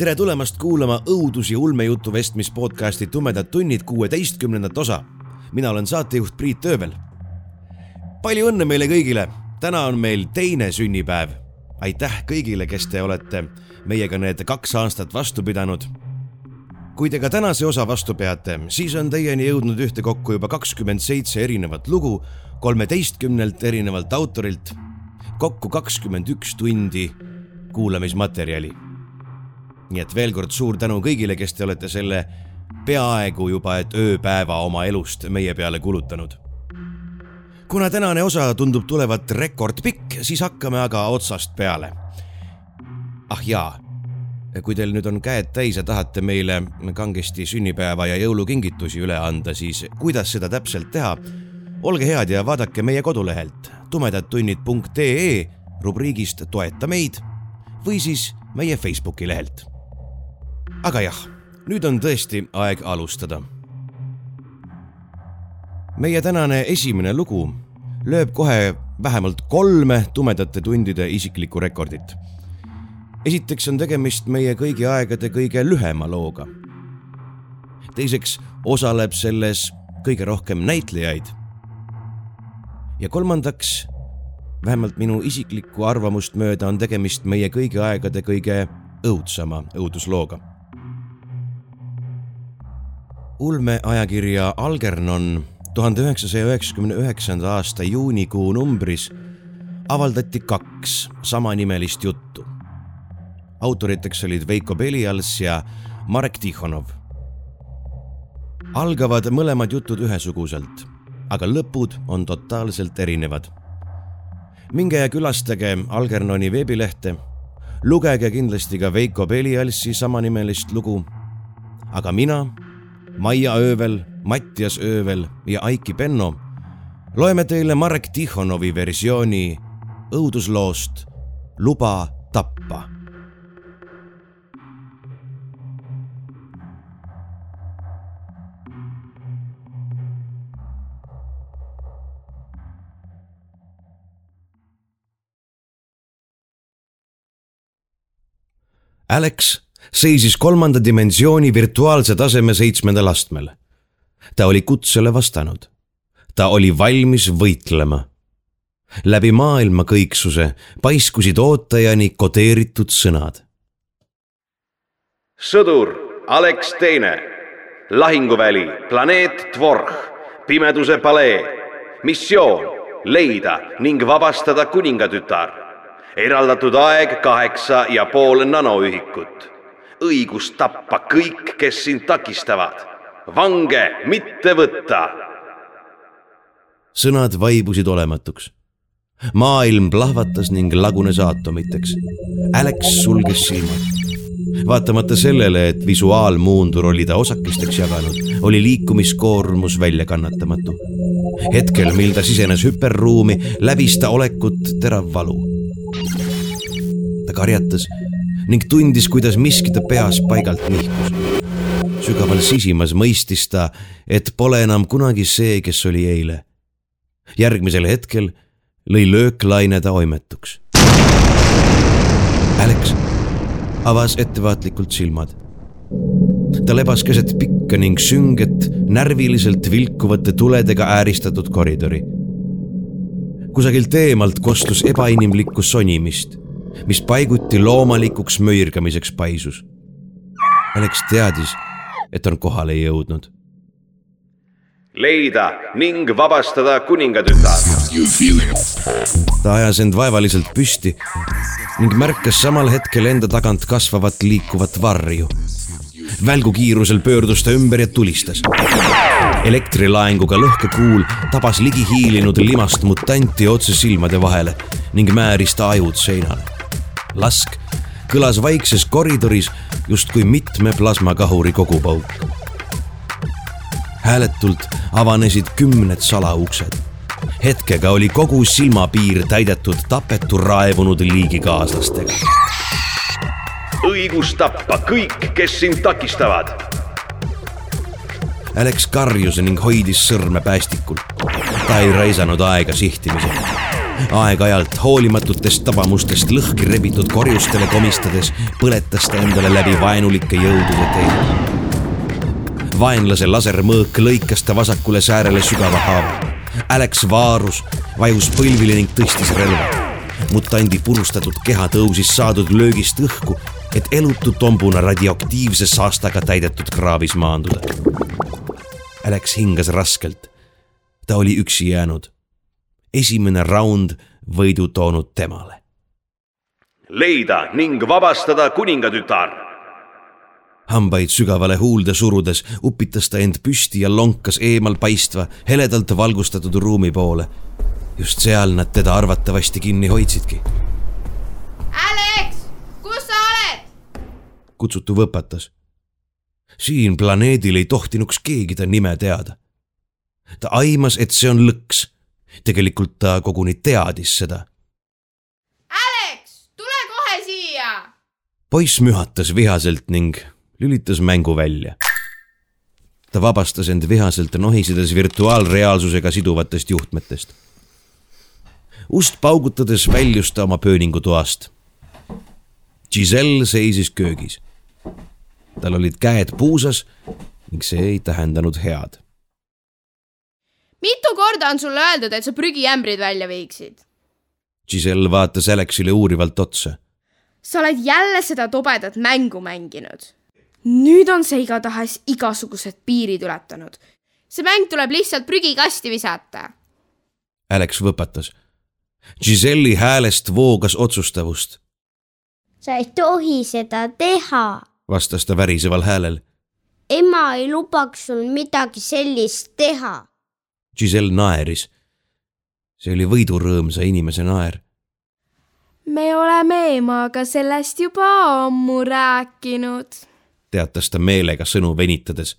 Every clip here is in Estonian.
Tere tulemast kuulama õudus- ja ulmejutu vestmis podcasti Tumedad tunnid kuueteistkümnendat osa. mina olen saatejuht Priit Öövel. palju õnne meile kõigile, täna on meil teine sünnipäev. aitäh kõigile, kes te olete meiega need kaks aastat vastu pidanud. kui te ka tänase osa vastu peate, siis on teieni jõudnud ühtekokku juba kakskümmend seitse erinevat lugu kolmeteistkümnelt erinevalt autorilt kokku kakskümmend üks tundi kuulamismaterjali. Nii et veel kord suur tänu kõigile, kes te olete selle peaaegu juba et ööpäeva oma elust meie peale kulutanud. kuna tänane osa tundub tulevat rekordpikk, siis hakkame aga otsast peale. ah jaa, kui teil nüüd on käed täis ja tahate meile kangesti sünnipäeva ja jõulukingitusi üle anda, siis kuidas seda täpselt teha? olge head ja vaadake meie kodulehelt tumedadtunnid.ee rubriigist Toeta meid või siis meie Facebooki lehelt. Aga jah, nüüd on tõesti aeg alustada. meie tänane esimene lugu lööb kohe vähemalt kolme tumedate tundide isiklikku rekordit. esiteks on tegemist meie kõigi aegade kõige lühema looga. teiseks osaleb selles kõige rohkem näitlejaid. ja kolmandaks vähemalt minu isiklikku arvamust mööda on tegemist meie kõigi aegade kõige õudsama õuduslooga. Ulmeajakirja Algernon tuhande üheksasaja üheksakümne üheksanda aasta juunikuu numbris avaldati kaks samanimelist juttu. autoriteks olid Veiko Belials ja Marek Tihhonov. algavad mõlemad jutud ühesuguselt, aga lõpud on totaalselt erinevad minge ja külastage Algernoni veebilehte. lugege kindlasti ka Veiko Belialsi samanimelist lugu. aga mina, Maia Öövel, Mattias Öövel ja Aiki Penno loeme teile Marek Tihhonovi versiooni õudusloost Luba tappa. Alex seisis kolmanda dimensiooni virtuaalse taseme seitsmendal astmel. ta oli kutsele vastanud. ta oli valmis võitlema. läbi maailma kõiksuse paiskusid ootajani kodeeritud sõnad. sõdur Alex Teine, lahinguväli, planeet Dvorh, pimeduse palee, missioon leida ning vabastada kuningatütar eraldatud aeg kaheksa ja pool nanoühikut. Õigus tappa kõik, kes sind takistavad. vange mitte võtta. sõnad vaibusid olematuks. maailm plahvatas ning lagunes aatomiteks. Alex sulges silmad. vaatamata sellele, et visuaalmuundur oli ta osakesteks jaganud, oli liikumiskoormus väljakannatamatu. hetkel, mil ta sisenes hüperruumi, läbis ta olekut terav valu ta karjatas ning tundis, kuidas miski ta peas paigalt nihkus. sügaval sisimas mõistis ta, et pole enam kunagi see, kes oli eile. järgmisel hetkel lõi lööklaine ta oimetuks. Alex avas ettevaatlikult silmad. ta lebas keset pikka ning sünget, närviliselt vilkuvate tuledega ääristatud koridori kusagilt eemalt kostus ebainimlikku sonimist mis paiguti loomalikuks möirgamiseks paisus. Alex teadis, et on kohale jõudnud. leida ning vabastada kuningatütar. ta ajas end vaevaliselt püsti ning märkas samal hetkel enda tagant kasvavat liikuvat varju. välgukiirusel pöördus ta ümber ja tulistas. elektrilaenguga lõhkekuul tabas ligi hiilinud limast mutanti otse silmade vahele ning määris ta ajud seinale lask kõlas vaikses koridoris justkui mitme plasmakahuri kogupauk. hääletult avanesid kümned salauksed. hetkega oli kogu silmapiir täidetud tapetu raevunud liigikaaslastega. õigus tappa kõik, kes sind takistavad. Alex karjus ning hoidis sõrme päästikul. ta ei raisanud aega sihtimisele aeg-ajalt hoolimatutest tabamustest lõhki rebitud korjustele komistades põletas ta endale läbi vaenulike jõudude teed. vaenlase lasermõõk lõikas ta vasakule säärele sügava haava. Alex vaarus, vajus põlvili ning tõstis relva. mutandi purustatud keha tõusis saadud löögist õhku, et elutu tombuna radioaktiivse saastaga täidetud kraavis maanduda. Alex hingas raskelt. ta oli üksi jäänud esimene raund võidu toonud temale. leida ning vabastada kuningatütar. hambaid sügavale huulde surudes upitas ta end püsti ja lonkas eemal paistva, heledalt valgustatud ruumi poole. just seal nad teda arvatavasti kinni hoidsidki. Alex, kus sa oled? kutsutu võpatas. siin planeedil ei tohtinuks keegi ta nime teada. ta aimas, et see on lõks tegelikult ta koguni teadis seda. Alex, tule kohe siia! poiss mühatas vihaselt ning lülitas mängu välja. ta vabastas end vihaselt nohisedes virtuaalreaalsusega siduvatest juhtmetest. ust paugutades väljus ta oma pööningutoast. Giselle seisis köögis. tal olid käed puusas ning see ei tähendanud head mitu korda on sulle öeldud, et sa prügiämbrid välja viiksid? Giselle vaatas Alexile uurivalt otsa. sa oled jälle seda tobedat mängu mänginud. nüüd on see igatahes igasugused piirid ületanud. see mäng tuleb lihtsalt prügikasti visata. Alex võpatas. Giselle'i häälest voogas otsustavust. sa ei tohi seda teha, vastas ta väriseval häälel. ema ei lubaks sul midagi sellist teha Giselle naeris. see oli võidurõõmsa inimese naer. me oleme emaga sellest juba ammu rääkinud, teatas ta meelega sõnu venitades.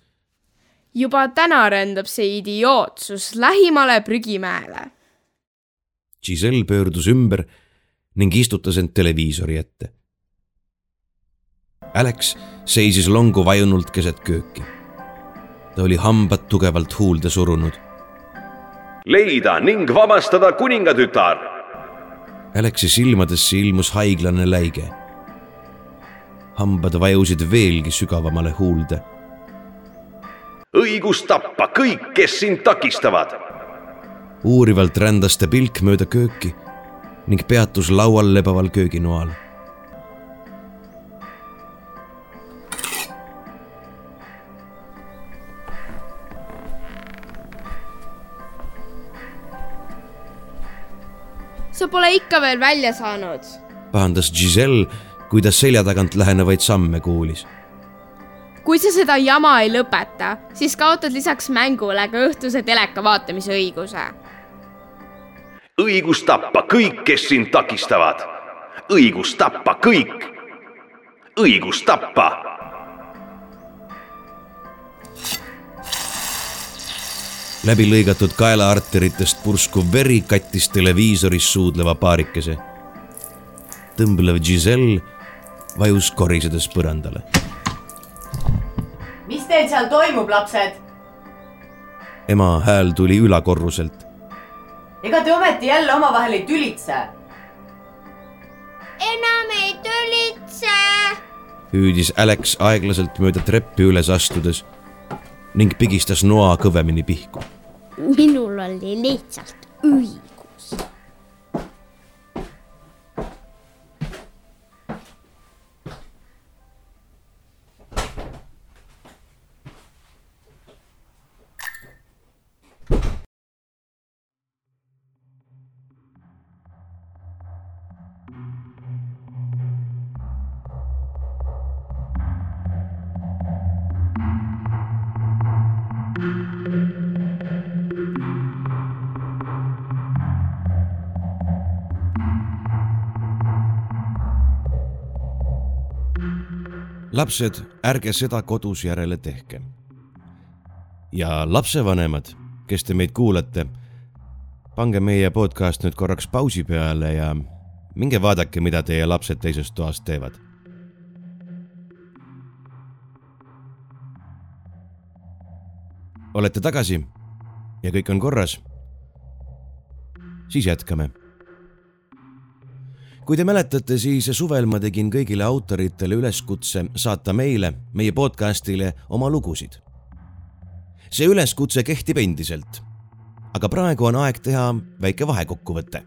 juba täna rändab see idiootsus lähimale prügimäele. Giselle pöördus ümber ning istutas end televiisori ette. Alex seisis longu vajunult keset kööki. ta oli hambad tugevalt huulde surunud leida ning vabastada kuningatütar. Alexi silmadesse ilmus haiglane läige. hambad vajusid veelgi sügavamale huulde. õigus tappa kõik, kes sind takistavad. uurivalt rändas ta pilk mööda kööki ning peatus laual lebaval kööginoal sa pole ikka veel välja saanud. pahandas Giselle, kui ta selja tagant lähenevaid samme kuulis. kui sa seda jama ei lõpeta, siis kaotad lisaks mängule ka õhtuse teleka vaatamise õiguse. õigus tappa kõik, kes sind takistavad. õigus tappa kõik. õigus tappa läbilõigatud kaelaarteritest purskuv veri kattis televiisoris suudleva paarikese. tõmblev Giselle vajus korisedes põrandale. mis teil seal toimub, lapsed? ema hääl tuli ülakorruselt. ega te ometi jälle omavahel ei tülitse? enam ei tülitse. hüüdis Alex aeglaselt mööda treppi üles astudes ning pigistas noa kõvemini pihku. minul oli lihtsalt õigus. Lapsed, ärge seda kodus järele tehke. ja lapsevanemad, kes te meid kuulate, pange meie podcast nüüd korraks pausi peale ja minge vaadake, mida teie lapsed teises toas teevad. olete tagasi ja kõik on korras? siis jätkame kui te mäletate, siis suvel ma tegin kõigile autoritele üleskutse saata meile, meie podcastile oma lugusid. see üleskutse kehtib endiselt. aga praegu on aeg teha väike vahekokkuvõte.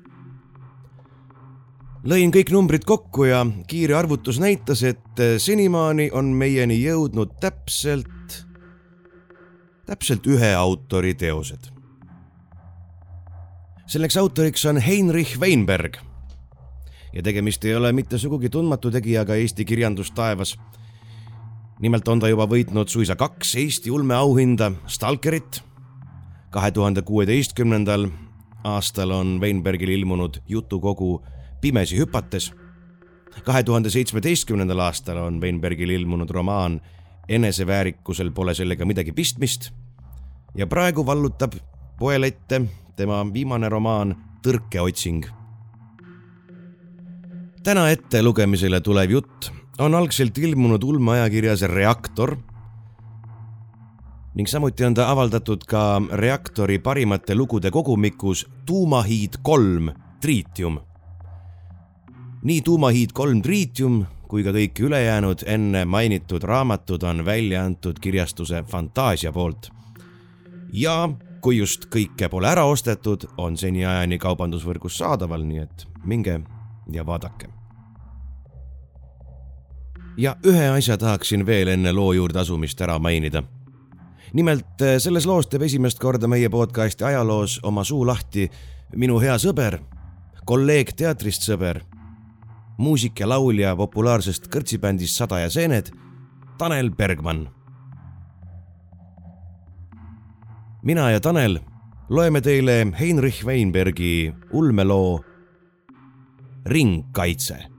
lõin kõik numbrid kokku ja kiire arvutus näitas, et senimaani on meieni jõudnud täpselt, täpselt ühe autori teosed. selleks autoriks on Heinrich Weinberg ja tegemist ei ole mitte sugugi tundmatu tegijaga Eesti kirjandustaevas. nimelt on ta juba võitnud suisa kaks Eesti ulmeauhinda Stalkerit. kahe tuhande kuueteistkümnendal aastal on Weinbergil ilmunud jutukogu Pimesi hüpates. kahe tuhande seitsmeteistkümnendal aastal on Weinbergil ilmunud romaan Eneseväärikusel pole sellega midagi pistmist. ja praegu vallutab poele ette tema viimane romaan Tõrkeotsing täna ettelugemisele tulev jutt on algselt ilmunud ulmeajakirjas Reaktor ning samuti on ta avaldatud ka Reaktori parimate lugude kogumikus Tuumahiid kolm Tritium. nii Tuumahiid kolm Tritium kui ka kõik ülejäänud enne mainitud raamatud on välja antud kirjastuse Fantaasia poolt. ja kui just kõike pole ära ostetud, on seniajani kaubandusvõrgus saadaval, nii et minge ja vaadake. Ja ühe asja tahaksin veel enne loo juurde asumist ära mainida. nimelt eh, selles loos teeb esimest korda meie podcasti ajaloos oma suu lahti minu hea sõber, kolleeg teatrist sõber, muusik ja laulja populaarsest kõrtsibändist Sada ja seened, Tanel Bergmann. mina ja Tanel loeme teile Heinrich Weinbergi ulmeloo ringkaitse.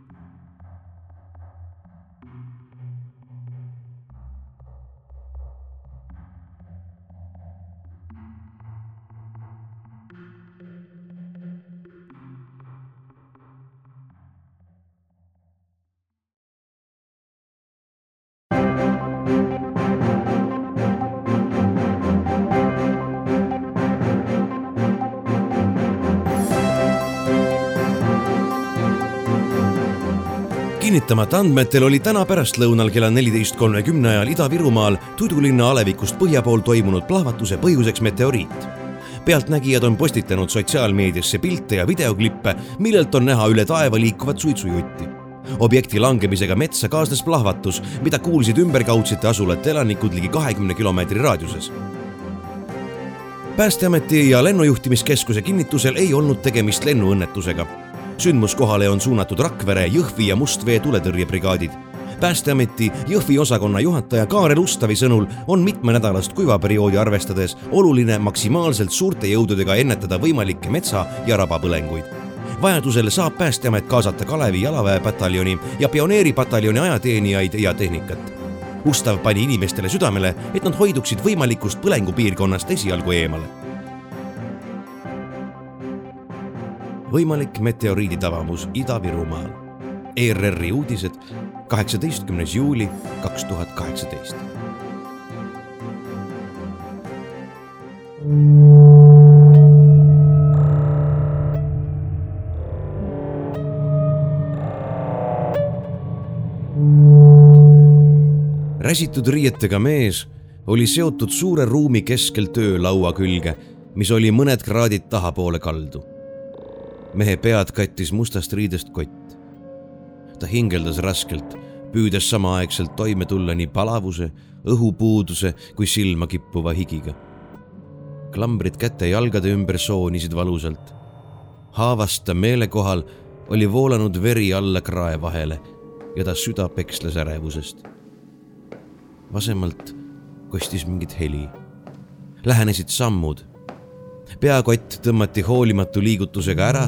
Kinnitamata andmetel oli täna pärastlõunal kella neliteist kolmekümne ajal Ida-Virumaal Tudulinna alevikust põhja pool toimunud plahvatuse põhjuseks meteoriit. pealtnägijad on postitanud sotsiaalmeediasse pilte ja videoklippe, millelt on näha üle taeva liikuvat suitsujutti. objekti langemisega metsa kaasnes plahvatus, mida kuulsid ümberkaudsete asulate elanikud ligi kahekümne kilomeetri raadiuses päästeameti ja lennujuhtimiskeskuse kinnitusel ei olnud tegemist lennuõnnetusega sündmuskohale on suunatud Rakvere, Jõhvi ja Mustvee tuletõrjebrigaadid. päästeameti Jõhvi osakonna juhataja Kaarel Ustavi sõnul on mitmenädalast kuivaperioodi arvestades oluline maksimaalselt suurte jõududega ennetada võimalikke metsa- ja rabapõlenguid vajadusel saab Päästeamet kaasata Kalevi jalaväepataljoni ja pioneeripataljoni ajateenijaid ja tehnikat. Ustav pani inimestele südamele, et nad hoiduksid võimalikust põlengupiirkonnast esialgu eemale võimalik meteoriiditabamus Ida-Virumaal. ERR-i uudised, kaheksateistkümnes juuli kaks tuhat kaheksateist. räsitud riietega mees oli seotud suure ruumi keskel töölaua külge, mis oli mõned kraadid tahapoole kaldu mehe pead kattis mustast riidest kott. ta hingeldas raskelt, püüdes samaaegselt toime tulla nii palavuse, õhupuuduse kui silma kippuva higiga. klambrid käte-jalgade ümber soonisid valusalt. haavast ta meelekohal oli voolanud veri alla krae vahele ja ta süda peksles ärevusest. vasemalt kostis mingit heli. Lähenesid sammud peakott tõmmati hoolimatu liigutusega ära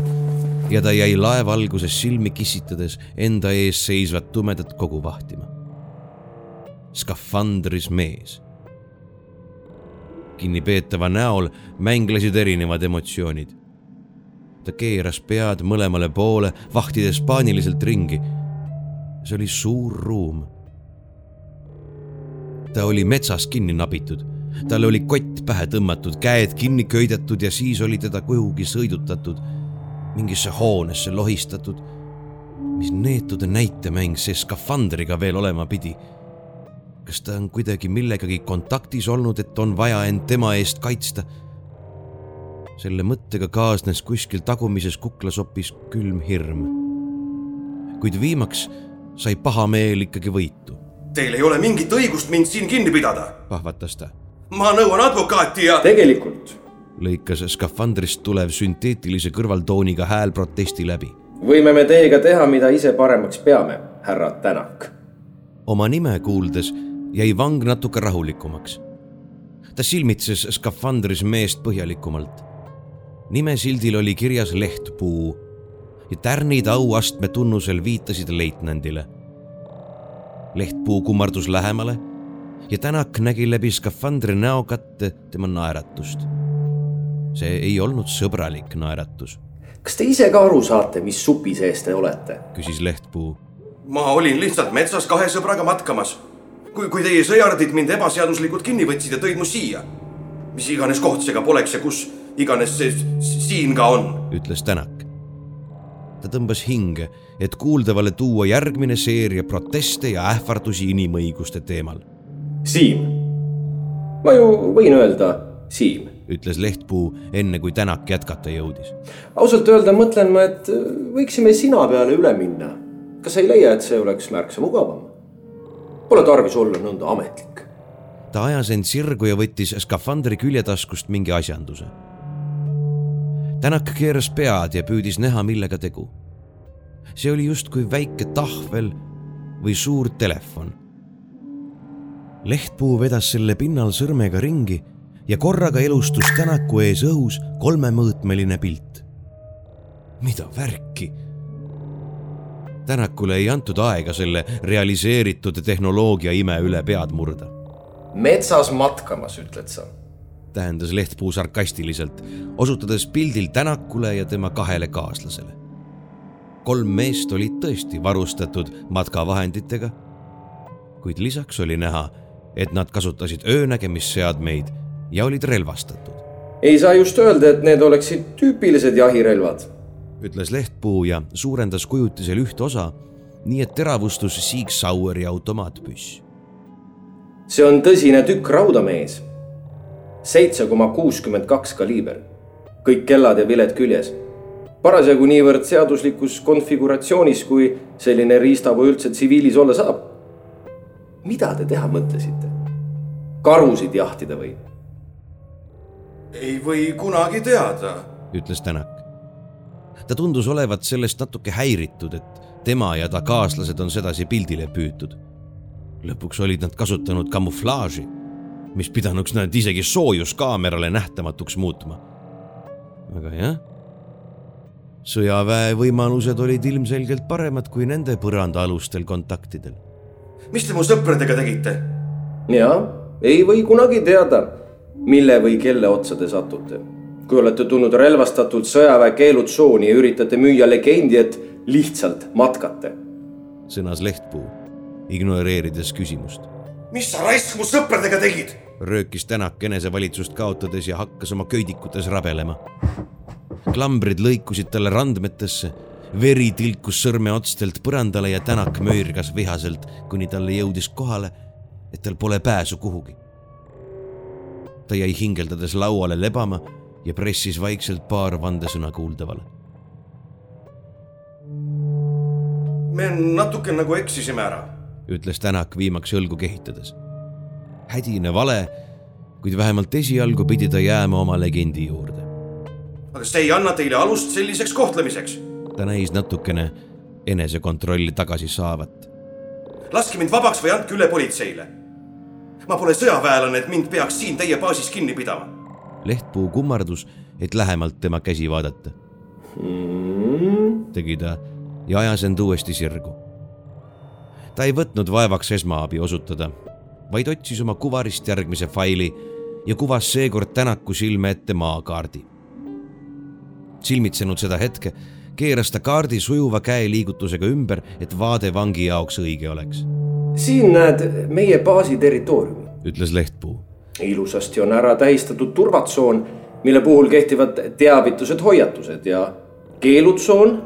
ja ta jäi lae valguses silmi kissitades enda ees seisvat tumedat kogu vahtima. skafandris mees. kinnipeetava näol mänglesid erinevad emotsioonid. ta keeras pead mõlemale poole, vahtides paaniliselt ringi. see oli suur ruum. ta oli metsas kinni nabitud talle oli kott pähe tõmmatud, käed kinni köidetud ja siis oli teda kuhugi sõidutatud, mingisse hoonesse lohistatud. mis neetude näitemäng see skafandriga veel olema pidi? kas ta on kuidagi millegagi kontaktis olnud, et on vaja end tema eest kaitsta? selle mõttega kaasnes kuskil tagumises kuklas hoopis külm hirm. kuid viimaks sai pahameel ikkagi võitu. Teil ei ole mingit õigust mind siin kinni pidada. pahvatas ta ma nõuan advokaati ja. tegelikult. Lõikas skafandrist tulev sünteetilise kõrvaltooniga hääl protesti läbi. võime me teiega teha, mida ise paremaks peame, härra Tänak. oma nime kuuldes jäi vang natuke rahulikumaks. ta silmitses skafandris meest põhjalikumalt. nimesildil oli kirjas lehtpuu ja tärnid auastme tunnusel viitasid leitnandile. lehtpuu kummardus lähemale ja Tänak nägi läbi skafandri näokatte tema naeratust. See ei olnud sõbralik naeratus. kas te ise ka aru saate, mis supi sees te olete? küsis Lehtpuu. ma olin lihtsalt metsas kahe sõbraga matkamas. kui, kui teie sõjardid mind ebaseaduslikult kinni võtsid ja tõid mu siia. mis iganes koht see ka poleks ja kus iganes see siin ka on, ütles Tänak. ta tõmbas hinge, et kuuldavale tuua järgmine seeria proteste ja ähvardusi inimõiguste teemal Siim. ma ju võin öelda Siim, ütles Lehtpuu, enne kui Tänak jätkata jõudis. ausalt öelda mõtlen ma, et võiksime sina peale üle minna. kas sa ei leia, et see oleks märksa mugavam? Pole tarvis olla nõnda ametlik. ta ajas end sirgu ja võttis skafandri küljetaskust mingi asjanduse. Tänak keeras pead ja püüdis näha, millega tegu. see oli justkui väike tahvel või suur telefon lehtpuu vedas selle pinnal sõrmega ringi ja korraga elustus Tänaku ees õhus kolmemõõtmeline pilt. mida värki? Tänakule ei antud aega selle realiseeritud tehnoloogia ime üle pead murda. metsas matkamas, ütled sa? tähendas Lehtpuu sarkastiliselt, osutades pildil Tänakule ja tema kahele kaaslasele. kolm meest olid tõesti varustatud matkavahenditega, kuid lisaks oli näha et nad kasutasid öönägemisseadmeid ja olid relvastatud. ei saa just öelda, et need oleksid tüüpilised jahirelvad, ütles Lehtpuu ja suurendas kujutisel üht osa, nii et teravustus Sig Saueri automaatpüss. see on tõsine tükk rauda, mees. seitse koma kuuskümmend kaks kaliiber, kõik kellad ja viled küljes parasjagu niivõrd seaduslikus konfiguratsioonis, kui selline riistapuu üldse tsiviilis olla saab mida te teha mõtlesite? karusid jahtida või? Ei või kunagi teada, ütles Tänak. ta tundus olevat sellest natuke häiritud, et tema ja ta kaaslased on sedasi pildile püütud. lõpuks olid nad kasutanud kamuflaaži, mis pidanuks nad isegi soojuskaamerale nähtamatuks muutma. aga jah, sõjaväe võimalused olid ilmselgelt paremad kui nende põrandaalustel kontaktidel mis te mu sõpradega tegite? ja, ei või kunagi teada, mille või kelle otsa te satute. kui olete tulnud relvastatult sõjaväe keelutsooni ja üritate müüa legendi, et lihtsalt matkate. sõnas Lehtpuu, ignoreerides küsimust. mis sa raisk mu sõpradega tegid? röökis Tänak enesevalitsust kaotades ja hakkas oma köidikutes rabelema. klambrid lõikusid talle randmetesse veri tilkus sõrmeotstelt põrandale ja Tänak möirgas vihaselt, kuni talle jõudis kohale, et tal pole pääsu kuhugi. Ta jäi hingeldades lauale lebama ja pressis vaikselt paar vandesõna kuuldavale. me natuke nagu eksisime ära, ütles Tänak viimaks õlgu kehitades. hädine vale, kuid vähemalt esialgu pidi ta jääma oma legendi juurde. aga see ei anna teile alust selliseks kohtlemiseks ta näis natukene enesekontrolli tagasi saavat. laske mind vabaks või andke üle politseile. Ma pole sõjaväelane, et mind peaks siin teie baasis kinni pidama. lehtpuu kummardus, et lähemalt tema käsi vaadata tegi ta ja ajas end uuesti sirgu. ta ei võtnud vaevaks esmaabi osutada vaid otsis oma kuvarist järgmise faili ja kuvas seekord Tänaku silme ette maakaardi. silmitsenud seda hetke, keeras ta kaardi sujuva käeliigutusega ümber, et vaade vangi jaoks õige oleks. siin näed meie baasi territooriumi. ütles Lehtpuu. ilusasti on ära tähistatud turvatsoon, mille puhul kehtivad teavitused, hoiatused ja keelutsoon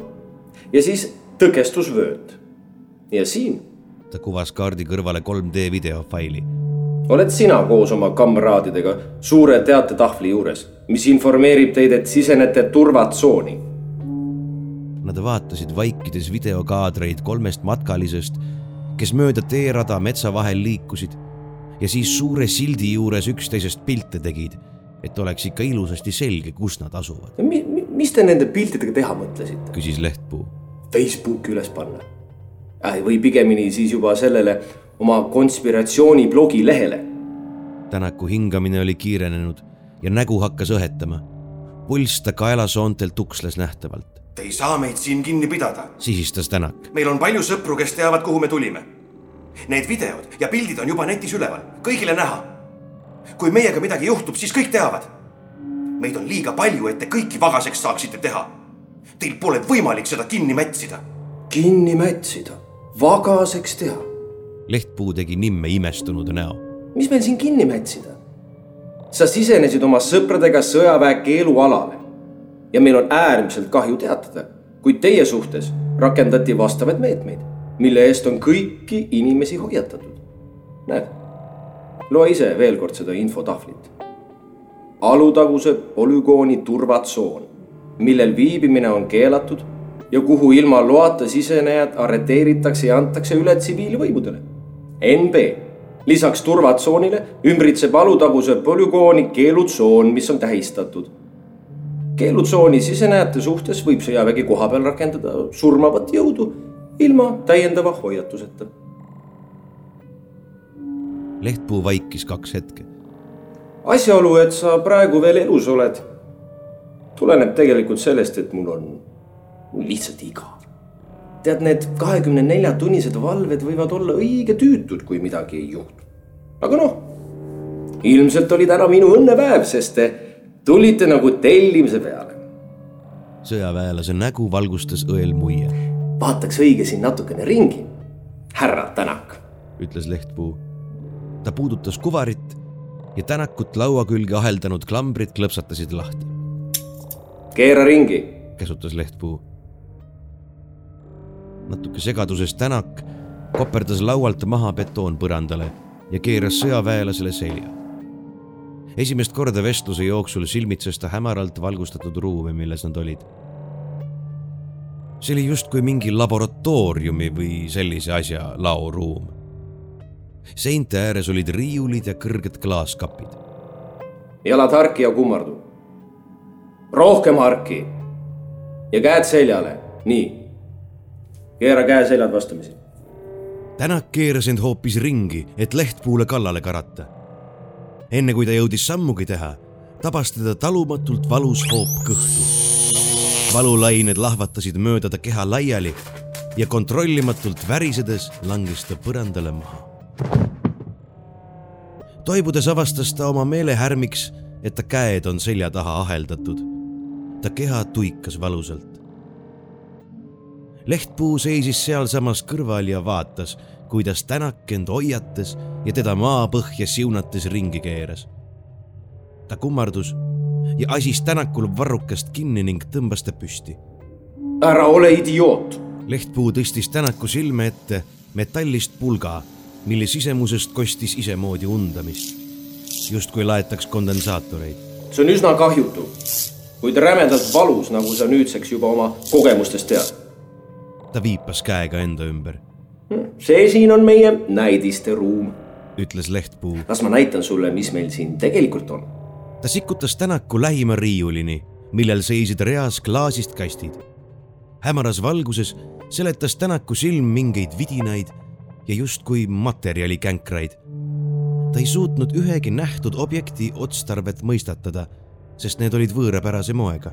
ja siis tõkestusvöönd. ja siin ta kuvas kaardi kõrvale 3D videofaili. oled sina koos oma kamraadidega suure teatetahvli juures, mis informeerib teid, et sisenete turvatsooni. Nad vaatasid vaikides videokaadreid kolmest matkalisest, kes mööda teerada metsa vahel liikusid ja siis suure sildi juures üksteisest pilte tegid, et oleks ikka ilusasti selge, kus nad asuvad. Mi, mi, mis te nende piltidega teha mõtlesite? küsis Lehtpuu. Facebooki üles panna äh, või pigemini siis juba sellele oma konspiratsiooniblogi lehele. Tänaku hingamine oli kiirenenud ja nägu hakkas õhetama. pulss ta kaelasoontelt tuksles nähtavalt. Te ei saa meid siin kinni pidada. sihistas Tänak. meil on palju sõpru, kes teavad, kuhu me tulime. Need videod ja pildid on juba netis üleval, kõigile näha. kui meiega midagi juhtub, siis kõik teavad. meid on liiga palju, et te kõiki vagaseks saaksite teha. Teil pole võimalik seda kinni mätsida. kinni mätsida, vagaseks teha. Lehtpuu tegi nimme imestunud näo. mis meil siin kinni mätsida? sa sisenesid oma sõpradega sõjaväe keelualale ja meil on äärmiselt kahju teatada, kuid teie suhtes rakendati vastavaid meetmeid, mille eest on kõiki inimesi hoiatatud. näed, loe ise veel kord seda infotahvlit. alutaguse polügooni turvatsoon, millel viibimine on keelatud ja kuhu ilma loata sisenejad arreteeritakse ja antakse üle tsiviilvõimudele. NB lisaks turvatsoonile ümbritseb alutaguse polügooni keelutsoon, mis on tähistatud. Keelutsooni sisenejate suhtes võib sõjavägi kohapeal rakendada surmavat jõudu ilma täiendava hoiatuseta. Lehtpuu vaikis kaks hetke. asjaolu, et sa praegu veel elus oled, tuleneb tegelikult sellest, et mul on lihtsalt igav tead, need kahekümne nelja tunnised valved võivad olla õige tüütud, kui midagi ei juhtu. aga noh, ilmselt oli täna minu õnnepäev, sest tulite nagu tellimise peale. sõjaväelase nägu valgustas õel muie. vaataks õige siin natukene ringi. härra Tänak, ütles Lehtpuu. ta puudutas kuvarit ja Tänakut laua külge aheldanud klambrid klõpsatasid lahti. keera ringi, käsutas Lehtpuu natuke segaduses Tänak koperdas laualt maha betoonpõrandale ja keeras sõjaväelasele selja. Esimest korda vestluse jooksul silmitses ta hämaralt valgustatud ruumi, milles nad olid. see oli justkui mingi laboratooriumi või sellise asja laoruum. seinte ääres olid riiulid ja kõrged klaaskapid. jalad harki ja kummardu. rohkem harki ja käed seljale, nii keera käe seljad vastamisi. Tänak keeras end hoopis ringi, et Lehtpuule kallale karata. Enne kui ta jõudis sammugi teha, tabas teda talumatult valus hoop kõhtu. valulained lahvatasid mööda ta keha laiali ja kontrollimatult värisedes langes ta põrandale maha. toibudes avastas ta oma meelehärmiks, et ta käed on selja taha aheldatud. ta keha tuikas valusalt. Lehtpuu seisis sealsamas kõrval ja vaatas, kuidas Tänak end hoiatas ja teda maapõhja siunates ringi keeras. ta kummardus ja asis Tänakul varrukast kinni ning tõmbas ta püsti. ära ole idioot. Lehtpuu tõstis Tänaku silme ette metallist pulga, mille sisemusest kostis isemoodi undamist. justkui laetaks kondensaatoreid. see on üsna kahjutu, kuid rämedalt valus, nagu sa nüüdseks juba oma kogemustest tead ta viipas käega enda ümber. See siin on meie näidiste ruum, ütles Lehtpuu. las ma näitan sulle, mis meil siin tegelikult on. ta sikutas Tänaku lähima riiulini, millel seisid reas klaasist kastid. hämaras valguses seletas Tänaku silm mingeid vidinaid ja justkui materjalikänkraid. ta ei suutnud ühegi nähtud objekti otstarvet mõistatada, sest need olid võõrapärase moega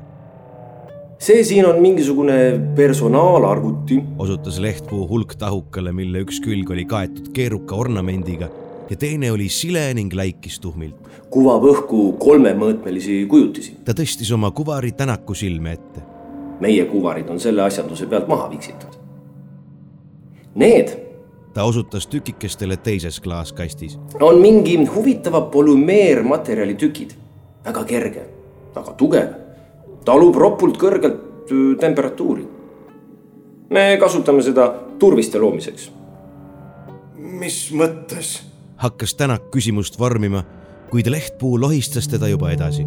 see siin on mingisugune personaalarvuti. osutas Lehtpuu hulktahukale, mille üks külg oli kaetud keeruka ornamendiga ja teine oli sile ning läikis tuhmilt. kuvab õhku kolmemõõtmelisi kujutisi. ta tõstis oma kuvari Tänaku silme ette. meie kuvarid on selle asjanduse pealt maha viksitud. Need ta osutas tükikestele teises klaaskastis. on mingi huvitava polümeermaterjali tükid. väga kerge, väga tugev, talub ropult kõrgelt öö, temperatuuri. me kasutame seda turviste loomiseks. mis mõttes? hakkas Tänak küsimust vormima, kuid Lehtpuu lohistas teda juba edasi.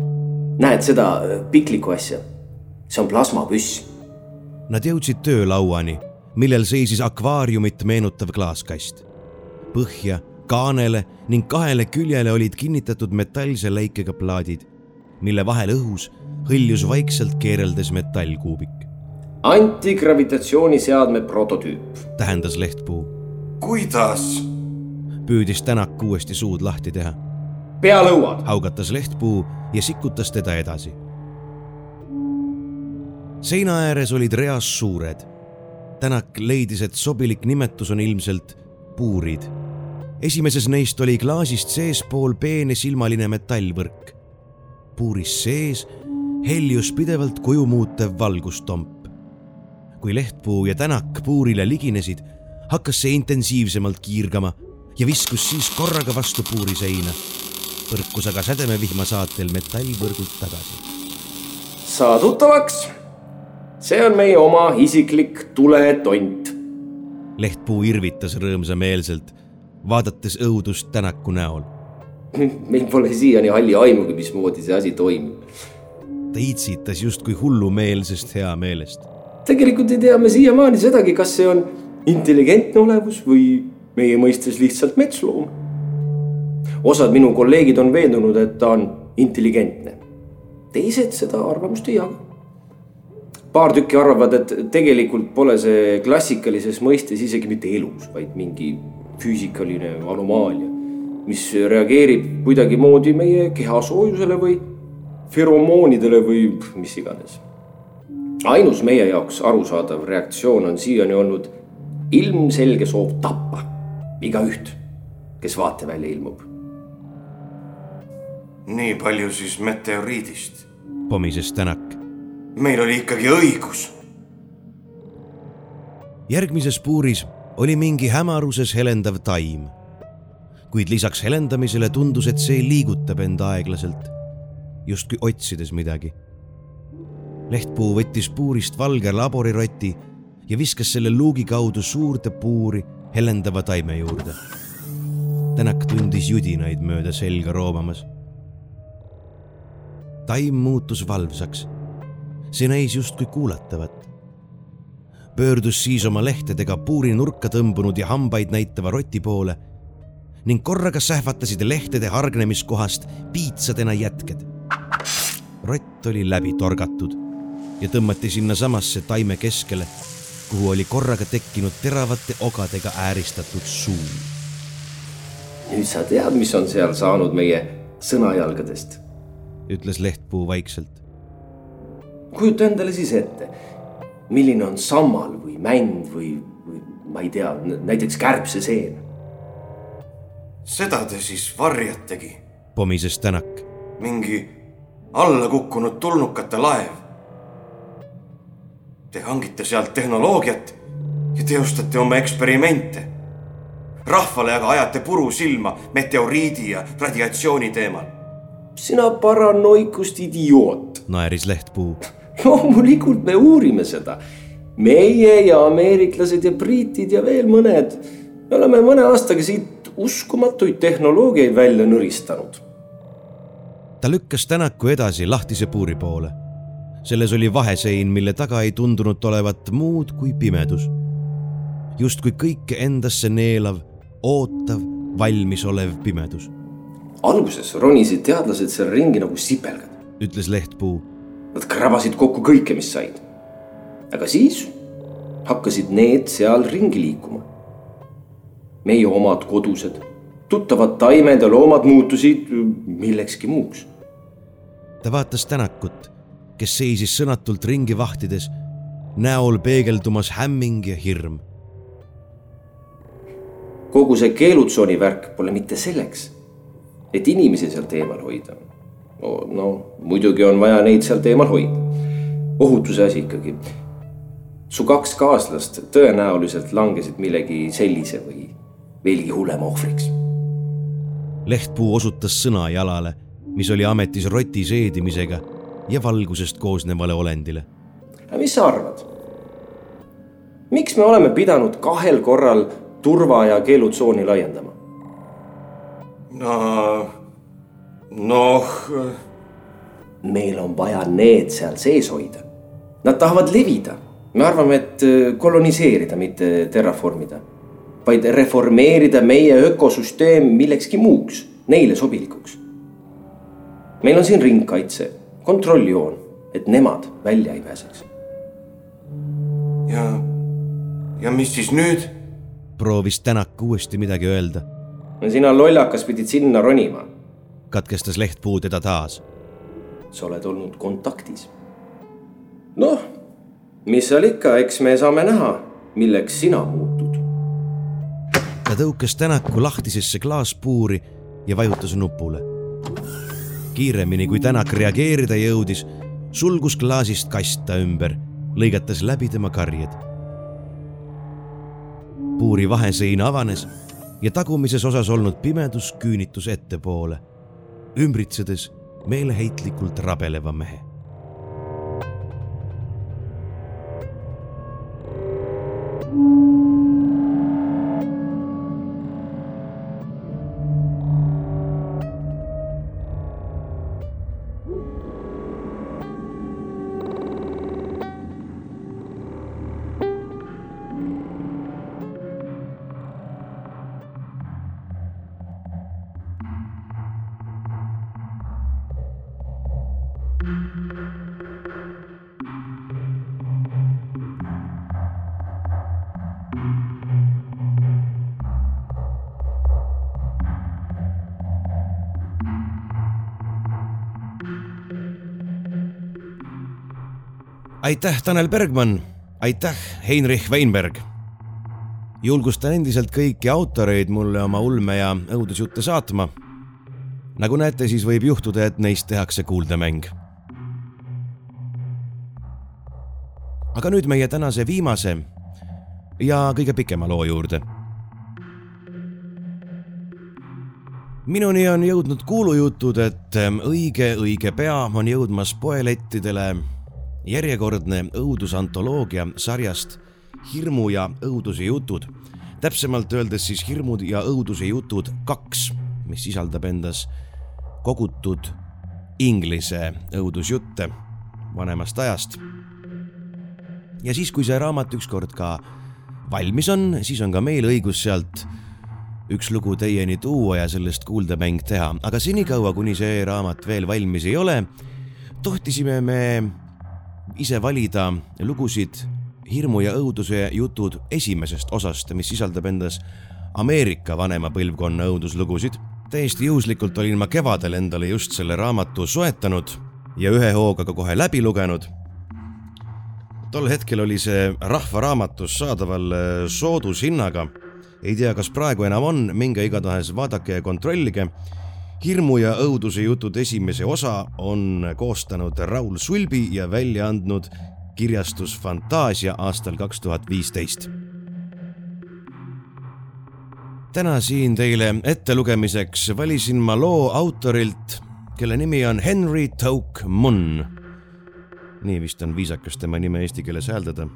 näed seda öö, piklikku asja? see on plasmapüss. Nad jõudsid töölauani, millel seisis akvaariumit meenutav klaaskast. põhja, kaanele ning kahele küljele olid kinnitatud metallse läikega plaadid, mille vahel õhus hõljus vaikselt keereldes metallkuubik, antigravitatsiooniseadme prototüüp. tähendas Lehtpuu. kuidas? püüdis Tänak uuesti suud lahti teha, pealõuad. haugatas Lehtpuu ja sikutas teda edasi. seina ääres olid reas suured. Tänak leidis, et sobilik nimetus on ilmselt puurid. esimeses neist oli klaasist seespool peenesilmaline metallvõrk. puuris sees heljus pidevalt kuju muutev valgustomp. kui Lehtpuu ja Tänak puurile liginesid, hakkas see intensiivsemalt kiirgama ja viskus siis korraga vastu puuri seina. põrkus aga sädemevihma saatel metallvõrgult tagasi. saa tuttavaks. see on meie oma isiklik tuletont. Lehtpuu irvitas rõõmsameelselt, vaadates õudust Tänaku näol. meil pole siiani halli aimugi, mismoodi see asi toimub. Ta iitsitas justkui hullumeelsest heameelest. tegelikult ei tea me siiamaani sedagi, kas see on intelligentne olevus või meie mõistes lihtsalt metsloom. osad minu kolleegid on veendunud, et ta on intelligentne. teised seda arvamust ei jaga. paar tükki arvavad, et tegelikult pole see klassikalises mõistes isegi mitte elus, vaid mingi füüsikaline anomaalia, mis reageerib kuidagimoodi meie kehasoojusele või feromoonidele või mis iganes. ainus meie jaoks arusaadav reaktsioon on siiani olnud ilmselge soov tappa igaüht, kes vaatevälja ilmub. nii palju siis meteoriidist. pomises Tänak. meil oli ikkagi õigus. järgmises puuris oli mingi hämaruses helendav taim. kuid lisaks helendamisele tundus, et see liigutab enda aeglaselt, justkui otsides midagi. lehtpuu võttis puurist valge laboriroti ja viskas selle luugi kaudu suurde puuri helendava taime juurde. Tänak tundis judinaid mööda selga roomamas. taim muutus valvsaks. see näis justkui kuulatavat. pöördus siis oma lehtedega puuri nurka tõmbunud ja hambaid näitava roti poole ning korraga sähvatasid lehtede hargnemiskohast piitsadena jätked. Rott oli läbi torgatud ja tõmmati sinnasamasse taime keskele kuhu oli korraga tekkinud teravate ogadega ääristatud suu. nüüd sa tead, mis on seal saanud meie sõnajalgadest. ütles Lehtpuu vaikselt. kujuta endale siis ette, milline on sammal või mänd või, või ma ei tea, näiteks kärbseseen. seda te siis varjategi? pomises Tänak. mingi alla kukkunud tulnukate laev Te hangite sealt tehnoloogiat ja teostate oma eksperimente. rahvale aga ajate puru silma meteoriidi ja radiatsiooni teemal. sina paranoikust idioot. naeris Lehtpuu. loomulikult me uurime seda. meie ja ameeriklased ja britid ja veel mõned. me oleme mõne aastaga siit uskumatuid tehnoloogiaid välja nõristanud. Ta lükkas Tänaku edasi lahtise puuri poole selles oli vahesein, mille taga ei tundunud olevat muud kui pimedus. justkui kõike endasse neelav, ootav, valmisolev pimedus. alguses ronisid teadlased seal ringi nagu sipelgad, ütles Lehtpuu. Nad krabasid kokku kõike, mis said. aga siis hakkasid need seal ringi liikuma. meie omad kodused, tuttavad taimed ja loomad muutusid millekski muuks. Ta vaatas Tänakut kes seisis sõnatult ringi vahtides, näol peegeldumas hämming ja hirm. kogu see keelutsooni värk pole mitte selleks, et inimesi sealt eemal hoida. no, no muidugi on vaja neid sealt eemal hoida. ohutuse asi ikkagi. su kaks kaaslast tõenäoliselt langesid millegi sellise või veelgi hullema ohvriks. lehtpuu osutas sõnajalale, mis oli ametis roti seedimisega ja valgusest koosnevale olendile. mis sa arvad? miks me oleme pidanud kahel korral turva- ja keelutsooni laiendama? no, noh. meil on vaja need seal sees hoida. Nad tahavad levida. me arvame, et äh, koloniseerida, mitte terraformida, vaid reformeerida meie ökosüsteem millekski muuks, neile sobilikuks. Meil on siin ringkaitse, kontrolljoon, et nemad välja ei pääseks. ja, ja mis siis nüüd? proovis Tänak uuesti midagi öelda. no sina lollakas pidid sinna ronima. katkestas Lehtpuu teda taas. sa oled olnud kontaktis. noh, mis seal ikka, eks me saame näha, milleks sina muutud. ta tõukas Tänaku lahtisesse klaaspuuri ja vajutas nupule. Kiiremini kui Tänak reageerida jõudis, sulgus klaasist kast ta ümber, lõigates läbi tema karjed puuri vahesein avanes ja tagumises osas olnud pimedus küünitus ettepoole, ümbritsedes meeleheitlikult rabeleva mehe. Aitäh, Tanel Bergmann, aitäh, Heinrich Weinberg. julgustan endiselt kõiki autoreid mulle oma ulme ja õudusjutte saatma. nagu näete, siis võib juhtuda, et neist tehakse kuuldemäng. aga nüüd meie tänase viimase ja kõige pikema loo juurde. minuni on jõudnud kuulujutud, et õige, õige pea on jõudmas poelettidele järjekordne õudusantoloogia sarjast Hirmu ja õuduse jutud. täpsemalt öeldes siis Hirmud ja õuduse jutud kaks, mis sisaldab endas kogutud inglise õudusjutte vanemast ajast. ja siis, kui see raamat ükskord ka valmis on, siis on ka meil õigus sealt üks lugu teieni tuua ja sellest kuuldemäng teha, aga senikaua, kuni see raamat veel valmis ei ole, tohtisime me ise valida lugusid hirmu ja õuduse jutud esimesest osast, mis sisaldab endas Ameerika vanema põlvkonna õuduslugusid. täiesti juhuslikult olin ma kevadel endale just selle raamatu soetanud ja ühe hooga ka kohe läbi lugenud. tol hetkel oli see Rahvaraamatus saadaval äh, soodushinnaga. ei tea, kas praegu enam on, minge igatahes vaadake ja kontrollige hirmu ja õuduse jutud esimese osa on koostanud Raul Sulbi ja välja andnud kirjastus Fantaasia aastal kaks tuhat viisteist. täna siin teile ettelugemiseks valisin ma loo autorilt, kelle nimi on Henry Toke Munn. nii vist on viisakas tema nime eesti keeles hääldada.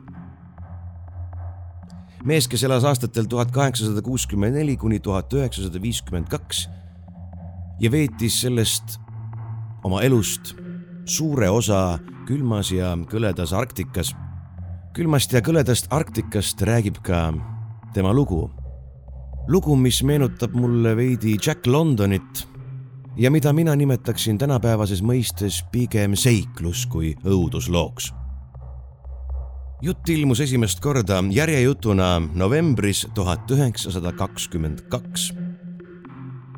mees, kes elas aastatel tuhat kaheksasada kuuskümmend neli kuni tuhat üheksasada viiskümmend kaks ja veetis sellest oma elust suure osa külmas ja kõledas Arktikas. külmast ja kõledast Arktikast räägib ka tema lugu. lugu, mis meenutab mulle veidi Jack Londonit ja mida mina nimetaksin tänapäevases mõistes pigem seiklus kui õuduslooks. jutt ilmus esimest korda järjejutuna novembris tuhat üheksasada kakskümmend kaks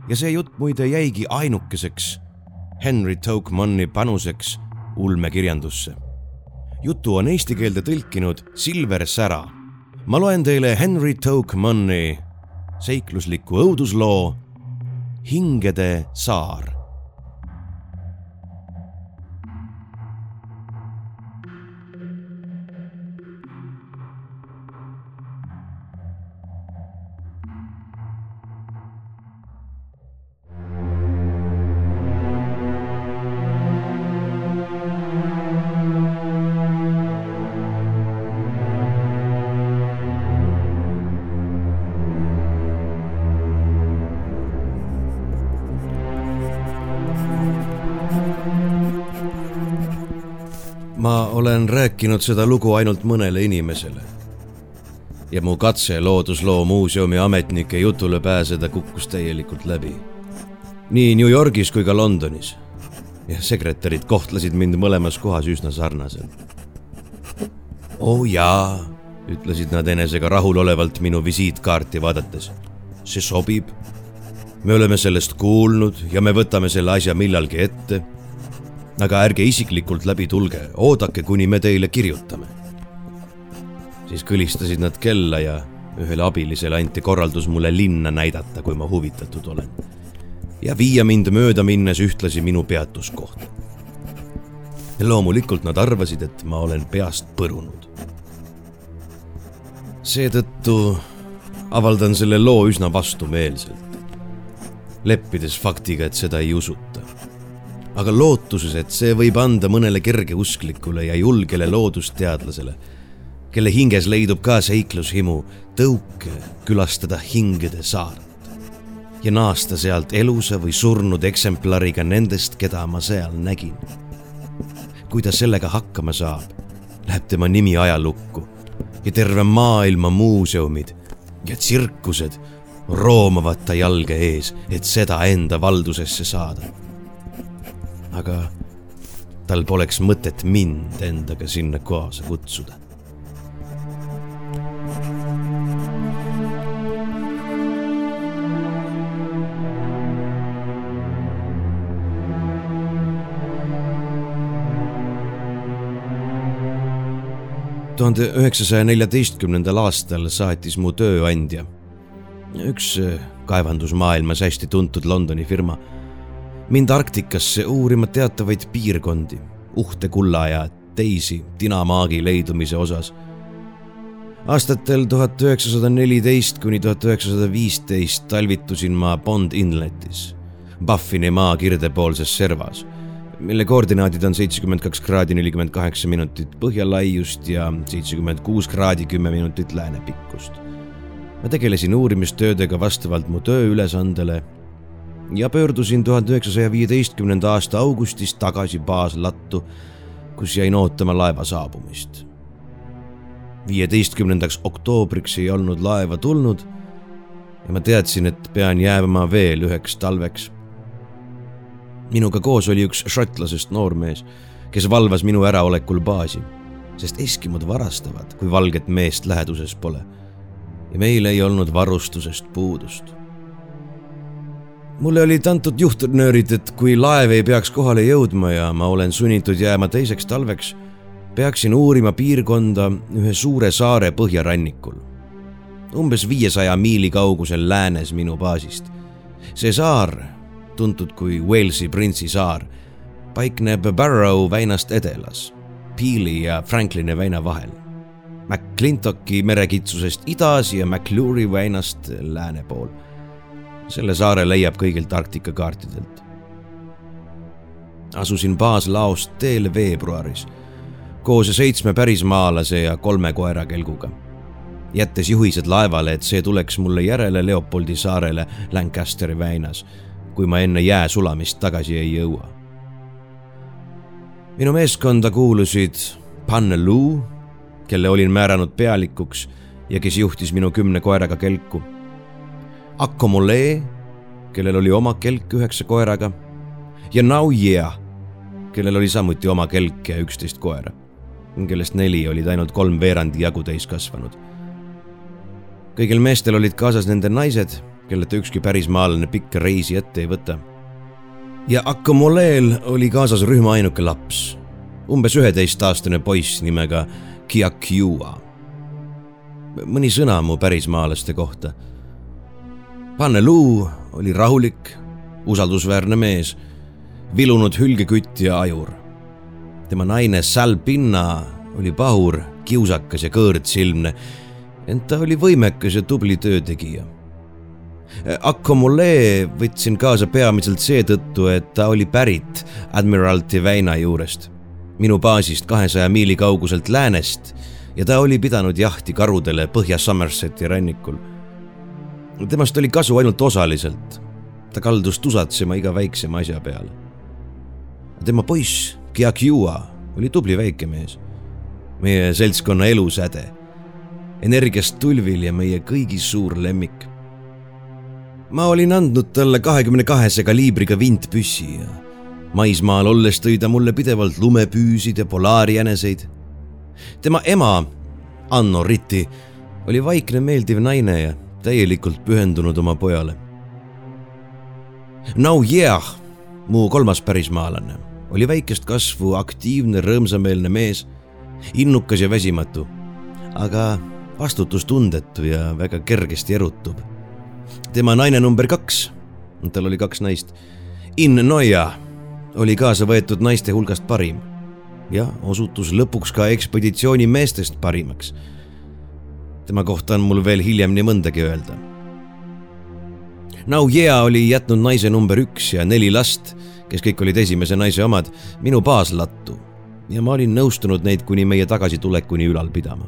ja see jutt muide jäigi ainukeseks Henry Toke-Manni panuseks ulmekirjandusse. jutu on eesti keelde tõlkinud Silver Sära. ma loen teile Henry Toke-Manni seiklusliku õudusloo Hingede saar olen rääkinud seda lugu ainult mõnele inimesele. ja mu katse Loodusloo muuseumi ametnike jutule pääseda kukkus täielikult läbi. nii New Yorgis kui ka Londonis. ja sekretärid kohtlesid mind mõlemas kohas üsna sarnaselt. oo oh jaa, ütlesid nad enesega rahulolevalt minu visiitkaarti vaadates. see sobib. me oleme sellest kuulnud ja me võtame selle asja millalgi ette aga ärge isiklikult läbi tulge, oodake, kuni me teile kirjutame. siis kõlistasid nad kella ja ühele abilisele anti korraldus mulle linna näidata, kui ma huvitatud olen. ja viia mind mööda minnes ühtlasi minu peatuskohta. loomulikult nad arvasid, et ma olen peast põrunud. seetõttu avaldan selle loo üsna vastumeelselt, leppides faktiga, et seda ei usuta aga lootuses, et see võib anda mõnele kergeusklikule ja julgele loodusteadlasele, kelle hinges leidub ka seiklushimu, tõuke külastada hingede saart ja naasta sealt elusa või surnud eksemplariga nendest, keda ma seal nägin. kui ta sellega hakkama saab, läheb tema nimi ajalukku ja terve maailma muuseumid ja tsirkused roomavad ta jalge ees, et seda enda valdusesse saada aga tal poleks mõtet mind endaga sinna kaasa kutsuda. tuhande üheksasaja neljateistkümnendal aastal saatis mu tööandja, üks kaevandusmaailmas hästi tuntud Londoni firma mind Arktikasse uurima teatavaid piirkondi, uhte kulla ja teisi tinamaagi leidumise osas. aastatel tuhat üheksasada neliteist kuni tuhat üheksasada viisteist talvitusin ma Bond Inletis, Baffini maa kirdepoolses servas, mille koordinaadid on seitsekümmend kaks kraadi nelikümmend kaheksa minutit põhjalaiust ja seitsekümmend kuus kraadi kümme minutit läänepikkust. ma tegelesin uurimistöödega vastavalt mu tööülesandele ja pöördusin tuhande üheksasaja viieteistkümnenda aasta augustis tagasi baaslattu, kus jäin ootama laeva saabumist. viieteistkümnendaks oktoobriks ei olnud laeva tulnud ja ma teadsin, et pean jääma veel üheks talveks. minuga koos oli üks šotlasest noormees, kes valvas minu äraolekul baasi, sest eskimod varastavad, kui valget meest läheduses pole. ja meil ei olnud varustusest puudust mulle olid antud juhtnöörid, et kui laev ei peaks kohale jõudma ja ma olen sunnitud jääma teiseks talveks, peaksin uurima piirkonda ühe suure saare põhjarannikul, umbes viiesaja miili kaugusel läänes minu baasist. see saar, tuntud kui Walesi printsi saar, paikneb Barrow väinast edelas, Peeli ja Franklini väina vahel. McClintocki merekitsusest idas ja McClure väinast lääne pool selle saare leiab kõigilt Arktika kaartidelt. asusin baaslaost teel veebruaris koos seitsme pärismaalase ja kolme koera kelguga, jättes juhised laevale, et see tuleks mulle järele Leopoldi saarele Lancasteri väinas, kui ma enne jää sulamist tagasi ei jõua. minu meeskonda kuulusid Panne Luu, kelle olin määranud pealikuks ja kes juhtis minu kümne koeraga kelku Akomole, kellel oli oma kelk üheksa koeraga ja Naujea, kellel oli samuti oma kelk ja üksteist koera, kellest neli olid ainult kolmveerandi jagu täiskasvanud. kõigil meestel olid kaasas nende naised, kelleta ükski pärismaalane pikka reisi ette ei võta. ja Akomoleel oli kaasas rühma ainuke laps, umbes üheteistaastane poiss nimega Kiakiua. mõni sõna mu pärismaalaste kohta Panneluu oli rahulik, usaldusväärne mees, vilunud hülgekütt ja ajur. tema naine Sal Pinna oli pahur, kiusakas ja kõõrtsilmne, ent ta oli võimekas ja tubli töötegija Akomole võtsin kaasa peamiselt seetõttu, et ta oli pärit Admiralty väina juurest, minu baasist kahesaja miili kauguselt läänest ja ta oli pidanud jahti karudele Põhja-Somerseti rannikul. Temast oli kasu ainult osaliselt. ta kaldus tusatsema iga väiksema asja peale. tema poiss, Kiakiua, oli tubli väike mees. meie seltskonna elusäde, energiast tulvil ja meie kõigi suur lemmik ma olin andnud talle kahekümne kahese kaliibriga vintpüssi ja maismaal olles tõi ta mulle pidevalt lumepüüsid ja polaarjäneseid. tema ema, Anno Ritti, oli vaikne meeldiv naine ja täielikult pühendunud oma pojale. Now yeah, mu kolmas pärismaalane, oli väikest kasvu aktiivne, rõõmsameelne mees, innukas ja väsimatu, aga vastutustundetu ja väga kergesti erutuv tema naine number kaks, tal oli kaks naist, In Noia oli kaasa võetud naiste hulgast parim ja osutus lõpuks ka ekspeditsiooni meestest parimaks. Tema kohta on mul veel hiljem nii mõndagi öelda. Naujea oli jätnud naise number üks ja neli last, kes kõik olid esimese naise omad, minu baaslattu ja ma olin nõustunud neid kuni meie tagasitulekuni ülal pidama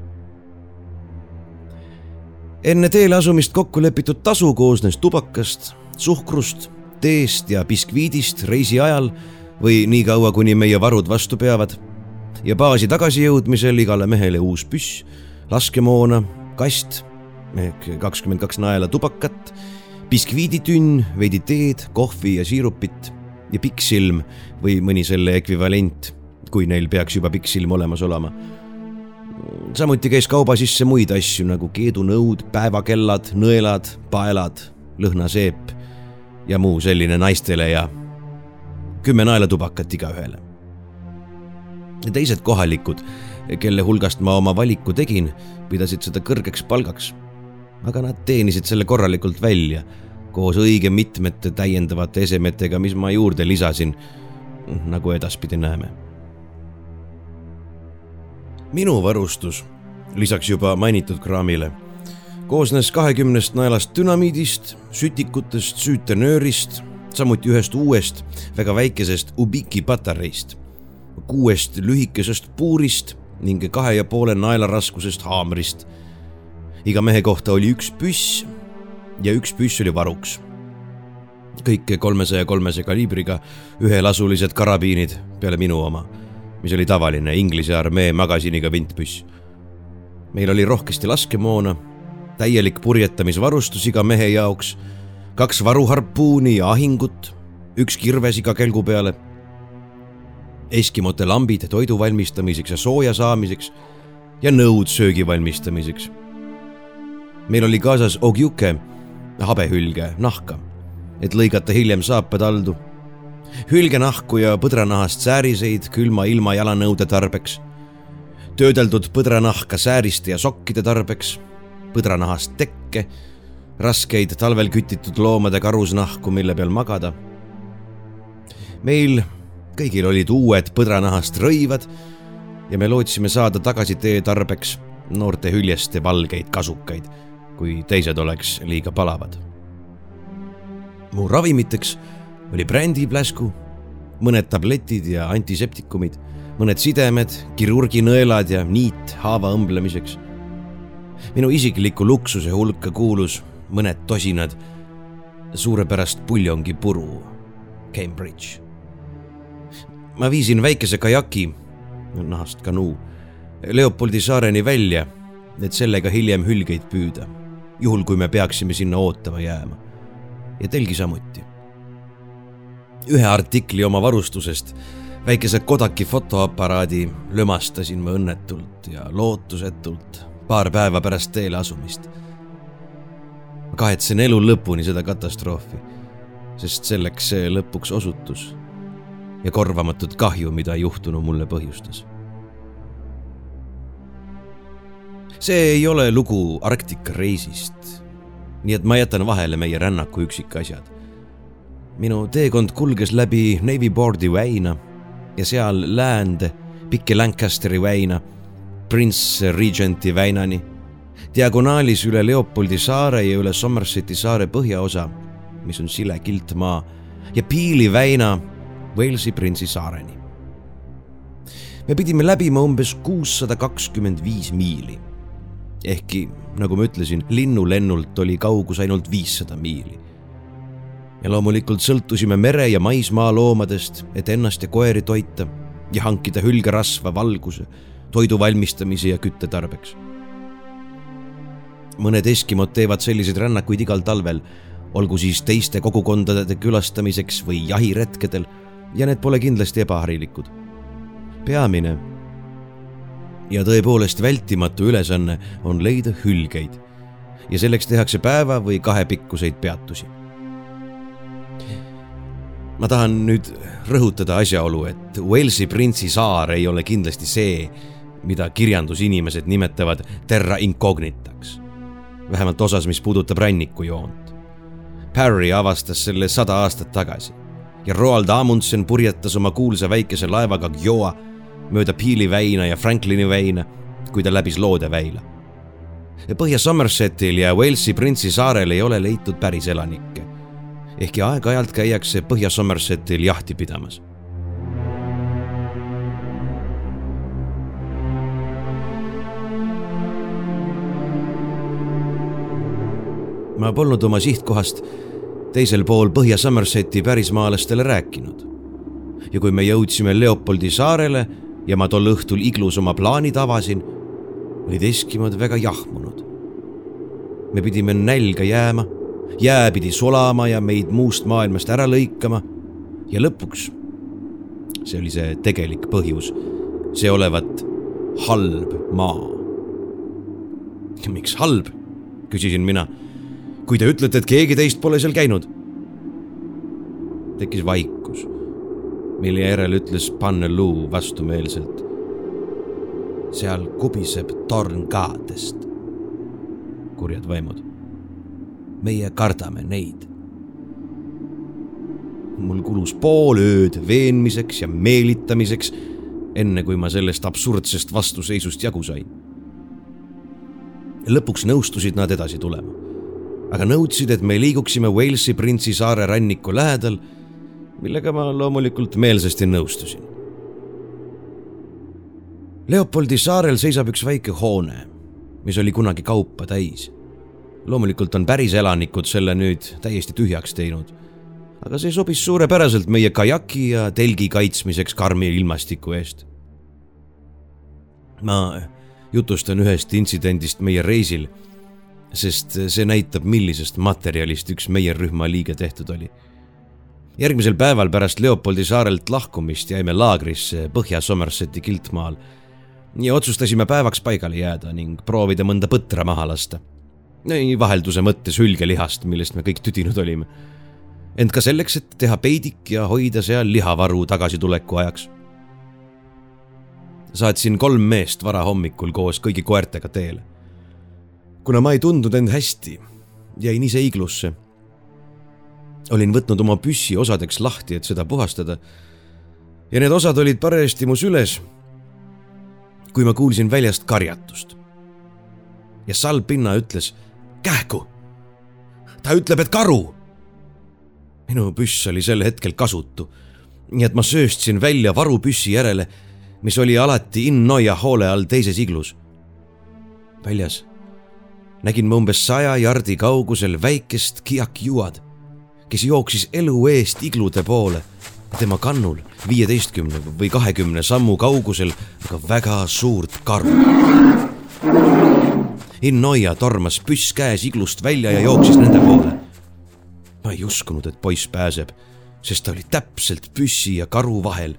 enne teele asumist kokku lepitud tasu koosnes tubakast, suhkrust, teest ja biskviidist reisi ajal või nii kaua, kuni meie varud vastu peavad. ja baasi tagasijõudmisel igale mehele uus püss, laskemoona, kast ehk kakskümmend kaks naela tubakat, biskviiditünn, veidi teed, kohvi ja siirupit ja pikksilm või mõni selle ekvivalent, kui neil peaks juba pikksilm olemas olema samuti käis kauba sisse muid asju nagu keedunõud, päevakellad, nõelad, paelad, lõhnaseep ja muu selline naistele ja kümme naelatubakat igaühele. teised kohalikud, kelle hulgast ma oma valiku tegin, pidasid seda kõrgeks palgaks. aga nad teenisid selle korralikult välja koos õige mitmete täiendavate esemetega, mis ma juurde lisasin, nagu edaspidi näeme minu varustus, lisaks juba mainitud kraamile, koosnes kahekümnest naelast dünamiidist, sütikutest, süütenöörist, samuti ühest uuest väga väikesest Ubiki patareist, kuuest lühikesest puurist ning kahe ja poole naela raskusest haamrist. iga mehe kohta oli üks püss ja üks püss oli varuks. kõik kolmesaja kolmese kaliibriga ühelasulised karabiinid peale minu oma mis oli tavaline Inglise armee magasiniga vintpüss. meil oli rohkesti laskemoona, täielik purjetamisvarustus iga mehe jaoks, kaks varuharpuuni ja ahingut, üks kirves iga kelgu peale, eskimote lambid toidu valmistamiseks ja sooja saamiseks ja nõud söögi valmistamiseks. meil oli kaasas ogjuke, habehülge, nahka, et lõigata hiljem saapad haldu hülgenahku ja põdranahast sääriseid külma ilma jalanõude tarbeks, töödeldud põdranahka sääriste ja sokkide tarbeks, põdranahast tekke, raskeid talvel kütitud loomade karusnahku, mille peal magada. meil kõigil olid uued põdranahast rõivad ja me lootsime saada tagasitee tarbeks noorte hüljeste valgeid kasukaid, kui teised oleks liiga palavad. mu ravimiteks oli brändipläsku, mõned tabletid ja antiseptikumid, mõned sidemed, kirurginõelad ja niit haava õmblemiseks. minu isikliku luksuse hulka kuulus mõned tosinad suurepärast puljongipuru, Cambridge. Ma viisin väikese kajaki, nahast kanuu, Leopoldi saareni välja, et sellega hiljem hülgeid püüda, juhul kui me peaksime sinna ootama jääma. ja telgi samuti ühe artikli oma varustusest, väikese Kodaki fotoaparaadi lömastasin ma õnnetult ja lootusetult paar päeva pärast teele asumist. kahetsen elu lõpuni seda katastroofi, sest selleks see lõpuks osutus ja korvamatut kahju, mida juhtunu mulle põhjustas. see ei ole lugu Arktika reisist, nii et ma jätan vahele meie rännaku üksikasjad. minu teekond kulges läbi Navy Boardi väina ja seal läände Piki Lancasteri väina, Prince Regenti väinani, diagonaalis üle Leopoldi saare ja üle Somerseti saare põhjaosa, mis on sile kiltmaa, ja Piili väina Walesi printsi saareni. me pidime läbima umbes kuussada kakskümmend viis miili. ehkki, nagu ma ütlesin, linnulennult oli kaugus ainult viissada miili. ja loomulikult sõltusime mere- ja maismaa loomadest, et ennast ja koeri toita ja hankida hülgerasva, valguse, toidu valmistamise ja kütte tarbeks. mõned Eskimod teevad selliseid rännakuid igal talvel, olgu siis teiste kogukondade külastamiseks või jahiretkedel ja need pole kindlasti ebaharilikud. peamine ja tõepoolest vältimatu ülesanne on leida hülgeid ja selleks tehakse päeva või kahepikkuseid peatusi. ma tahan nüüd rõhutada asjaolu, et Walesi printsi saar ei ole kindlasti see, mida kirjandusinimesed nimetavad terra incognitaks. vähemalt osas, mis puudutab rannikujoont. Parry avastas selle sada aastat tagasi ja Roald Amundsen purjetas oma kuulsa väikese laevaga Gjoa mööda Peeli väina ja Franklini väina, kui ta läbis Loodeväila. Põhja-Somersetil ja Walesi printsi saarel ei ole leitud päris elanikke, ehkki aeg-ajalt käiakse Põhja-Somersetil jahti pidamas ma polnud oma sihtkohast teisel pool Põhja-Somerseti pärismaalastele rääkinud. ja kui me jõudsime Leopoldi saarele ja ma tol õhtul iglus oma plaanid avasin, olid Eskimod väga jahmunud. me pidime nälga jääma, jää pidi sulama ja meid muust maailmast ära lõikama ja lõpuks, see oli see tegelik põhjus, see olevat halb maa. miks halb, küsisin mina kui te ütlete, et keegi teist pole seal käinud. tekkis vaikus, mille järel ütles Panneluu vastumeelselt. seal kubiseb torn kaadest. kurjad vaimud. meie kardame neid. mul kulus pool ööd veenmiseks ja meelitamiseks, enne kui ma sellest absurdsest vastuseisust jagu sain. lõpuks nõustusid nad edasi tulema aga nõudsid, et me liiguksime Walesi printsi saare ranniku lähedal, millega ma loomulikult meelsasti nõustusin. Leopoldi saarel seisab üks väike hoone, mis oli kunagi kaupa täis. loomulikult on päris elanikud selle nüüd täiesti tühjaks teinud, aga see sobis suurepäraselt meie kajaki ja telgi kaitsmiseks karmi ilmastiku eest. ma jutustan ühest intsidendist meie reisil sest see näitab, millisest materjalist üks meie rühma liige tehtud oli. järgmisel päeval pärast Leopoldi saarelt lahkumist jäime laagrisse Põhja-Somerseti kiltmaal ja otsustasime päevaks paigale jääda ning proovida mõnda põtra maha lasta. vahelduse mõttes hülgelihast, millest me kõik tüdinud olime. ent ka selleks, et teha peidik ja hoida seal lihavaru tagasituleku ajaks. saatsin kolm meest varahommikul koos kõigi koertega teele kuna ma ei tundnud end hästi, jäin ise iglusse. olin võtnud oma püssi osadeks lahti, et seda puhastada. ja need osad olid parajasti mu süles, kui ma kuulsin väljast karjatust. ja Salpinna ütles kähku. ta ütleb, et karu. minu püss oli sel hetkel kasutu, nii et ma sööstsin välja varupüssi järele, mis oli alati Innoia hoole all teises iglus. väljas nägin ma umbes saja jardi kaugusel väikest Kiak-Juad, kes jooksis elu eest iglude poole. tema kannul viieteistkümne või kahekümne sammu kaugusel aga väga suurt karu. Innoia tormas püss käes iglust välja ja jooksis nende poole. ma ei uskunud, et poiss pääseb, sest ta oli täpselt püssi ja karu vahel.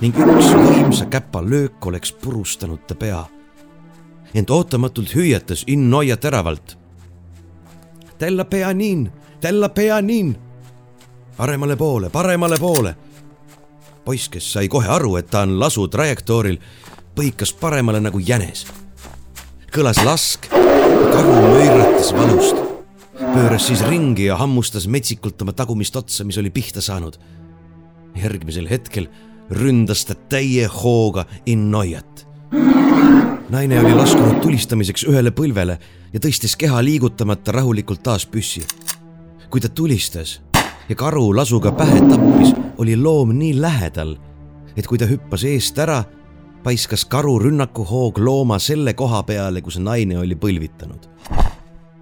ning üks võimsa käpa löök oleks purustanud ta pea ent ootamatult hüüatas Innoia teravalt. Tella peanin, tella peanin. paremale poole, paremale poole. poiss, kes sai kohe aru, et ta on lasu trajektooril, põikas paremale nagu jänes. kõlas lask, karu möiratas valust. pööras siis ringi ja hammustas metsikult oma tagumist otsa, mis oli pihta saanud. järgmisel hetkel ründas ta täie hooga Innoiat. Naine oli laskunud tulistamiseks ühele põlvele ja tõstis keha liigutamata rahulikult taas püssi. kui ta tulistas ja karu lasuga pähe tappis, oli loom nii lähedal, et kui ta hüppas eest ära, paiskas karu rünnakuhoog looma selle koha peale, kus naine oli põlvitanud.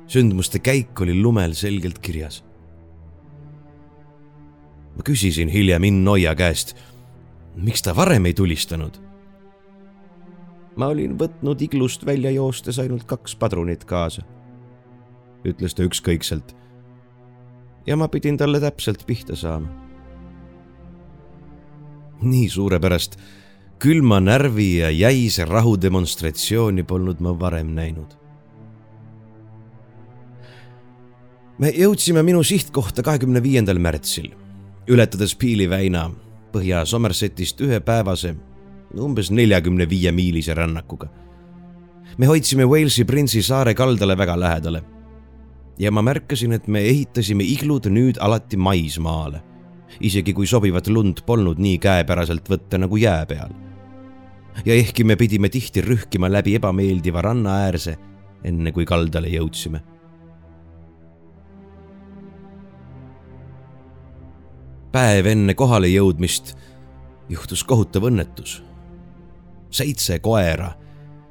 sündmuste käik oli lumel selgelt kirjas. ma küsisin hiljem Innoia käest, miks ta varem ei tulistanud. Ma olin võtnud iglust välja joostes ainult kaks padrunit kaasa, ütles ta ükskõikselt. ja ma pidin talle täpselt pihta saama. nii suurepärast külma närvi ja jäise rahu demonstratsiooni polnud ma varem näinud. me jõudsime minu sihtkohta kahekümne viiendal märtsil, ületades Peeli väina põhja Somersetist ühepäevase, umbes neljakümne viie miilise rännakuga. me hoidsime Walesi Prince'i saare kaldale väga lähedale. ja ma märkasin, et me ehitasime iglud nüüd alati maismaale, isegi kui sobivat lund polnud nii käepäraselt võtta nagu jää peal ja ehkki me pidime tihti rühkima läbi ebameeldiva rannaäärse, enne kui kaldale jõudsime. päev enne kohale jõudmist juhtus kohutav õnnetus. Seitse koera,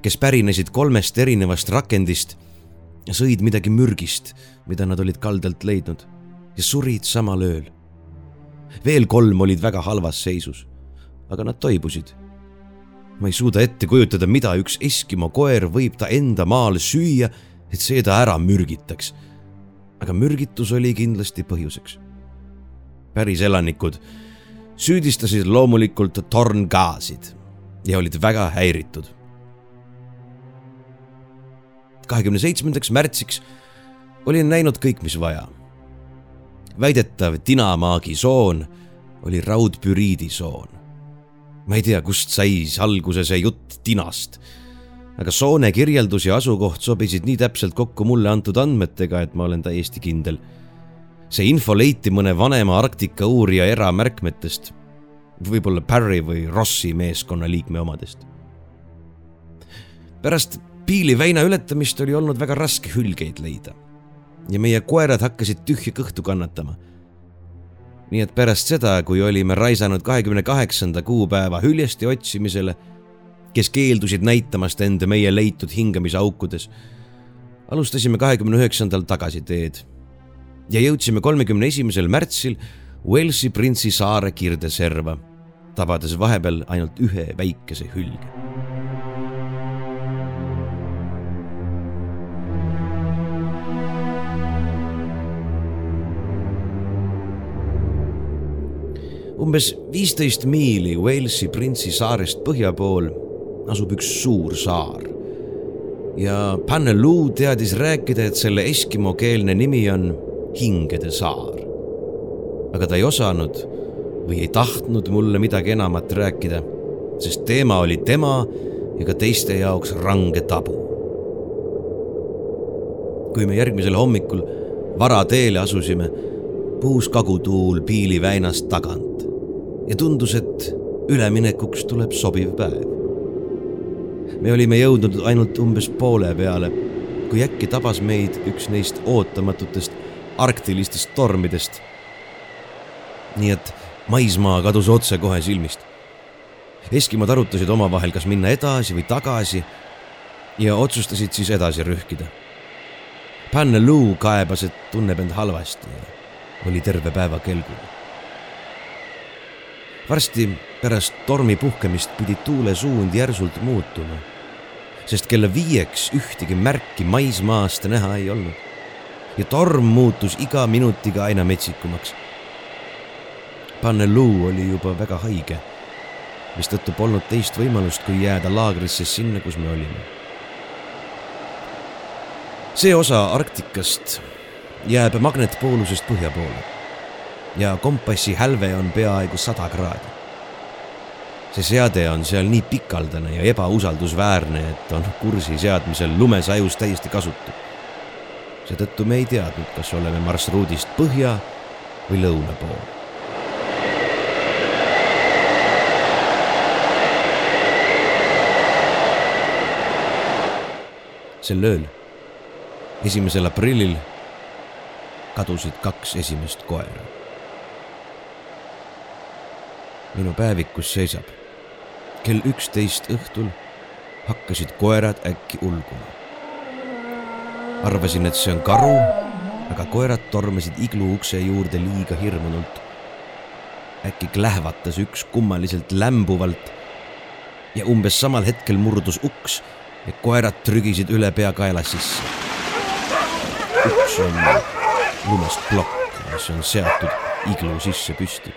kes pärinesid kolmest erinevast rakendist, sõid midagi mürgist, mida nad olid kaldalt leidnud ja surid samal ööl. veel kolm olid väga halvas seisus, aga nad toibusid ma ei suuda ette kujutada, mida üks Eskimo koer võib ta enda maal süüa, et see ta ära mürgitaks. aga mürgitus oli kindlasti põhjuseks. päriselanikud süüdistasid loomulikult torngaasid ja olid väga häiritud. kahekümne seitsmendaks märtsiks olin näinud kõik, mis vaja. väidetav tinamaagi soon oli raudpüriidi soon ma ei tea, kust sai alguse see jutt tinast. aga Soone kirjeldus ja asukoht sobisid nii täpselt kokku mulle antud andmetega, et ma olen täiesti kindel. see info leiti mõne vanema Arktika uurija eramärkmetest, võib-olla Barry või Rossi meeskonna liikme omadest. pärast Piili väina ületamist oli olnud väga raske hülgeid leida. Ja meie koerad hakkasid tühja kõhtu kannatama. Nii et pärast seda, kui olime raisanud kahekümne kaheksanda kuupäeva hüljeste otsimisele, kes keeldusid näitamast end meie leitud hingamisaukudes, alustasime kahekümne üheksandal tagasiteed ja jõudsime kolmekümne esimesel märtsil Walesi printsi saare kirdeserva, tabades vahepeal ainult ühe väikese hülge umbes viisteist miili Walesi printsi saarest põhja pool asub üks suur saar. ja Panneluu teadis rääkida, et selle eskimokeelne nimi on Hingede saar. aga ta ei osanud või ei tahtnud mulle midagi enamat rääkida, sest teema oli tema ja ka teiste jaoks range tabu. kui me järgmisel hommikul varateele asusime, puhus kagutuul Piili väinast tagant ja tundus, et üleminekuks tuleb sobiv päev. me olime jõudnud ainult umbes poole peale, kui äkki tabas meid üks neist ootamatutest arktilistest tormidest. nii et maismaa kadus otsekohe silmist. Eskimod arutasid omavahel, kas minna edasi või tagasi ja otsustasid siis edasi rühkida. Panne-Luu kaebas, et tunneb end halvasti ja oli terve päeva kelgul varsti pärast tormi puhkemist pidi tuule suund järsult muutuma, sest kella viieks ühtegi märki maismaast näha ei olnud. ja torm muutus iga minutiga aina metsikumaks. Panneluu oli juba väga haige, mistõttu polnud teist võimalust, kui jääda laagrisse sinna, kus me olime. see osa Arktikast jääb magnetpoolusest põhja poole ja kompassi hälve on peaaegu sada kraadi. see seade on seal nii pikaldane ja ebausaldusväärne, et on kursi seadmisel lumesajus täiesti kasutu. seetõttu me ei teadnud, kas oleme marsruudist põhja või lõuna pool. Sel ööl, esimesel aprillil kadusid kaks esimest koera. minu päevikus seisab. kell üksteist õhtul hakkasid koerad äkki ulguma. arvasin, et see on karu, aga koerad tormasid iglu ukse juurde liiga hirmunult. äkki klähvatas üks kummaliselt lämbuvalt ja umbes samal hetkel murdus uks ja koerad trügisid üle peakaela sisse. uks on lumest plokk, mis on seatud iglu sisse püsti.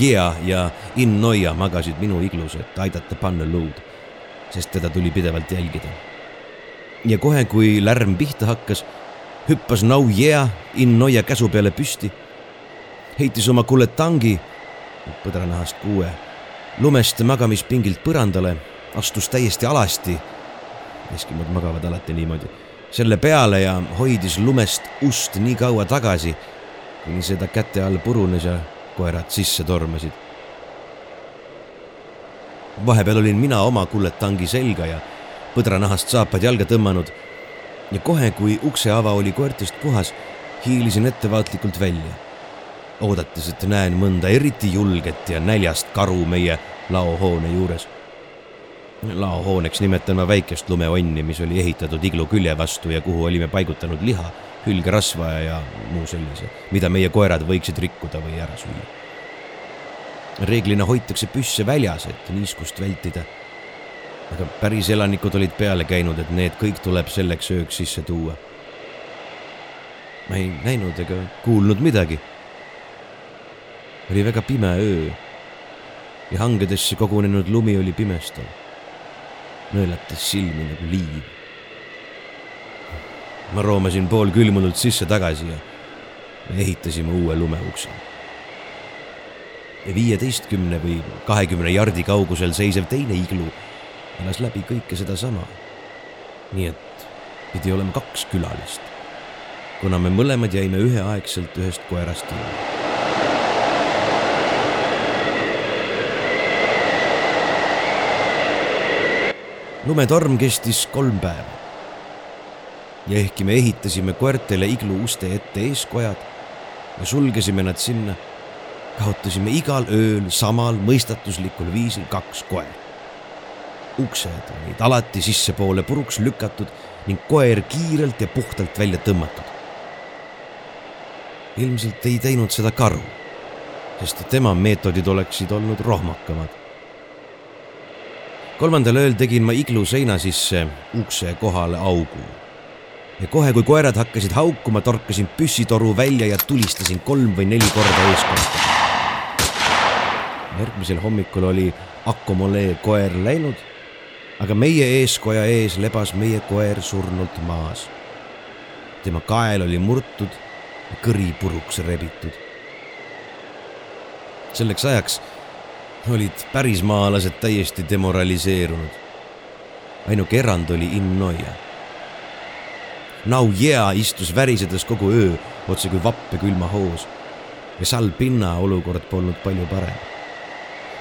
Yeah ja In Noia magasid minu iglus, et aidata panna luud, sest teda tuli pidevalt jälgida. ja kohe, kui lärm pihta hakkas, hüppas Now Yeah In Noia käsu peale püsti, heitis oma kulletangi, põdranahast kuue, lumest magamispingilt põrandale, astus täiesti alasti. Eskimod magavad alati niimoodi selle peale ja hoidis lumest ust nii kaua tagasi, kuni seda käte all purunes ja koerad sisse tormasid. vahepeal olin mina oma kulletangi selga ja põdranahast saapad jalga tõmmanud ja kohe, kui ukseava oli koertest puhas, hiilisin ettevaatlikult välja, oodates, et näen mõnda eriti julget ja näljast karu meie laohoone juures laohooneks nimetan ma väikest lumeonni, mis oli ehitatud iglu külje vastu ja kuhu olime paigutanud liha, hülgerasva ja muu sellise, mida meie koerad võiksid rikkuda või ära süüa. reeglina hoitakse püsse väljas, et niiskust vältida. aga päris elanikud olid peale käinud, et need kõik tuleb selleks ööks sisse tuua. ma ei näinud ega kuulnud midagi. oli väga pime öö ja hangedesse kogunenud lumi oli pimestav nõelatas silmi nagu liiv. ma roomasin poolkülmunult sisse tagasi ja me ehitasime uue lumeukse. viieteistkümne või kahekümne jardi kaugusel seisev teine iglu elas läbi kõike sedasama. nii et pidi olema kaks külalist, kuna me mõlemad jäime üheaegselt ühest koerast ilma lumetorm kestis kolm päeva. ja ehkki me ehitasime koertele iglu uste ette eeskojad ja sulgesime nad sinna, kaotasime igal ööl samal mõistatuslikul viisil kaks koera. uksed olid alati sissepoole puruks lükatud ning koer kiirelt ja puhtalt välja tõmmatud. ilmselt ei teinud seda karu, sest tema meetodid oleksid olnud rohmakamad kolmandal ööl tegin ma iglu seina sisse ukse kohale augu. ja kohe, kui koerad hakkasid haukuma, torkasin püssitoru välja ja tulistasin kolm või neli korda eeskorda. järgmisel hommikul oli Akomolee koer läinud, aga meie eeskoja ees lebas meie koer surnult maas. tema kael oli murtud kõri puruks rebitud. selleks ajaks olid pärismaalased täiesti demoraliseerunud. ainuke erand oli Innoia. Now Yeah istus värisedes kogu öö otse kui vapp ja külma hoos ja Salpinna olukord polnud palju parem.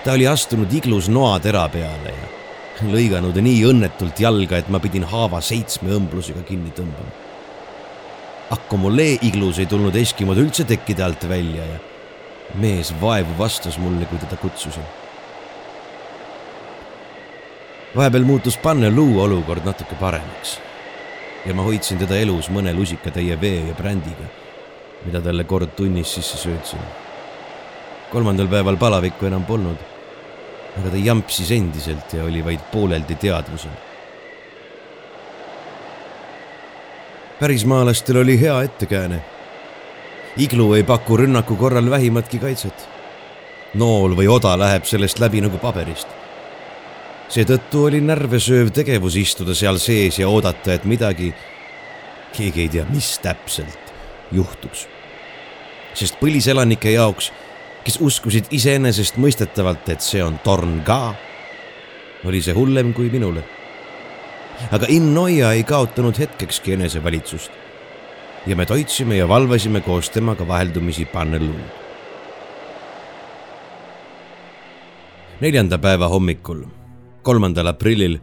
ta oli astunud iglus noatera peale ja lõiganud nii õnnetult jalga, et ma pidin haava seitsme õmblusega kinni tõmbama. Akomolee iglus ei tulnud Eskimod üldse tekkide alt välja ja mees vaevu vastas mulle, kui teda kutsusin. vahepeal muutus Panneluu olukord natuke paremaks ja ma hoidsin teda elus mõne lusikatäie vee ja brändiga, mida talle kord tunnis sisse söötsin. kolmandal päeval palavikku enam polnud, aga ta jampsis endiselt ja oli vaid pooleldi teadvusel. pärismaalastel oli hea ettekääne iglu ei paku rünnaku korral vähimatki kaitset. nool või oda läheb sellest läbi nagu paberist. seetõttu oli närvesööv tegevus istuda seal sees ja oodata, et midagi, keegi ei tea, mis täpselt juhtuks. sest põliselanike jaoks, kes uskusid iseenesestmõistetavalt, et see on torn ka, oli see hullem kui minule. aga Innoia ei kaotanud hetkekski enesevalitsust. Ja me toitsime ja valvasime koos temaga vaheldumisi Pannelluud. neljanda päeva hommikul, kolmandal aprillil,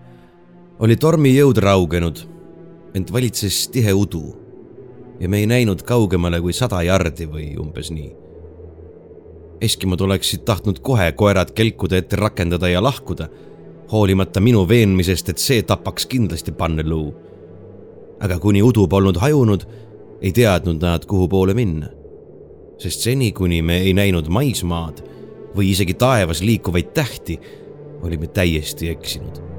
oli tormijõud raugenud, ent valitses tihe udu ja me ei näinud kaugemale kui sada jardi või umbes nii. Eskimod oleksid tahtnud kohe koerad kelkude ette rakendada ja lahkuda, hoolimata minu veenmisest, et see tapaks kindlasti panneluu. aga kuni udu polnud hajunud, ei teadnud nad, kuhu poole minna. sest seni, kuni me ei näinud maismaad või isegi taevas liikuvaid tähti, olime täiesti eksinud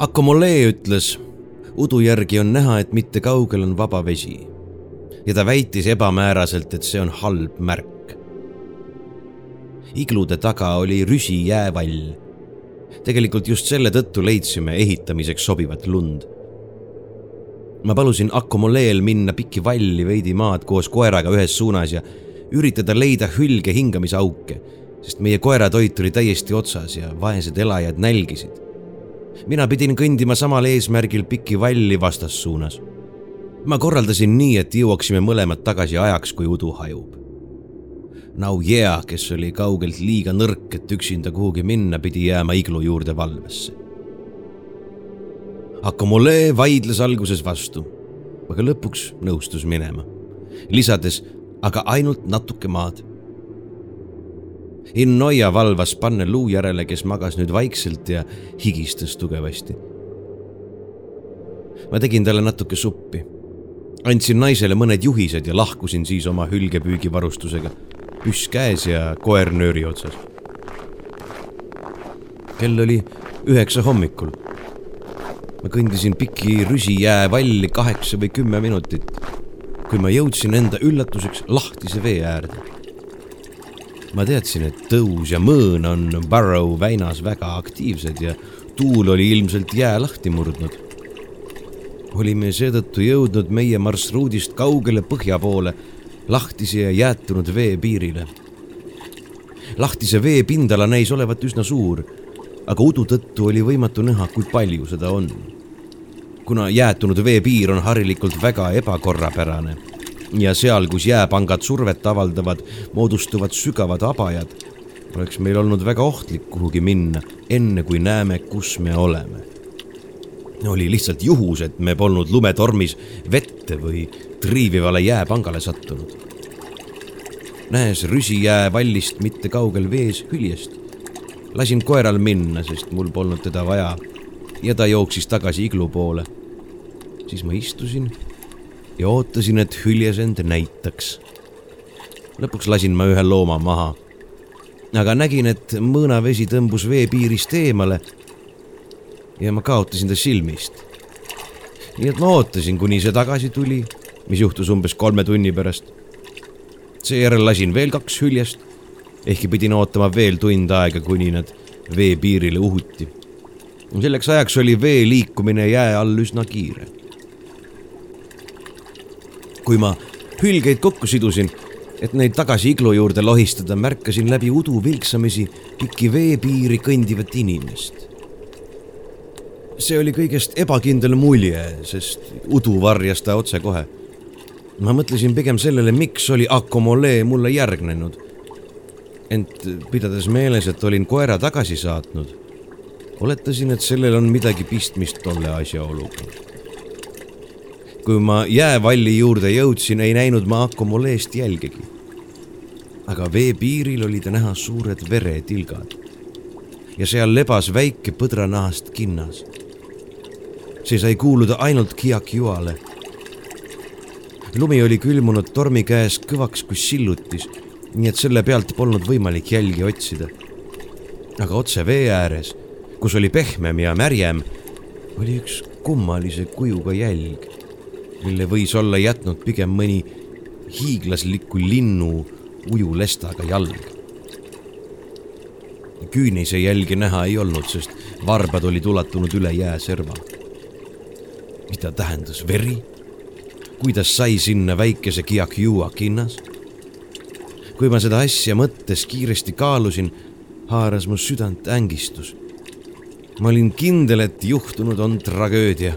Akomolee ütles, udu järgi on näha, et mitte kaugel on vaba vesi. ja ta väitis ebamääraselt, et see on halb märk. Iglude taga oli rüsi jäävall. tegelikult just selle tõttu leidsime ehitamiseks sobivat lund. ma palusin Akomoleel minna pikki valli veidi maad koos koeraga ühes suunas ja üritada leida hülge hingamisauke, sest meie koeratoit oli täiesti otsas ja vaesed elajad nälgisid mina pidin kõndima samal eesmärgil pikki valli vastassuunas. ma korraldasin nii, et jõuaksime mõlemad tagasi ajaks, kui udu hajub. Now yeah, kes oli kaugelt liiga nõrk, et üksinda kuhugi minna, pidi jääma iglu juurde valvesse. Akomole vaidles alguses vastu, aga lõpuks nõustus minema, lisades aga ainult natuke maad Innoia valvas panne luu järele, kes magas nüüd vaikselt ja higistas tugevasti. ma tegin talle natuke suppi. andsin naisele mõned juhised ja lahkusin siis oma hülgepüügivarustusega, püss käes ja koer nööri otsas. kell oli üheksa hommikul. ma kõndisin piki rüsijää valli kaheksa või kümme minutit, kui ma jõudsin enda üllatuseks lahtise vee äärde ma teadsin, et tõus ja mõõn on Barrow väinas väga aktiivsed ja tuul oli ilmselt jää lahti murdnud. olime seetõttu jõudnud meie marsruudist kaugele põhja poole, lahtise ja jäätunud vee piirile. lahtise vee pindala näis olevat üsna suur, aga udu tõttu oli võimatu näha, kui palju seda on. kuna jäätunud veepiir on harilikult väga ebakorrapärane ja seal, kus jääpangad survet avaldavad, moodustuvad sügavad abajad, oleks meil olnud väga ohtlik kuhugi minna, enne kui näeme, kus me oleme. oli lihtsalt juhus, et me polnud lumetormis vette või triivivale jääpangale sattunud. näes rüsijää vallist mitte kaugel vees hüljest, lasin koeral minna, sest mul polnud teda vaja ja ta jooksis tagasi iglu poole. siis ma istusin ja ootasin, et hüljes end näitaks. lõpuks lasin ma ühe looma maha. aga nägin, et mõõnavesi tõmbus veepiirist eemale. ja ma kaotasin ta silmist. nii et ma ootasin, kuni see tagasi tuli, mis juhtus umbes kolme tunni pärast. seejärel lasin veel kaks hüljest, ehkki pidin ootama veel tund aega, kuni nad veepiirile uhuti. selleks ajaks oli vee liikumine jää all üsna kiire kui ma hülgeid kokku sidusin, et neid tagasi iglu juurde lohistada, märkasin läbi udu vilksamisi pikki veepiiri kõndivat inimest. see oli kõigest ebakindel mulje, sest udu varjas ta otsekohe. Ma mõtlesin pigem sellele, miks oli Akomole mulle järgnenud. ent pidades meeles, et olin koera tagasi saatnud, oletasin, et sellel on midagi pistmist tolle asjaoluga kui ma jäävalli juurde jõudsin, ei näinud ma Akomoleest jälgegi. aga veepiiril oli ta näha suured veretilgad ja seal lebas väike põdranahast kinnas. see sai kuuluda ainult Kiakiuale. Lumi oli külmunud tormi käes kõvaks kui sillutis, nii et selle pealt polnud võimalik jälgi otsida. aga otse vee ääres, kus oli pehmem ja märjem, oli üks kummalise kujuga jälg mille võis olla jätnud pigem mõni hiiglasliku linnu ujulestaga jalg. küünise jälgi näha ei olnud, sest varbad olid ulatunud üle jääserva. mida tähendas veri? Kuidas sai sinna väikese Kiakiua kinnas. kui ma seda asja mõttes kiiresti kaalusin, haaras mu südant ängistus. ma olin kindel, et juhtunud on tragöödia.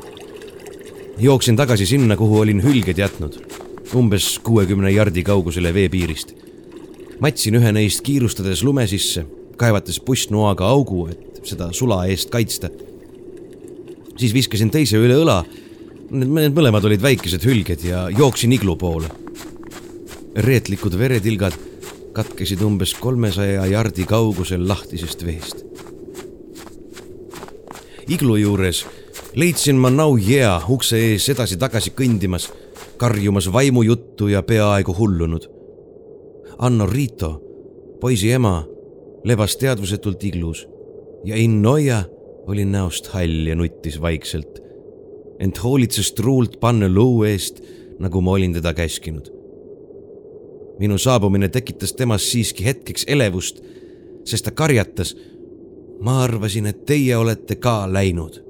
jooksin tagasi sinna, kuhu olin hülged jätnud, umbes kuuekümne jardi kaugusele veepiirist. matsin ühe neist kiirustades lume sisse, kaevates pussnoaga augu, et seda sula eest kaitsta. siis viskasin teise üle õla Need mõlemad olid väikesed hülged ja jooksin iglu poole. reetlikud veretilgad katkesid umbes kolmesaja jardi kaugusel lahtisest veest. iglu juures leidsin ma Nau Jea ukse ees edasi-tagasi kõndimas, karjumas vaimujuttu ja peaaegu hullunud. Anno Rito, poisi ema, lebas teadvusetult iglus ja Innoia oli näost hall ja nuttis vaikselt ent hoolitses truult panna luu eest, nagu ma olin teda käskinud. minu saabumine tekitas temas siiski hetkeks elevust, sest ta karjatas. ma arvasin, et teie olete ka läinud.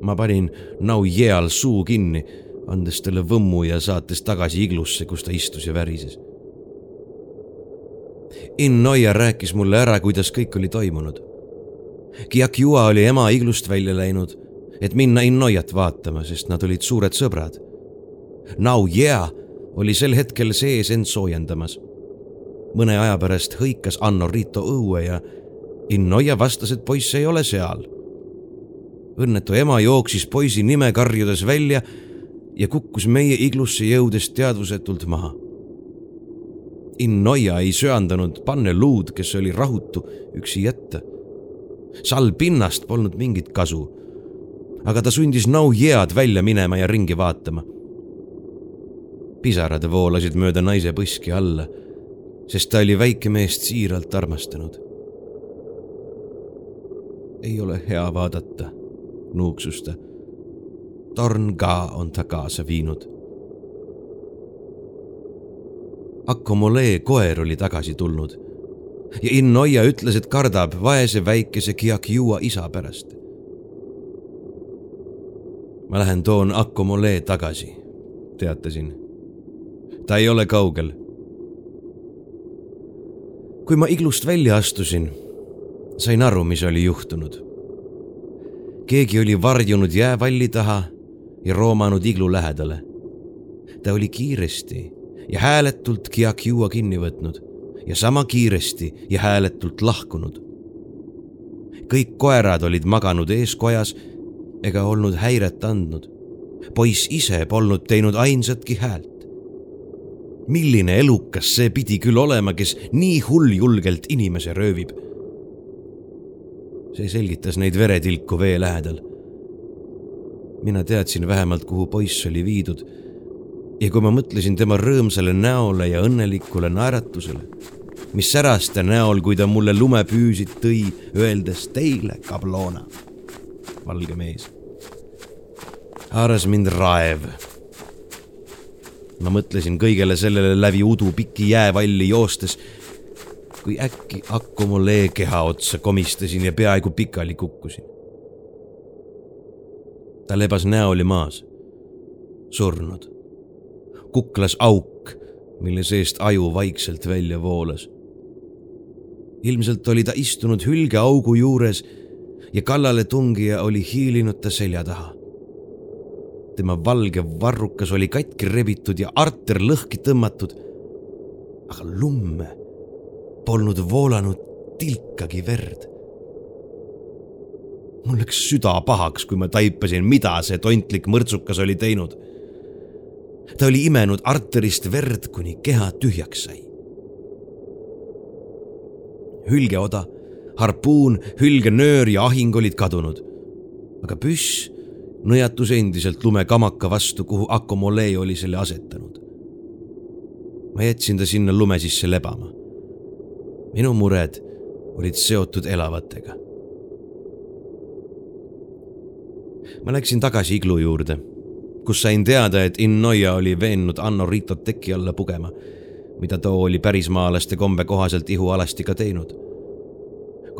ma panin Nau Jeal suu kinni, andes talle võmmu ja saates tagasi iglusse, kus ta istus ja värises. Innoia rääkis mulle ära, kuidas kõik oli toimunud Kiakiua oli ema iglust välja läinud et minna Innoiat vaatama, sest nad olid suured sõbrad. Now yeah oli sel hetkel sees end soojendamas. mõne aja pärast hõikas Anno Rito õue ja Innoia vastas, et poiss ei ole seal. õnnetu ema jooksis poisi nime karjudes välja ja kukkus meie iglusse jõudes teadvusetult maha. Innoia ei söandanud panne luud, kes oli rahutu, üksi jätta. sall pinnast polnud mingit kasu aga ta sundis Nau Yead välja minema ja ringi vaatama. pisarad voolasid mööda naise põski alla, sest ta oli väikemeest siiralt armastanud. ei ole hea vaadata, nuuksus ta. torn ka on ta kaasa viinud. Akomolee koer oli tagasi tulnud ja Innoia ütles, et kardab vaese väikese Kiakiua isa pärast ma lähen toon Akomolee tagasi, teatasin. ta ei ole kaugel. kui ma iglust välja astusin, sain aru, mis oli juhtunud. keegi oli varjunud jäävalli taha ja roomanud iglu lähedale. ta oli kiiresti ja hääletult Kiakiua kinni võtnud ja sama kiiresti ja hääletult lahkunud. kõik koerad olid maganud eeskojas ega olnud häiret andnud. poiss ise polnud teinud ainsatki häält. milline elukas see pidi küll olema, kes nii hulljulgelt inimese röövib? see selgitas neid veretilku vee lähedal. mina teadsin vähemalt, kuhu poiss oli viidud. ja kui ma mõtlesin tema rõõmsale näole ja õnnelikule naeratusele, mis säras ta näol, kui ta mulle lumepüüsid tõi, öeldes teile, kabloona valge mees. haaras mind raev. ma mõtlesin kõigele sellele läbi udu pikki jäävalli joostes, kui äkki Akkomolee keha otsa komistasin ja peaaegu pikali kukkusin. ta lebas näoli maas, surnud. kuklas auk, mille seest aju vaikselt välja voolas ilmselt oli ta istunud hülgeaugu juures ja kallaletungija oli hiilinud ta selja taha. tema valge varrukas oli katki rebitud ja arter lõhki tõmmatud. aga lumme polnud voolanud tilkagi verd. mul läks süda pahaks, kui ma taipasin, mida see tontlik mõrtsukas oli teinud. ta oli imenud arterist verd, kuni keha tühjaks sai. hülgeoda harpuun, hülgenöör ja ahing olid kadunud. aga püss nõjatus endiselt lumekamaka vastu, kuhu Akomolee oli selle asetanud. ma jätsin ta sinna lume sisse lebama. minu mured olid seotud elavatega. ma läksin tagasi iglu juurde, kus sain teada, et Innoia oli veennud Anno Ritot teki alla pugema, mida too oli pärismaalaste kombe kohaselt ihualasti ka teinud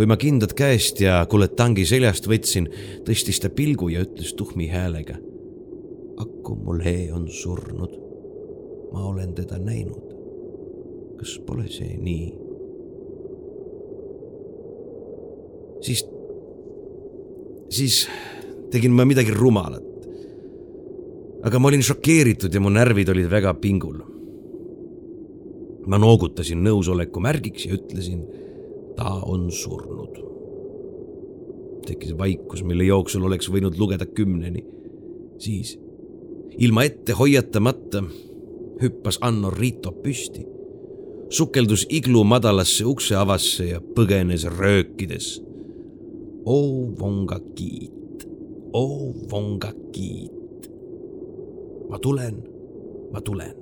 kui ma kindad käest ja kuletangi seljast võtsin, tõstis ta pilgu ja ütles tuhmi häälega. Aku Mulhe on surnud. ma olen teda näinud. kas pole see nii? siis, siis tegin ma midagi rumalat. aga ma olin šokeeritud ja mu närvid olid väga pingul. ma noogutasin nõusoleku märgiks ja ütlesin, ta on surnud. tekkis vaikus, mille jooksul oleks võinud lugeda kümneni. siis, ilma ette hoiatamata, hüppas Anno Rito püsti, sukeldus iglu madalasse ukseavasse ja põgenes röökides. oo vongakiit oo vongakiit. ma tulen, ma tulen.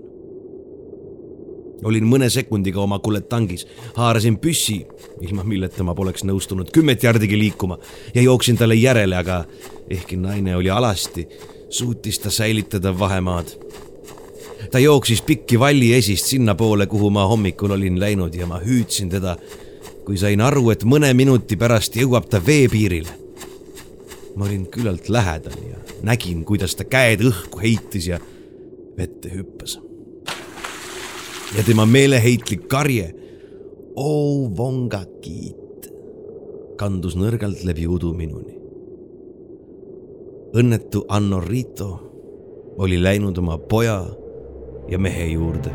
Olin mõne sekundiga oma kuletangis, haarasin püssi, ilma milleta ma poleks nõustunud kümmet jardigi liikuma ja jooksin talle järele, aga ehkki naine oli alasti, suutis ta säilitada vahemaad. ta jooksis pikki valli esist sinnapoole, kuhu ma hommikul olin läinud ja ma hüüdsin teda, kui sain aru, et mõne minuti pärast jõuab ta veepiirile ma olin küllalt lähedal ja nägin, kuidas ta käed õhku heitis ja vette hüppas. Ja tema meeleheitlik karje, oo vongakiit, kandus nõrgalt läbi udu minuni. õnnetu Anno Rito oli läinud oma poja ja mehe juurde.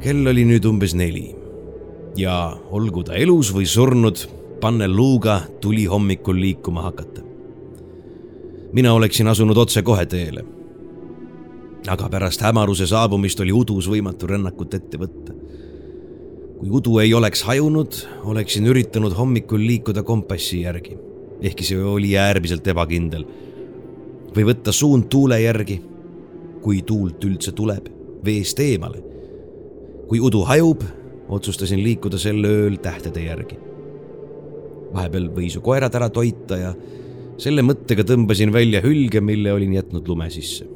Kell oli nüüd umbes neli. Ja olgu ta elus või surnud, panneluuga tuli hommikul liikuma hakata. mina oleksin asunud otsekohe teele. aga pärast hämaruse saabumist oli udus võimatu rännakut ette võtta. kui udu ei oleks hajunud, oleksin üritanud hommikul liikuda kompassi järgi, ehkki see oli äärmiselt ebakindel. või võtta suund tuule järgi, kui tuult üldse tuleb, veest eemale kui udu hajub, otsustasin liikuda sel ööl tähtede järgi. Vahepeal võis ju koerad ära toita ja selle mõttega tõmbasin välja hülge, mille olin jätnud lume sisse.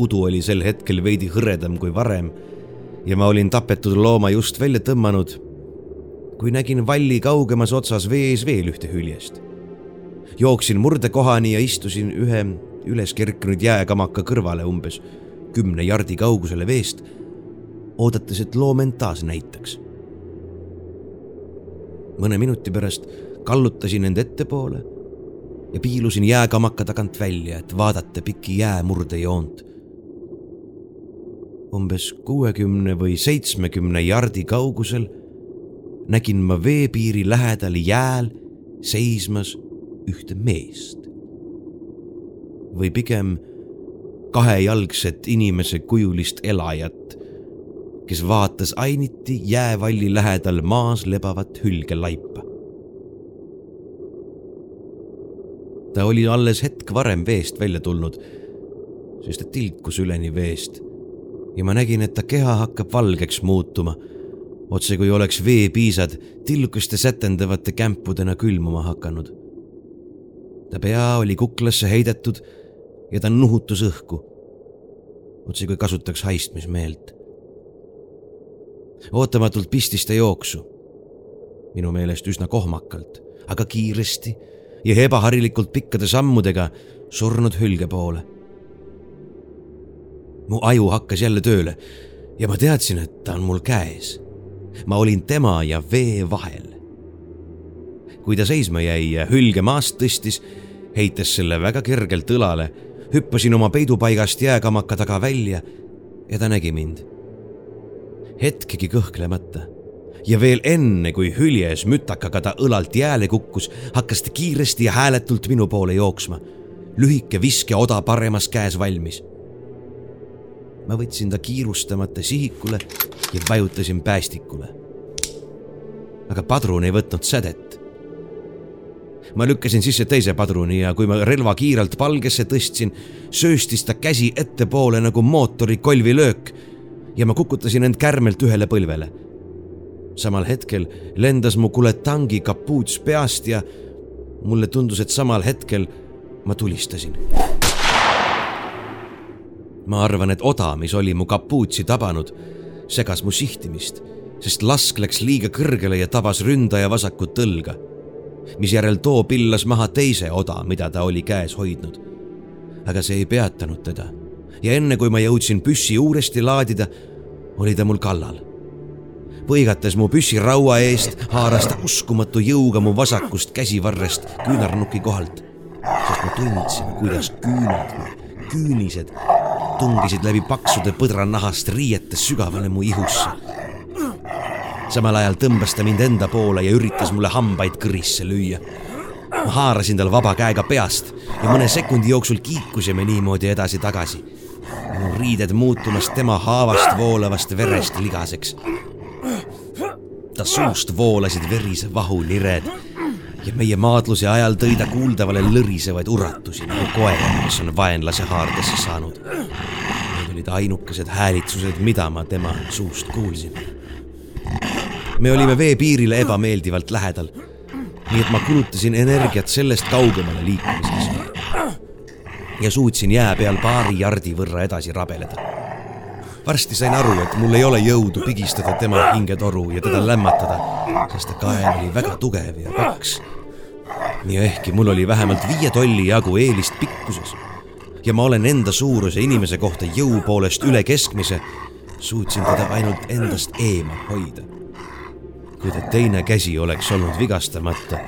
udu oli sel hetkel veidi hõredam kui varem ja ma olin tapetud looma just välja tõmmanud, kui nägin valli kaugemas otsas vees veel ühte hüljest. jooksin murdekohani ja istusin ühe üles kerkinud jääkamaka kõrvale umbes kümne jardi kaugusele veest oodates, et loom end taas näitaks. Mõne minuti pärast kallutasin end ettepoole ja piilusin jääkamaka tagant välja, et vaadata pikki jäämurdejoont. umbes kuuekümne või seitsmekümne jardi kaugusel nägin ma veepiiri lähedal jääl seismas ühte meest. või pigem kahejalgset inimese kujulist elajat kes vaatas ainiti jäävalli lähedal maas lebavat hülgelaipa. ta oli alles hetk varem veest välja tulnud, sest et tilkus üleni veest ja ma nägin, et ta keha hakkab valgeks muutuma, otse kui oleks veepiisad tilkuste sätendavate kämpudena külmuma hakanud. ta pea oli kuklasse heidetud ja ta nuhutus õhku, otse kui kasutaks haistmismeelt ootamatult pistis ta jooksu. minu meelest üsna kohmakalt, aga kiiresti ja ebaharilikult pikkade sammudega surnud hülge poole. mu aju hakkas jälle tööle ja ma teadsin, et ta on mul käes. ma olin tema ja vee vahel. kui ta seisma jäi ja hülge maast tõstis, heites selle väga kergelt õlale, hüppasin oma peidupaigast jääkamaka taga välja ja ta nägi mind hetkegi kõhklemata. ja veel enne, kui hüljes mütakaga ta õlalt jääle kukkus, hakkas ta kiiresti ja hääletult minu poole jooksma. lühike viskeoda paremas käes valmis. ma võtsin ta kiirustamata sihikule ja vajutasin päästikule. aga padrun ei võtnud sädet ma lükkasin sisse teise padruni ja kui ma relva kiirelt palgesse tõstsin, sööstis ta käsi ettepoole nagu mootori kolvilöök ja ma kukutasin end kärmelt ühele põlvele. samal hetkel lendas mu kuletangi kapuuts peast ja mulle tundus, et samal hetkel ma tulistasin. ma arvan, et oda, mis oli mu kapuutsi tabanud, segas mu sihtimist sest lask läks liiga kõrgele ja tabas ründaja vasakut õlga, misjärel too pillas maha teise oda, mida ta oli käes hoidnud. aga see ei peatanud teda ja enne kui ma jõudsin püssi uuesti laadida, oli ta mul kallal. põigates mu püssiraua eest, haaras ta uskumatu jõuga mu vasakust käsivarrest küünarnuki kohalt, sest ma tundsin, kuidas küüned, küünised tungisid läbi paksude põdranahast riiete sügavale mu ihusse. samal ajal tõmbas ta mind enda poole ja üritas mulle hambaid kõrisse lüüa. ma haarasin tal vaba käega peast ja mõne sekundi jooksul kiikusime niimoodi edasi-tagasi riided muutumas tema haavast voolavast verest ligaseks. ta suust voolasid verise vahu nired ja meie maadluse ajal tõi ta kuuldavale lõrisevaid uratusi nagu koer, kes on vaenlase haardesse saanud. Need olid ainukesed häälitsused, mida ma tema suust kuulsin. me olime veepiirile ebameeldivalt lähedal, nii et ma kulutasin energiat sellest kaugemale liikumiseks ja suutsin jää peal paari jardi võrra edasi rabeleda. varsti sain aru, et mul ei ole jõudu pigistada tema hingetoru ja teda lämmatada, sest ta kael oli väga tugev ja paks. ja ehkki mul oli vähemalt viie tolli jagu eelist pikkuses ja ma olen enda suuruse inimese kohta jõu poolest üle keskmise, suutsin teda ainult endast eemal hoida. kui ta teine käsi oleks olnud vigastamata,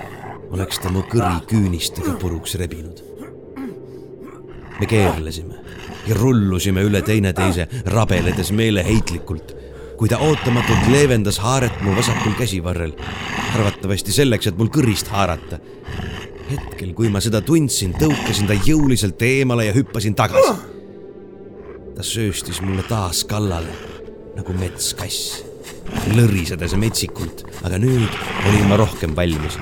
oleks ta mu kõri küünistega puruks rebinud me keerlesime ja rullusime üle teineteise, rabeledes meeleheitlikult, kui ta ootamatult leevendas haaret mu vasakul käsivarrel. arvatavasti selleks, et mul kõrist haarata. hetkel, kui ma seda tundsin, tõukasin ta jõuliselt eemale ja hüppasin tagasi. ta sööstis mulle taas kallale nagu metskass, lõrisedes metsikult, aga nüüd olin ma rohkem valmis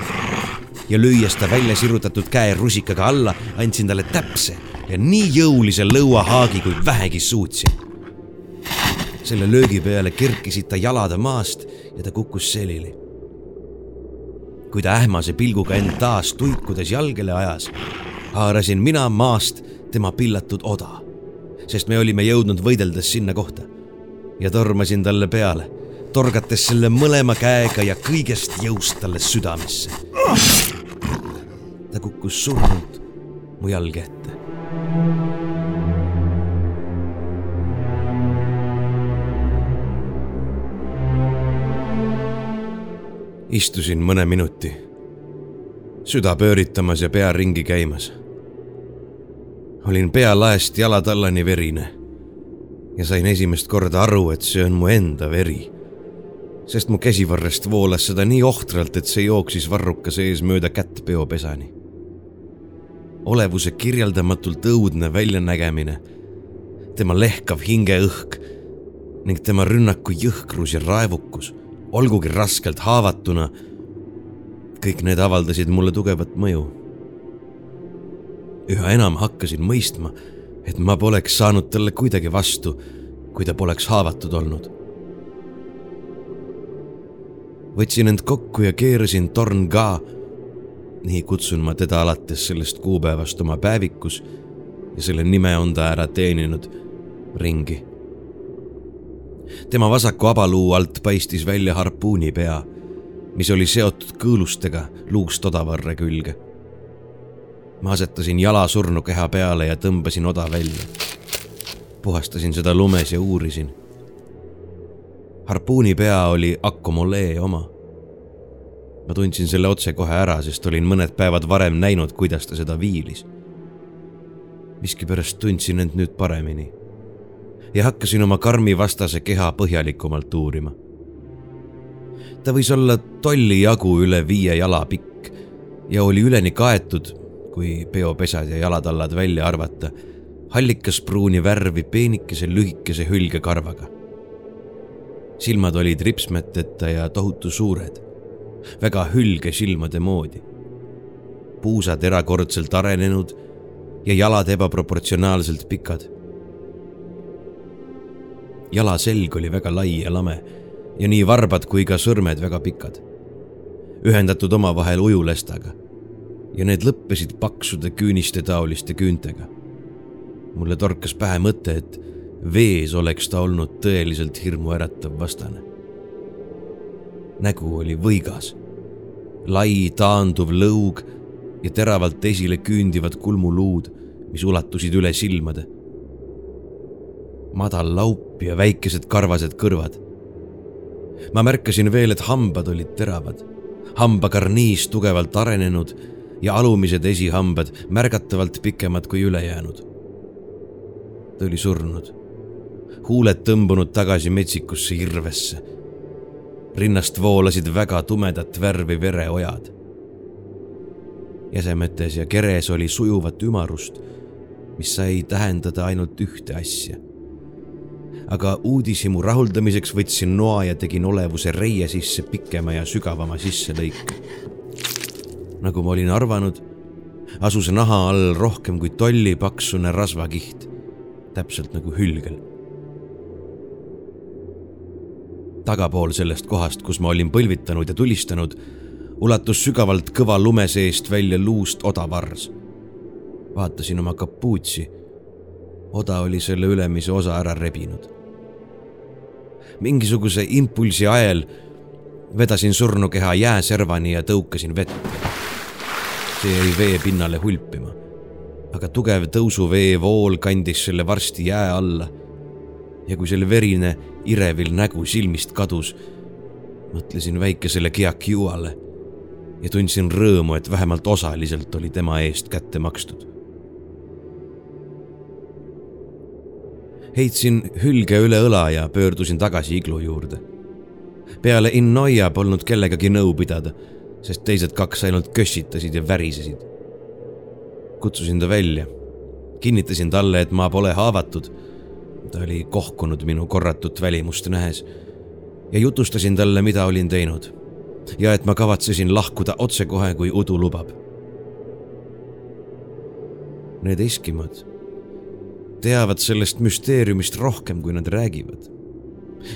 ja lüües ta välja sirutatud käe rusikaga alla, andsin talle täpse ja nii jõulise lõuahaagi, kui vähegi suutsin. selle löögi peale kerkisid ta jalad maast ja ta kukkus selili. kui ta ähmase pilguga end taas tuikudes jalgele ajas, haarasin mina maast tema pillatud oda, sest me olime jõudnud võideldes sinna kohta ja tormasin talle peale, torgates selle mõlema käega ja kõigest jõust talle südamesse. ta kukkus surnult mu jalge ette. Istusin mõne minuti, süda pööritamas ja pea ringi käimas. olin pea laest jalatallani verine ja sain esimest korda aru, et see on mu enda veri. sest mu käsivarrest voolas seda nii ohtralt, et see jooksis varruka sees mööda kätt peopesani. Olevuse kirjeldamatult õudne väljanägemine, tema lehkav hingeõhk ning tema rünnaku jõhkrus ja raevukus olgugi raskelt haavatuna. kõik need avaldasid mulle tugevat mõju. üha enam hakkasin mõistma, et ma poleks saanud talle kuidagi vastu, kui ta poleks haavatud olnud. võtsin end kokku ja keerasin torn ka, nii kutsun ma teda alates sellest kuupäevast oma päevikus ja selle nime on ta ära teeninud, ringi tema vasaku abaluu alt paistis välja harpuuni pea, mis oli seotud kõõlustega luust odavarre külge. ma asetasin jala surnukeha peale ja tõmbasin oda välja. puhastasin seda lumes ja uurisin. harpuuni pea oli Akkomolee oma. Ma tundsin selle otsekohe ära, sest olin mõned päevad varem näinud, kuidas ta seda viilis. miskipärast tundsin end nüüd paremini ja hakkasin oma karmi vastase keha põhjalikumalt uurima. ta võis olla tolli jagu üle viie jala pikk ja oli üleni kaetud, kui peopesad ja jalatallad välja arvata, hallikaspruuni värvi peenikese lühikese hülgekarvaga. silmad olid ripsmeteta ja tohutu suured, väga hülge silmade moodi. puusad erakordselt arenenud ja jalad ebaproportsionaalselt pikad jala selg oli väga lai ja lame ja nii varbad kui ka sõrmed väga pikad, ühendatud omavahel ujulestaga ja need lõppesid paksude küünistetaoliste küüntega. mulle torkas pähe mõte, et vees oleks ta olnud tõeliselt hirmuäratav vastane. Nägu oli võigas, lai taanduv lõug ja teravalt esile küündivad kulmuluud, mis ulatusid üle silmade. madal laup ja väikesed karvased kõrvad. ma märkasin veel, et hambad olid teravad, hambakarniis tugevalt arenenud ja alumised esihambad märgatavalt pikemad kui ülejäänud. ta oli surnud, huuled tõmbunud tagasi metsikusse irvesse. Rinnast voolasid väga tumedat värvi vereojad. jäsemetes ja keres oli sujuvat ümarust, mis sai tähendada ainult ühte asja aga uudishimu rahuldamiseks võtsin noa ja tegin olevuse reie sisse pikema ja sügavama sisselõike nagu ma olin arvanud, asus naha all rohkem kui tolli paksune rasvakiht, täpselt nagu hülgel. Tagapool sellest kohast, kus ma olin põlvitanud ja tulistanud, ulatus sügavalt kõva lume seest välja luust odavars. vaatasin oma kapuutsi. oda oli selle ülemise osa ära rebinud. mingisuguse impulsi ajel vedasin surnukeha jääservani ja tõukasin vette see jäi vee pinnale hulpima. aga tugev tõusuveevool kandis selle varsti jää alla. ja kui selle verine irevil nägu silmist kadus, mõtlesin väikesele Kiakiuale ja tundsin rõõmu, et vähemalt osaliselt oli tema eest kätte makstud. heitsin hülge üle õla ja pöördusin tagasi iglu juurde. peale Innoia polnud kellegagi nõu pidada sest teised kaks ainult kössitasid ja värisesid. kutsusin ta välja, kinnitasin talle, et ma pole haavatud. Ta oli kohkunud minu korratut välimust nähes ja jutustasin talle, mida olin teinud ja et ma kavatsesin lahkuda otsekohe, kui udu lubab. Need eskimod teavad sellest müsteeriumist rohkem, kui nad räägivad,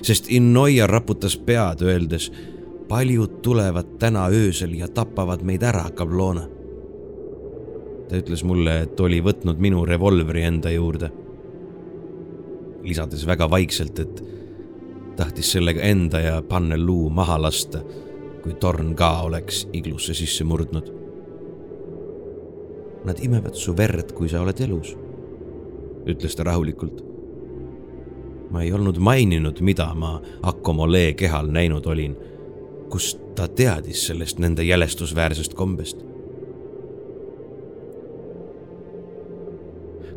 sest Innoia raputas pead, öeldes paljud tulevad täna öösel ja tapavad meid ära, Kablona. ta ütles mulle, et oli võtnud minu revolvri enda juurde. Lisades väga vaikselt, et tahtis sellega enda ja panneluu maha lasta, kui torn ka oleks iglusse sisse murdnud. Nad imevad su verd, kui sa oled elus, ütles ta rahulikult. ma ei olnud maininud, mida ma Akomole kehal näinud olin kust ta teadis sellest nende jälestusväärsest kombest?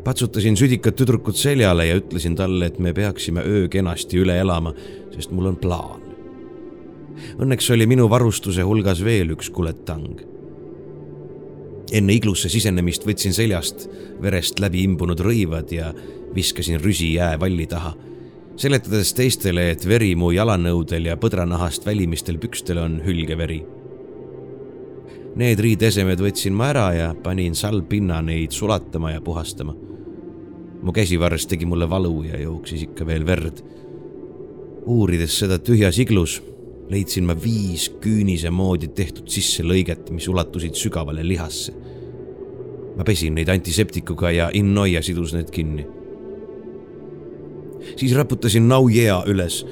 Patsutasin südikat tüdrukut seljale ja ütlesin talle, et me peaksime öö kenasti üle elama, sest mul on plaan. Õnneks oli minu varustuse hulgas veel üks kuletang. enne iglusse sisenemist võtsin seljast verest läbi imbunud rõivad ja viskasin rüsi jäävalli taha seletades teistele, et veri mu jalanõudel ja põdranahast välimistel pükstel on hülgeveri. Need riideesemed võtsin ma ära ja panin salvpinna neid sulatama ja puhastama. mu käsivarres tegi mulle valu ja jooksis ikka veel verd. uurides seda tühjas iglus, leidsin ma viis küünise moodi tehtud sisselõiget, mis ulatusid sügavale lihasse. ma pesin neid antiseptikuga ja Innoia sidus need kinni siis raputasin naujea üles,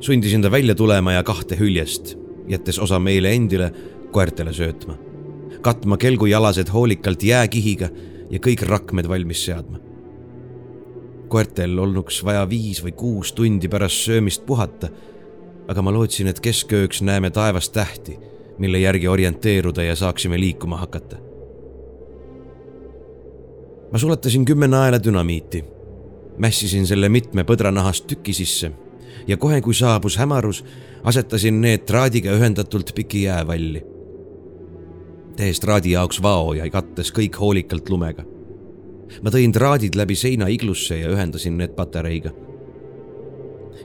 sundisin ta välja tulema ja kahte hüljest, jättes osa meile endile, koertele söötma, katma kelgujalased hoolikalt jääkihiga ja kõik rakmed valmis seadma. koertel olnuks vaja viis või kuus tundi pärast söömist puhata, aga ma lootsin, et keskööks näeme taevas tähti, mille järgi orienteeruda ja saaksime liikuma hakata ma sulatasin kümme naela dünamiiti mässisin selle mitme põdranahast tüki sisse ja kohe, kui saabus hämarus, asetasin need traadiga ühendatult piki jäävalli. Tehes traadi jaoks vao ja kattes kõik hoolikalt lumega. ma tõin traadid läbi seina iglusse ja ühendasin need patareiga.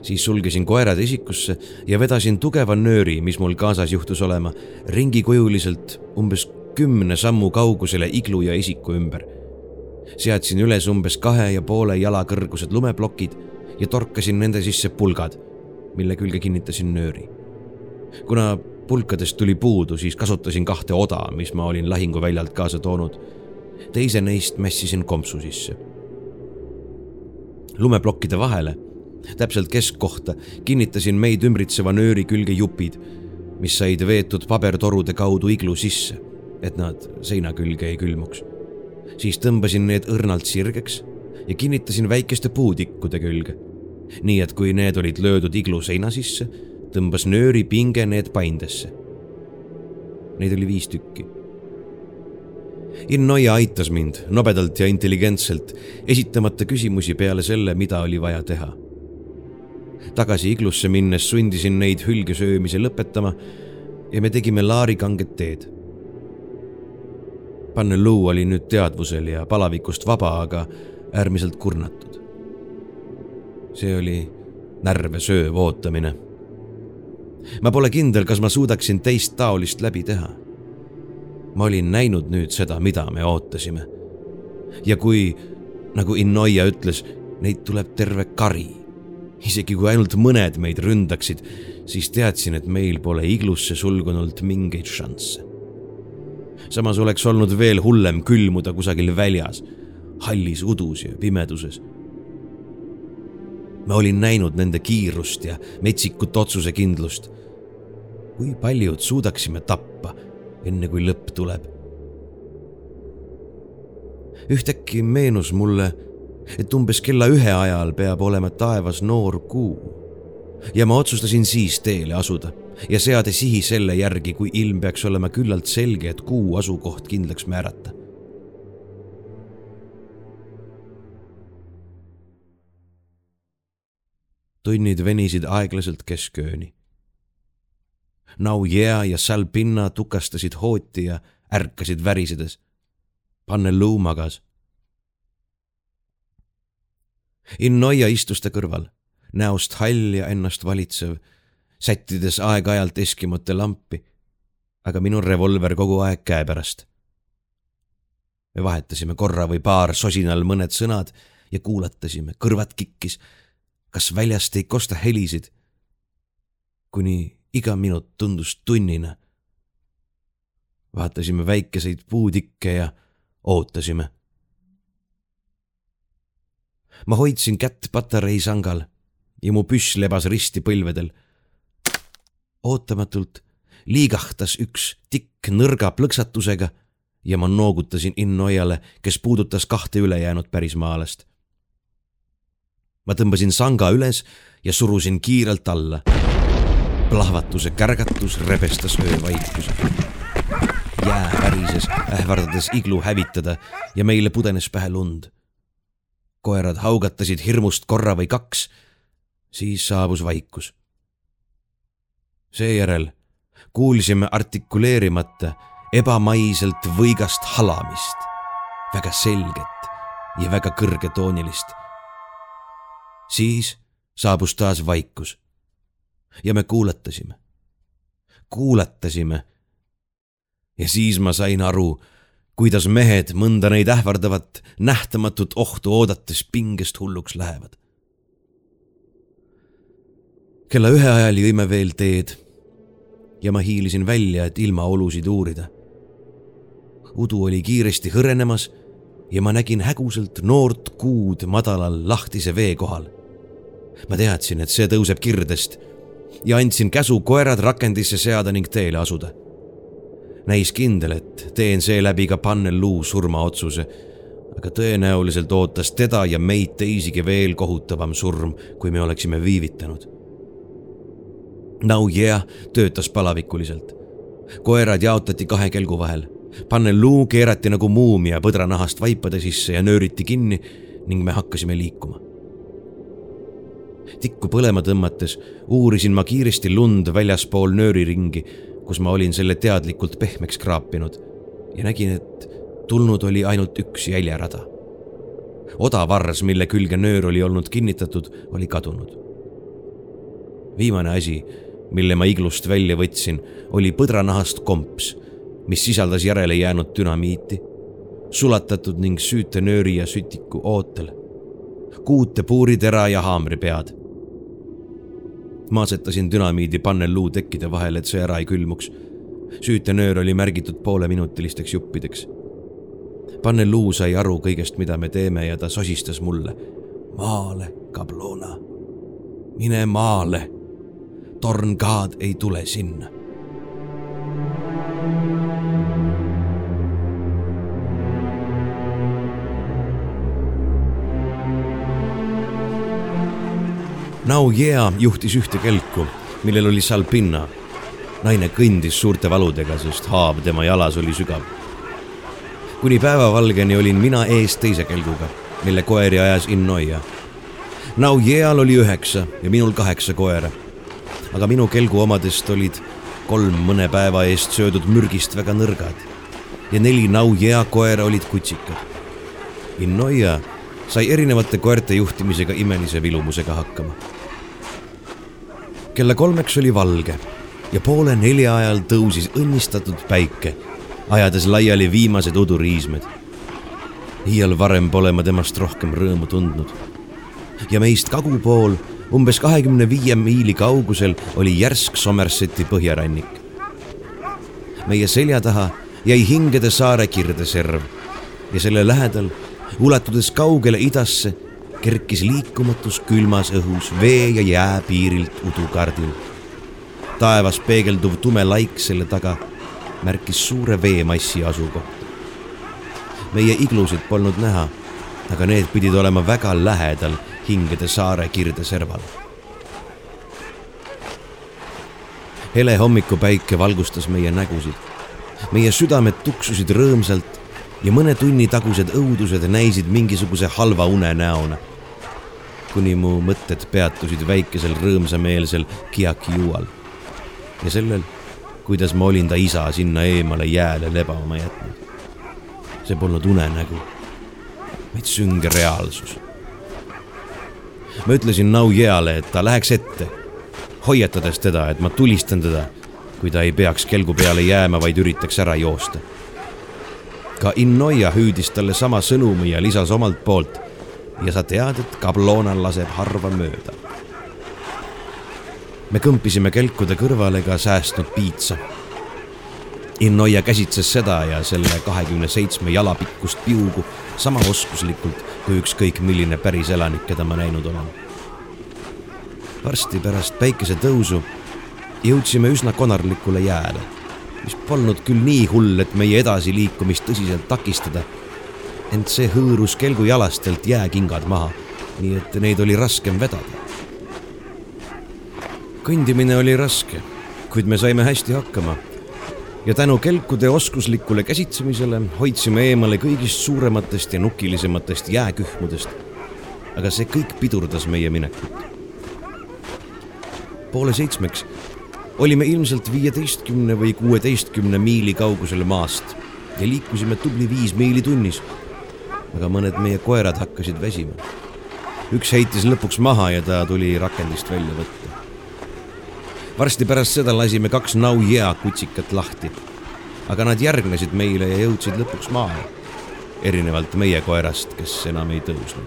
siis sulgesin koerad esikusse ja vedasin tugeva nööri, mis mul kaasas juhtus olema, ringikujuliselt umbes kümne sammu kaugusele iglu ja isiku ümber seadsin üles umbes kahe ja poole jala kõrgused lumeplokid ja torkasin nende sisse pulgad, mille külge kinnitasin nööri. kuna pulkadest tuli puudu, siis kasutasin kahte oda, mis ma olin lahinguväljalt kaasa toonud. teise neist mässisin kompsu sisse. lumeplokkide vahele, täpselt keskkohta, kinnitasin meid ümbritseva nööri külge jupid, mis said veetud pabertorude kaudu iglu sisse, et nad seina külge ei külmuks. siis tõmbasin need õrnalt sirgeks ja kinnitasin väikeste puutikkude külge. nii et kui need olid löödud iglu seina sisse, tõmbas nööri pinge need paindesse. Neid oli viis tükki. Innoia aitas mind nobedalt ja intelligentselt, esitamata küsimusi peale selle, mida oli vaja teha tagasi iglusse minnes sundisin neid hülgesöömise lõpetama ja me tegime laarikanget teed. Panneluu oli nüüd teadvusel ja palavikust vaba, aga äärmiselt kurnatud. see oli närve sööv ootamine. Ma pole kindel, kas ma suudaksin teist taolist läbi teha. ma olin näinud nüüd seda, mida me ootasime. ja kui, nagu Innoia ütles, neid tuleb terve kari isegi kui ainult mõned meid ründaksid, siis teadsin, et meil pole iglusse sulgunult mingeid šansse. samas oleks olnud veel hullem külmuda kusagil väljas, hallis udus ja pimeduses. Ma olin näinud nende kiirust ja metsikut otsusekindlust. kui paljud suudaksime tappa, enne kui lõpp tuleb? ühtäkki meenus mulle et umbes kella ühe ajal peab olema taevas noor kuu. ja ma otsustasin siis teele asuda ja seada sihi selle järgi, kui ilm peaks olema küllalt selge, et kuu asukoht kindlaks määrata. Tunnid venisid aeglaselt keskööni. Naujea ja Salpinna tukastasid hooti ja ärkasid värisedes. Panneluu magas Innoia istus ta kõrval, näost hall ja ennast valitsev, sättides aeg-ajalt Eskimote lampi, aga minu revolver kogu aeg käepärast. me vahetasime korra või paar sosinal mõned sõnad ja kuulatasime, kõrvad kikkis, kas väljast ei kosta helisid. kuni iga minut tundus tunnina. vaatasime väikeseid puutikke ja ootasime ma hoidsin kätt patareisangal ja mu püss lebas risti põlvedel. ootamatult liigahtas üks tikk nõrga plõksatusega ja ma noogutasin Innoiale, kes puudutas kahte ülejäänud pärismaalast. Ma tõmbasin sanga üles ja surusin kiirelt alla. plahvatuse kärgatus rebestas öövaikuse. jää värises, ähvardades iglu hävitada ja meile pudenes pähe lund koerad haugatasid hirmust korra või kaks, siis saabus vaikus. seejärel kuulsime artikuleerimata ebamaiselt võigast halamist, väga selget ja väga kõrgetoonilist. Siis saabus taas vaikus ja me kuulatasime, kuulatasime. ja siis ma sain aru, kuidas mehed mõnda neid ähvardavat nähtamatut ohtu oodates pingest hulluks lähevad. kella ühe ajal jõime veel teed ja ma hiilisin välja, et ilmaolusid uurida. udu oli kiiresti hõrenemas ja ma nägin häguselt noort kuud madalal lahtise vee kohal. Ma teadsin, et see tõuseb kirdest ja andsin käsu koerad rakendisse seada ning teele asuda näis kindel, et teen seeläbi ka Panneluu surmaotsuse, aga tõenäoliselt ootas teda ja meid teisigi veel kohutavam surm, kui me oleksime viivitanud. Now yeah töötas palavikuliselt. koerad jaotati kahe kelgu vahel. Panneluu keerati nagu muumia põdranahast vaipade sisse ja nööriti kinni ning me hakkasime liikuma tikku põlema tõmmates uurisin ma kiiresti lund väljaspool nööriringi kus ma olin selle teadlikult pehmeks kraapinud ja nägin, et tulnud oli ainult üks jäljerada. odavarras, mille külge nöör oli olnud kinnitatud, oli kadunud. viimane asi, mille ma iglust välja võtsin, oli põdranahast komps, mis sisaldas järele jäänud dünamiiti, sulatatud ning süütenööri ja sütiku ootel, kuute puuritera ja haamripead ma asetasin dünamiidi pannelluu tekkide vahele, et see ära ei külmuks. süütenöör oli märgitud pooleminutilisteks juppideks. pannelluu sai aru kõigest, mida me teeme ja ta sosistas mulle. maale, Kablona, mine maale. tornkaad ei tule sinna. Nau Jea juhtis ühte kelku, millel oli salpinna. naine kõndis suurte valudega, sest haav tema jalas oli sügav. kuni päevavalgeni olin mina ees teise kelguga, mille koeri ajas Innoia. Nau Jeal oli üheksa ja minul kaheksa koera. aga minu kelgu omadest olid kolm mõne päeva eest söödud mürgist väga nõrgad ja neli Nau Jea koera olid kutsikad. Innoia sai erinevate koerte juhtimisega imelise vilumusega hakkama. Kella kolmeks oli valge ja poole nelja ajal tõusis õnnistatud päike, ajades laiali viimased uduriismed. iial varem pole ma temast rohkem rõõmu tundnud. ja meist kagu pool, umbes kahekümne viie miili kaugusel oli järsk Somerseti põhjarannik. meie selja taha jäi Hingede saare kirdeserv ja selle lähedal ulatudes kaugele idasse, kerkis liikumatus külmas õhus vee ja jää piirilt udukardil. taevas peegelduv tume laik selle taga märkis suure veemassi asukohta. meie iglusid polnud näha, aga need pidid olema väga lähedal Hingede saare kirdeserval. hele hommikupäike valgustas meie nägusid. meie südamed tuksusid rõõmsalt ja mõne tunni tagused õudused näisid mingisuguse halva une näona. kuni mu mõtted peatusid väikesel rõõmsameelsel Kiakiual ja sellel, kuidas ma olin ta isa sinna eemale jääle lebama jätnud. see polnud unenägu, vaid sünge reaalsus. ma ütlesin Nau Jeale, et ta läheks ette, hoiatades teda, et ma tulistan teda, kui ta ei peaks kelgu peale jääma, vaid üritaks ära joosta ka Innoia hüüdis talle sama sõnumi ja lisas omalt poolt. ja sa tead, et Kablona laseb harva mööda. me kõmpisime kelkude kõrvale ka säästnud piitsa. Innoia käsitses seda ja selle kahekümne seitsme jala pikkust piugu sama oskuslikult kui ükskõik milline päris elanik, keda ma näinud olen. varsti pärast päikesetõusu jõudsime üsna konarlikule jääle mis polnud küll nii hull, et meie edasiliikumist tõsiselt takistada. ent see hõõrus kelgu jalastelt jääkingad maha, nii et neid oli raskem vedada. kõndimine oli raske, kuid me saime hästi hakkama ja tänu kelkude oskuslikule käsitsemisele hoidsime eemale kõigist suurematest ja nukilisematest jääkühmudest. aga see kõik pidurdas meie minekut. poole seitsmeks olime ilmselt viieteistkümne või kuueteistkümne miili kaugusel maast ja liikusime tubli viis miili tunnis. aga mõned meie koerad hakkasid väsima. üks heitis lõpuks maha ja ta tuli rakendist välja võtta. varsti pärast seda lasime kaks Nau Jea kutsikat lahti. aga nad järgnesid meile ja jõudsid lõpuks maale. erinevalt meie koerast, kes enam ei tõusnud.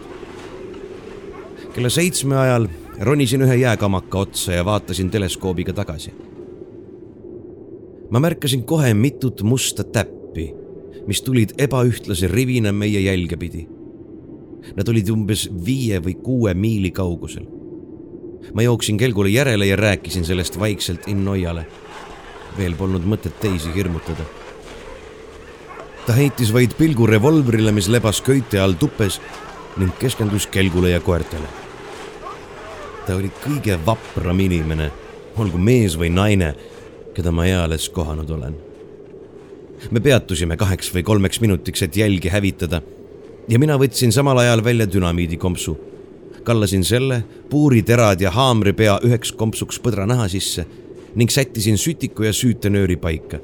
kella seitsme ajal ronisin ühe jääkamaka otsa ja vaatasin teleskoobiga tagasi. ma märkasin kohe mitut musta täppi, mis tulid ebaühtlase rivina meie jälge pidi. Nad olid umbes viie või kuue miili kaugusel. ma jooksin kelgule järele ja rääkisin sellest vaikselt Innoiale. veel polnud mõtet teisi hirmutada. ta heitis vaid pilgu revolvrile, mis lebas köite all tupes ning keskendus kelgule ja koertele ta oli kõige vapram inimene, olgu mees või naine, keda ma eales kohanud olen. me peatusime kaheks või kolmeks minutiks, et jälgi hävitada ja mina võtsin samal ajal välja dünamiidikompsu. kallasin selle, puuriterad ja haamripea üheks kompsuks põdranaha sisse ning sättisin sütiku ja süütenööri paika,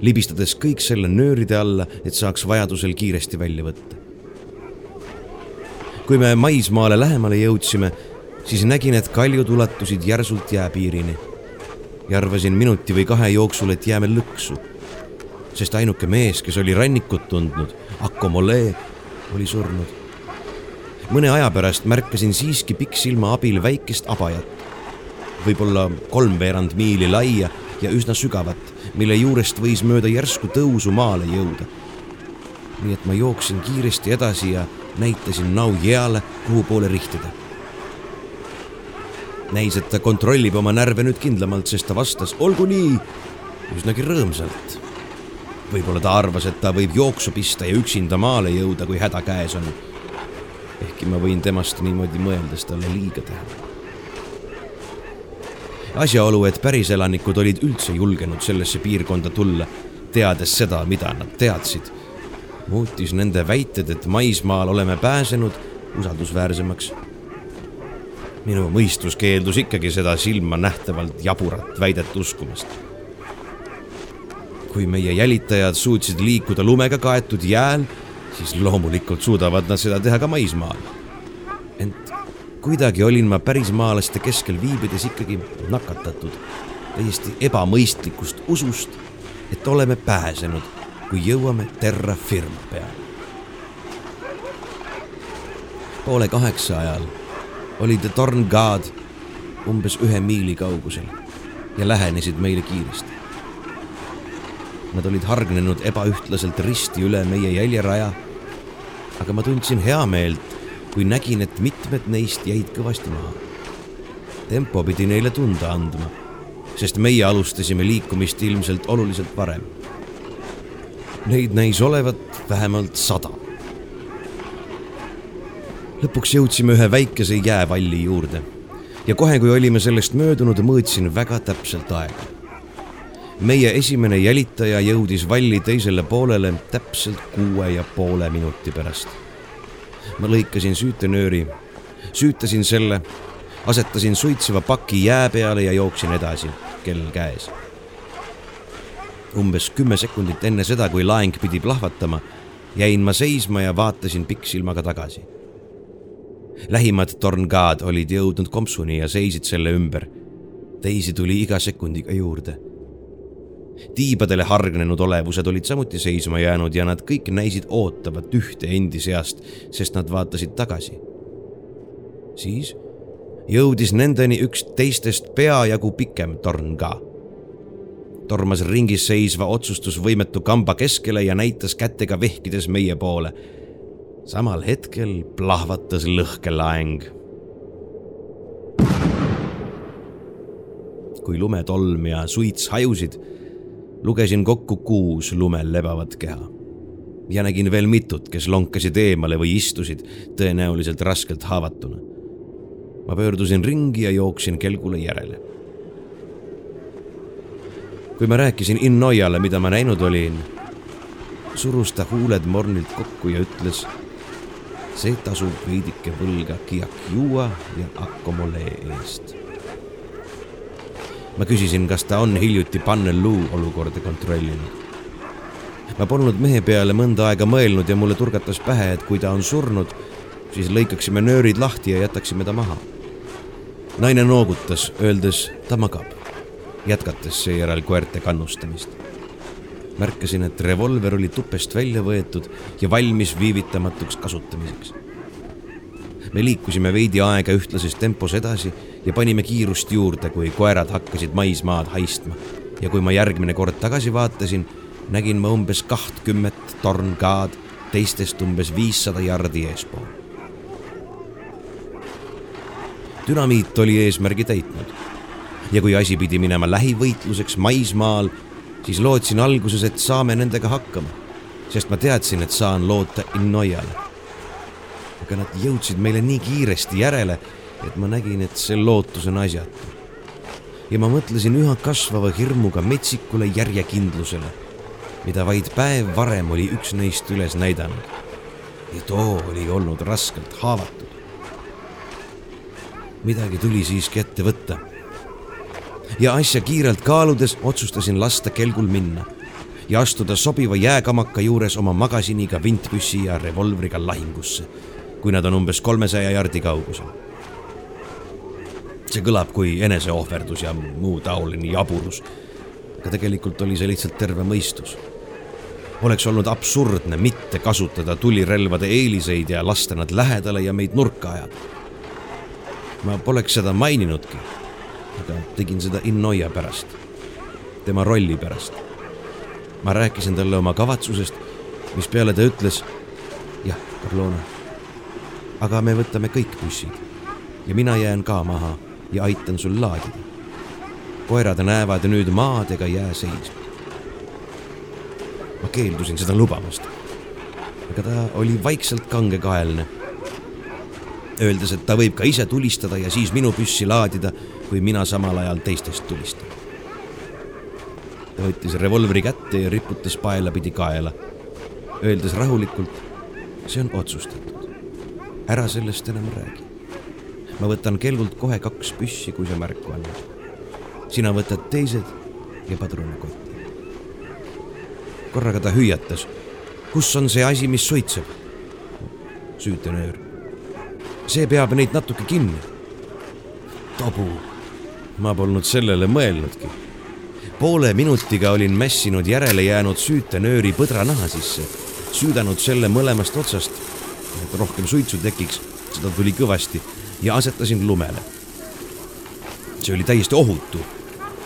libistades kõik selle nööride alla, et saaks vajadusel kiiresti välja võtta. kui me maismaale lähemale jõudsime siis nägin, et kaljud ulatusid järsult jääpiirini. ja arvasin minuti või kahe jooksul, et jääme lõksu. sest ainuke mees, kes oli rannikut tundnud, Akomole, oli surnud. mõne aja pärast märkasin siiski pikksilma abil väikest abajat, võib-olla kolmveerand miili laia ja üsna sügavat, mille juurest võis mööda järsku tõusu maale jõuda. nii et ma jooksin kiiresti edasi ja näitasin Nau Jeale, kuhu poole rihtida näis, et ta kontrollib oma närve nüüd kindlamalt, sest ta vastas olgu nii üsnagi rõõmsalt. võib-olla ta arvas, et ta võib jooksu pista ja üksinda maale jõuda, kui häda käes on. ehkki ma võin temast niimoodi mõeldes talle liiga teha. asjaolu, et päriselanikud olid üldse julgenud sellesse piirkonda tulla, teades seda, mida nad teadsid, muutis nende väited, et maismaal oleme pääsenud, usaldusväärsemaks. Minu mõistus keeldus ikkagi seda silmanähtavalt jaburat väidet uskumast. kui meie jälitajad suutsid liikuda lumega kaetud jääl, siis loomulikult suudavad nad seda teha ka maismaal. ent kuidagi olin ma pärismaalaste keskel viibides ikkagi nakatatud täiesti ebamõistlikust usust, et oleme pääsenud, kui jõuame terra firma peale. poole kaheksa ajal oli The Torn God umbes ühe miili kaugusel ja lähenesid meile kiiresti. Nad olid hargnenud ebaühtlaselt risti üle meie jäljeraja. aga ma tundsin heameelt, kui nägin, et mitmed neist jäid kõvasti maha. tempo pidi neile tunda andma, sest meie alustasime liikumist ilmselt oluliselt varem. Neid näis olevat vähemalt sada. Lõpuks jõudsime ühe väikese jäävalli juurde ja kohe, kui olime sellest möödunud, mõõtsin väga täpselt aega. meie esimene jälitaja jõudis valli teisele poolele täpselt kuue ja poole minuti pärast ma lõikasin süütenööri, süütasin selle, asetasin suitseva paki jää peale ja jooksin edasi, kell käes. umbes kümme sekundit enne seda, kui laeng pidi plahvatama, jäin ma seisma ja vaatasin pikksilmaga tagasi. Lähimad torngaad olid jõudnud kompsuni ja seisid selle ümber. teisi tuli iga sekundiga juurde tiibadele hargnenud olevused olid samuti seisma jäänud ja nad kõik näisid ootavat ühte endi seast, sest nad vaatasid tagasi. siis jõudis nendeni üks teistest peajagu pikem torn ka. tormas ringis seisva otsustusvõimetu kamba keskele ja näitas kätega vehkides meie poole. Samal hetkel plahvatas lõhkelaeng kui lumetolm ja suits hajusid lugesin kokku kuus lumel lebavat keha. ja nägin veel mitut, kes lonkasid eemale või istusid tõenäoliselt raskelt haavatuna. ma pöördusin ringi ja jooksin kelgule järele. kui ma rääkisin Innoiale, mida ma näinud olin, surus ta huuled mornilt kokku ja ütles. See tasub veidike võlga Kiakiua ja Akomolee eest ma küsisin, kas ta on hiljuti Panneluu olukorda kontrollinud. ma polnud mehe peale mõnda aega mõelnud ja mulle turgatas pähe, et kui ta on surnud, siis lõikaksime nöörid lahti ja jätaksime ta maha. naine noogutas, öeldes ta magab, jätkates seejärel koerte kannustamist. Märkasin, et revolver oli tupest välja võetud ja valmis viivitamatuks kasutamiseks me liikusime veidi aega ühtlases tempos edasi ja panime kiirust juurde, kui koerad hakkasid maismaad haistma. ja kui ma järgmine kord tagasi vaatasin, nägin ma umbes kahtkümmet tornkaad, teistest umbes viissada jardi eespool. dünamiit oli eesmärgi täitnud ja kui asi pidi minema lähivõitluseks maismaal, siis lootsin alguses, et saame nendega hakkama, sest ma teadsin, et saan loota Innoiale aga nad jõudsid meile nii kiiresti järele, et ma nägin, et see lootus on asjatu. ja ma mõtlesin üha kasvava hirmuga metsikule järjekindlusele, mida vaid päev varem oli üks neist üles näidanud. ja too oli olnud raskelt haavatud. midagi tuli siiski ette võtta. Ja asja kiirelt kaaludes otsustasin lasta kelgul minna ja astuda sobiva jääkamaka juures oma magasiniga vintpüssi ja revolvriga lahingusse kui nad on umbes kolmesaja jardi kaugusel. see kõlab kui eneseohverdus ja muu taoline jaburus. aga tegelikult oli see lihtsalt terve mõistus. oleks olnud absurdne mitte kasutada tulirelvade eeliseid ja lasta nad lähedale ja meid nurka ajada. ma poleks seda maininudki, aga tegin seda Innoia pärast, tema rolli pärast. ma rääkisin talle oma kavatsusest, mispeale ta ütles, jah, Carlona aga me võtame kõik bussid ja mina jään ka maha ja aitan sul laadida. koerad näevad nüüd maad ega jää seisma. ma keeldusin seda lubamast, aga ta oli vaikselt kangekaelne. öeldes, et ta võib ka ise tulistada ja siis minu püssi laadida, kui mina samal ajal teistest tulistan. ta võttis revolvri kätte ja riputas paelapidi kaela, öeldes rahulikult, see on otsustatud. ära sellest enam räägi. ma võtan kelgult kohe kaks püssi, kui sa märku annad. sina võtad teised ja padrunekotti. korraga ta hüüatas. kus on see asi, mis suitseb? süütenöör. see peab neid natuke kinni. tabu. Ma polnud sellele mõelnudki. poole minutiga olin mässinud järele jäänud süütenööri põdranaha sisse, süüdanud selle mõlemast otsast, et rohkem suitsu tekiks, seda tuli kõvasti ja asetasin lumele. see oli täiesti ohutu,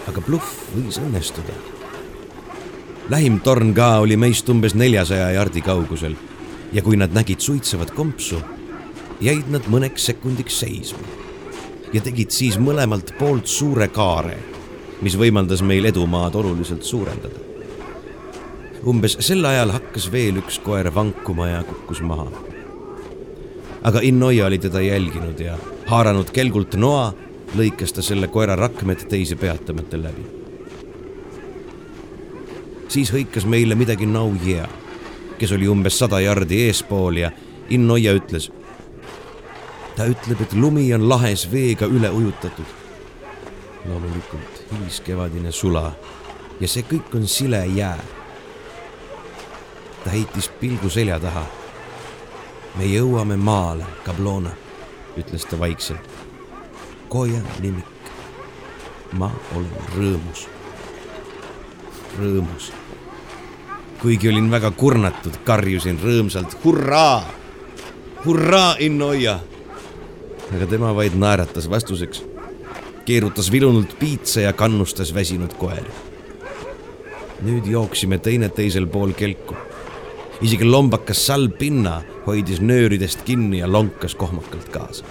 aga bluff võis õnnestuda. lähim torn ka oli meist umbes neljasaja jardi kaugusel ja kui nad nägid suitsevat kompsu, jäid nad mõneks sekundiks seisma ja tegid siis mõlemalt poolt suure kaare, mis võimaldas meil edumaad oluliselt suurendada. umbes sel ajal hakkas veel üks koer vankuma ja kukkus maha. aga Innoia oli teda jälginud ja haaranud kelgult noa, lõikas ta selle koera rakmed teise peatamata läbi. siis hõikas meile midagi Nau Jea kes oli umbes sada jardi eespool ja Innoia ütles. Ta ütleb, et lumi on lahes veega üle ujutatud. loomulikult hiliskevadine sula ja see kõik on sile jää. ta heitis pilgu selja taha. me jõuame maale, Kablona, ütles ta vaikselt. Koja nimik. ma olen rõõmus. rõõmus kuigi olin väga kurnatud, karjusin rõõmsalt hurraa, hurraa, Innoia. Aga tema vaid naeratas vastuseks, keerutas vilunult piitsa ja kannustas väsinud koeri. nüüd jooksime teineteisel pool kelku. isegi lombakas salpinna hoidis nööridest kinni ja lonkas kohmakalt kaasa.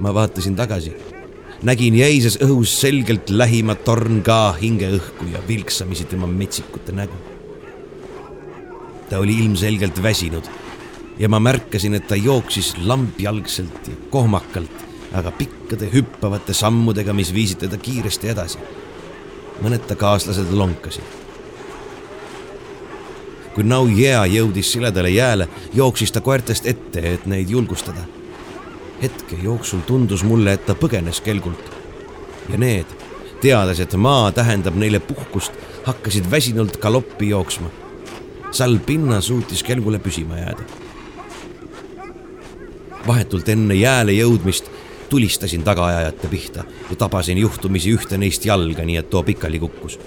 ma vaatasin tagasi nägin jäises õhus selgelt lähima torn ka hingeõhku ja vilksamisi tema metsikute nägu. ta oli ilmselgelt väsinud ja ma märkasin, et ta jooksis lambjalgselt ja kohmakalt, aga pikkade hüppavate sammudega, mis viisid teda kiiresti edasi. mõned ta kaaslased lonkasid. kui Nau Jea jõudis siledale jääle, jooksis ta koertest ette, et neid julgustada hetke jooksul tundus mulle, et ta põgenes kelgult. ja need, teades, et maa tähendab neile puhkust, hakkasid väsinult galoppi jooksma. Salpinna suutis kelgule püsima jääda. Vahetult enne jääle jõudmist tulistasin tagaajajate pihta ja tabasin juhtumisi ühte neist jalga, nii et too pikali kukkus.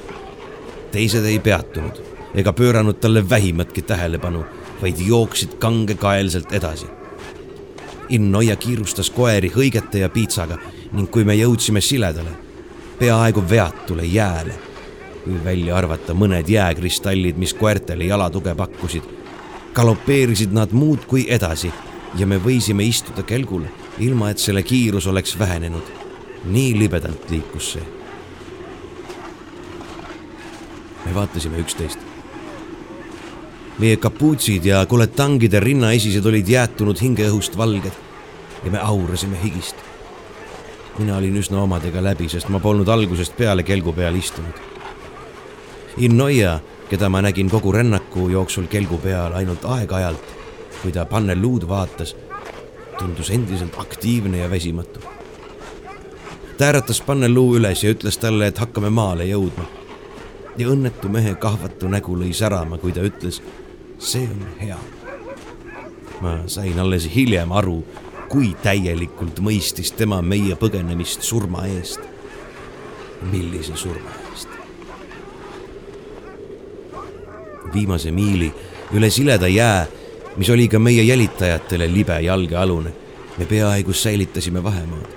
teised ei peatunud ega pööranud talle vähimatki tähelepanu, vaid jooksid kangekaelselt edasi Innoia kiirustas koeri hõigete ja piitsaga ning kui me jõudsime siledale, peaaegu veatule jääle, kui välja arvata mõned jääkristallid, mis koertele jalatuge pakkusid, galopeerisid nad muudkui edasi ja me võisime istuda kelgul, ilma et selle kiirus oleks vähenenud. nii libedalt liikus see. me vaatasime üksteist meie kapuutsid ja koletangide rinnaesised olid jäätunud hingeõhust valged ja me aurasime higist. mina olin üsna omadega läbi, sest ma polnud algusest peale kelgu peal istunud. Innoia, keda ma nägin kogu rännaku jooksul kelgu peal ainult aeg-ajalt, kui ta panneluud vaatas, tundus endiselt aktiivne ja väsimatu. ta äratas panneluu üles ja ütles talle, et hakkame maale jõudma. ja õnnetu mehe kahvatu nägu lõi särama, kui ta ütles see on hea. ma sain alles hiljem aru, kui täielikult mõistis tema meie põgenemist surma eest. millise surma eest? viimase miili üle sileda jää, mis oli ka meie jälitajatele libe jalgealune, me peaaegu säilitasime vahemaad.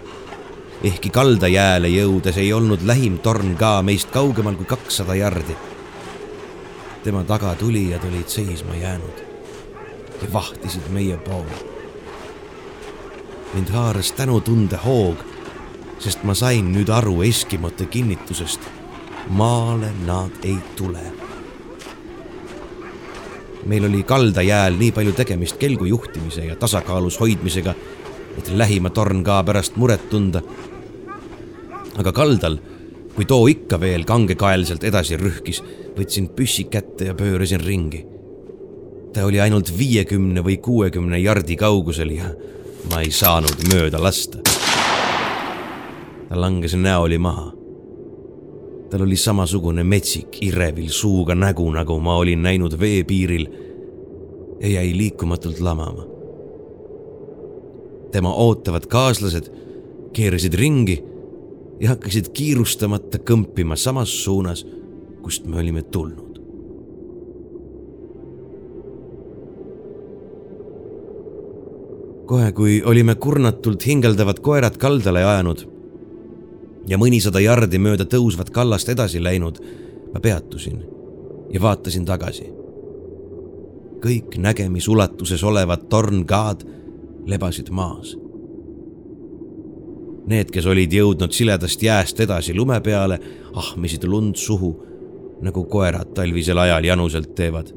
ehkki kaldajääle jõudes ei olnud lähim torn ka meist kaugemal kui kakssada jardi tema tagatulijad olid seisma jäänud ja vahtisid meie poole. mind haaras tänutunde hoog, sest ma sain nüüd aru Eskimote kinnitusest. maale nad ei tule. Meil oli kaldajääl nii palju tegemist kelgu juhtimise ja tasakaalus hoidmisega, et lähima torn ka pärast muret tunda. aga kaldal, kui too ikka veel kangekaelselt edasi rühkis, võtsin püssi kätte ja pöörasin ringi. ta oli ainult viiekümne või kuuekümne jardi kaugusel ja ma ei saanud mööda lasta. ta langes näoli maha tal oli samasugune metsik irevil suuga nägu, nagu ma olin näinud veepiiril ja jäi liikumatult lamama. tema ootavad kaaslased keerasid ringi ja hakkasid kiirustamata kõmpima samas suunas, kust me olime tulnud. kohe, kui olime kurnatult hingeldavad koerad kaldale ajanud ja mõnisada jardi mööda tõusvat kallast edasi läinud, ma peatusin ja vaatasin tagasi. kõik nägemisulatuses olevad tornkaad lebasid maas. Need, kes olid jõudnud siledast jääst edasi lume peale, ahmisid lund suhu, nagu koerad talvisel ajal januselt teevad.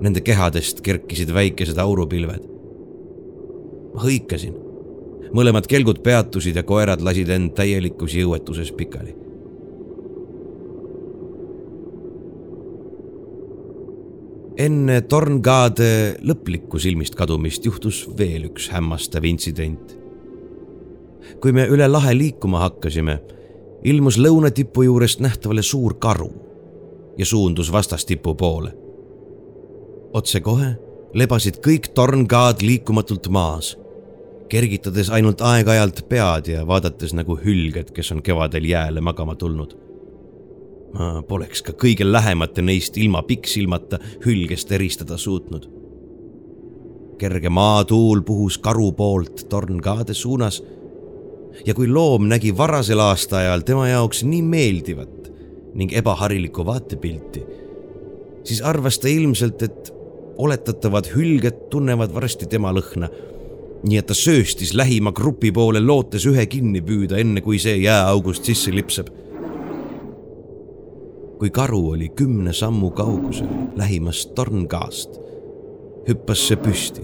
Nende kehadest kerkisid väikesed aurupilved. ma hõikasin mõlemad kelgud peatusid ja koerad lasid end täielikus jõuetuses pikali. enne tornkaade lõplikku silmist kadumist juhtus veel üks hämmastav intsident. kui me üle lahe liikuma hakkasime, ilmus lõunatipu juurest nähtavale suur karu ja suundus vastastipu poole. otsekohe lebasid kõik tornkaad liikumatult maas kergitades ainult aeg-ajalt pead ja vaadates nagu hülged, kes on kevadel jääle magama tulnud. ma poleks ka kõige lähemate neist ilma pikksilmata hülgest eristada suutnud. kerge maatuul puhus karu poolt tornkaade suunas ja kui loom nägi varasel aastaajal tema jaoks nii meeldivat ning ebaharilikku vaatepilti, siis arvas ta ilmselt, et oletatavad hülged tunnevad varsti tema lõhna nii et ta sööstis lähima grupi poole, lootes ühe kinni püüda, enne kui see jääaugust sisse lipsab. kui karu oli kümne sammu kaugusel lähimast tornkaast, hüppas see püsti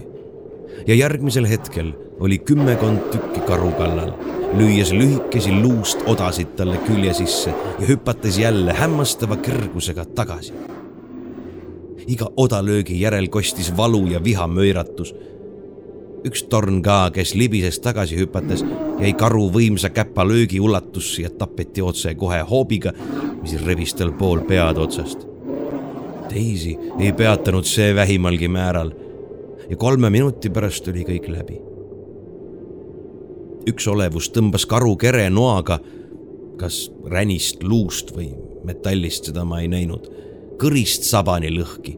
ja järgmisel hetkel oli kümmekond tükki karu kallal, lüües lühikesi luust odasid talle külje sisse ja hüpates jälle hämmastava kõrgusega tagasi. iga odalöögi järel kostis valu ja viha möiratus üks torn ka, kes libises tagasi hüpates, jäi karu võimsa käpalöögi ulatusse ja tapeti otse kohe hoobiga, mis rebis tal pool pead otsast. teisi ei peatanud see vähimalgi määral ja kolme minuti pärast oli kõik läbi. üks olevus tõmbas karu kere noaga, kas ränist, luust või metallist, seda ma ei näinud, kõrist sabani lõhki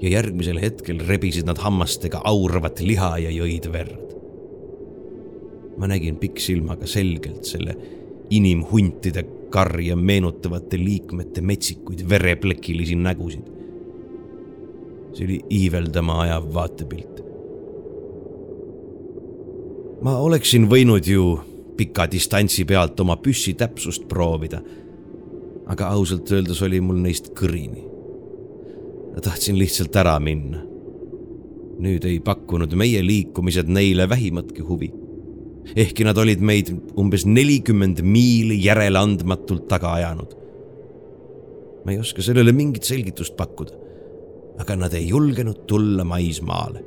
ja järgmisel hetkel rebisid nad hammastega auravat liha ja jõid verd. ma nägin pikksilmaga selgelt selle inimhuntide karja meenutavate liikmete metsikuid vereplekilisi nägusid. see oli iiveldama ajav vaatepilt. ma oleksin võinud ju pika distantsi pealt oma püssi täpsust proovida. aga ausalt öeldes oli mul neist kõrini tahtsin lihtsalt ära minna. nüüd ei pakkunud meie liikumised neile vähimatki huvi. ehkki nad olid meid umbes nelikümmend miili järeleandmatult taga ajanud. ma ei oska sellele mingit selgitust pakkuda, aga nad ei julgenud tulla maismaale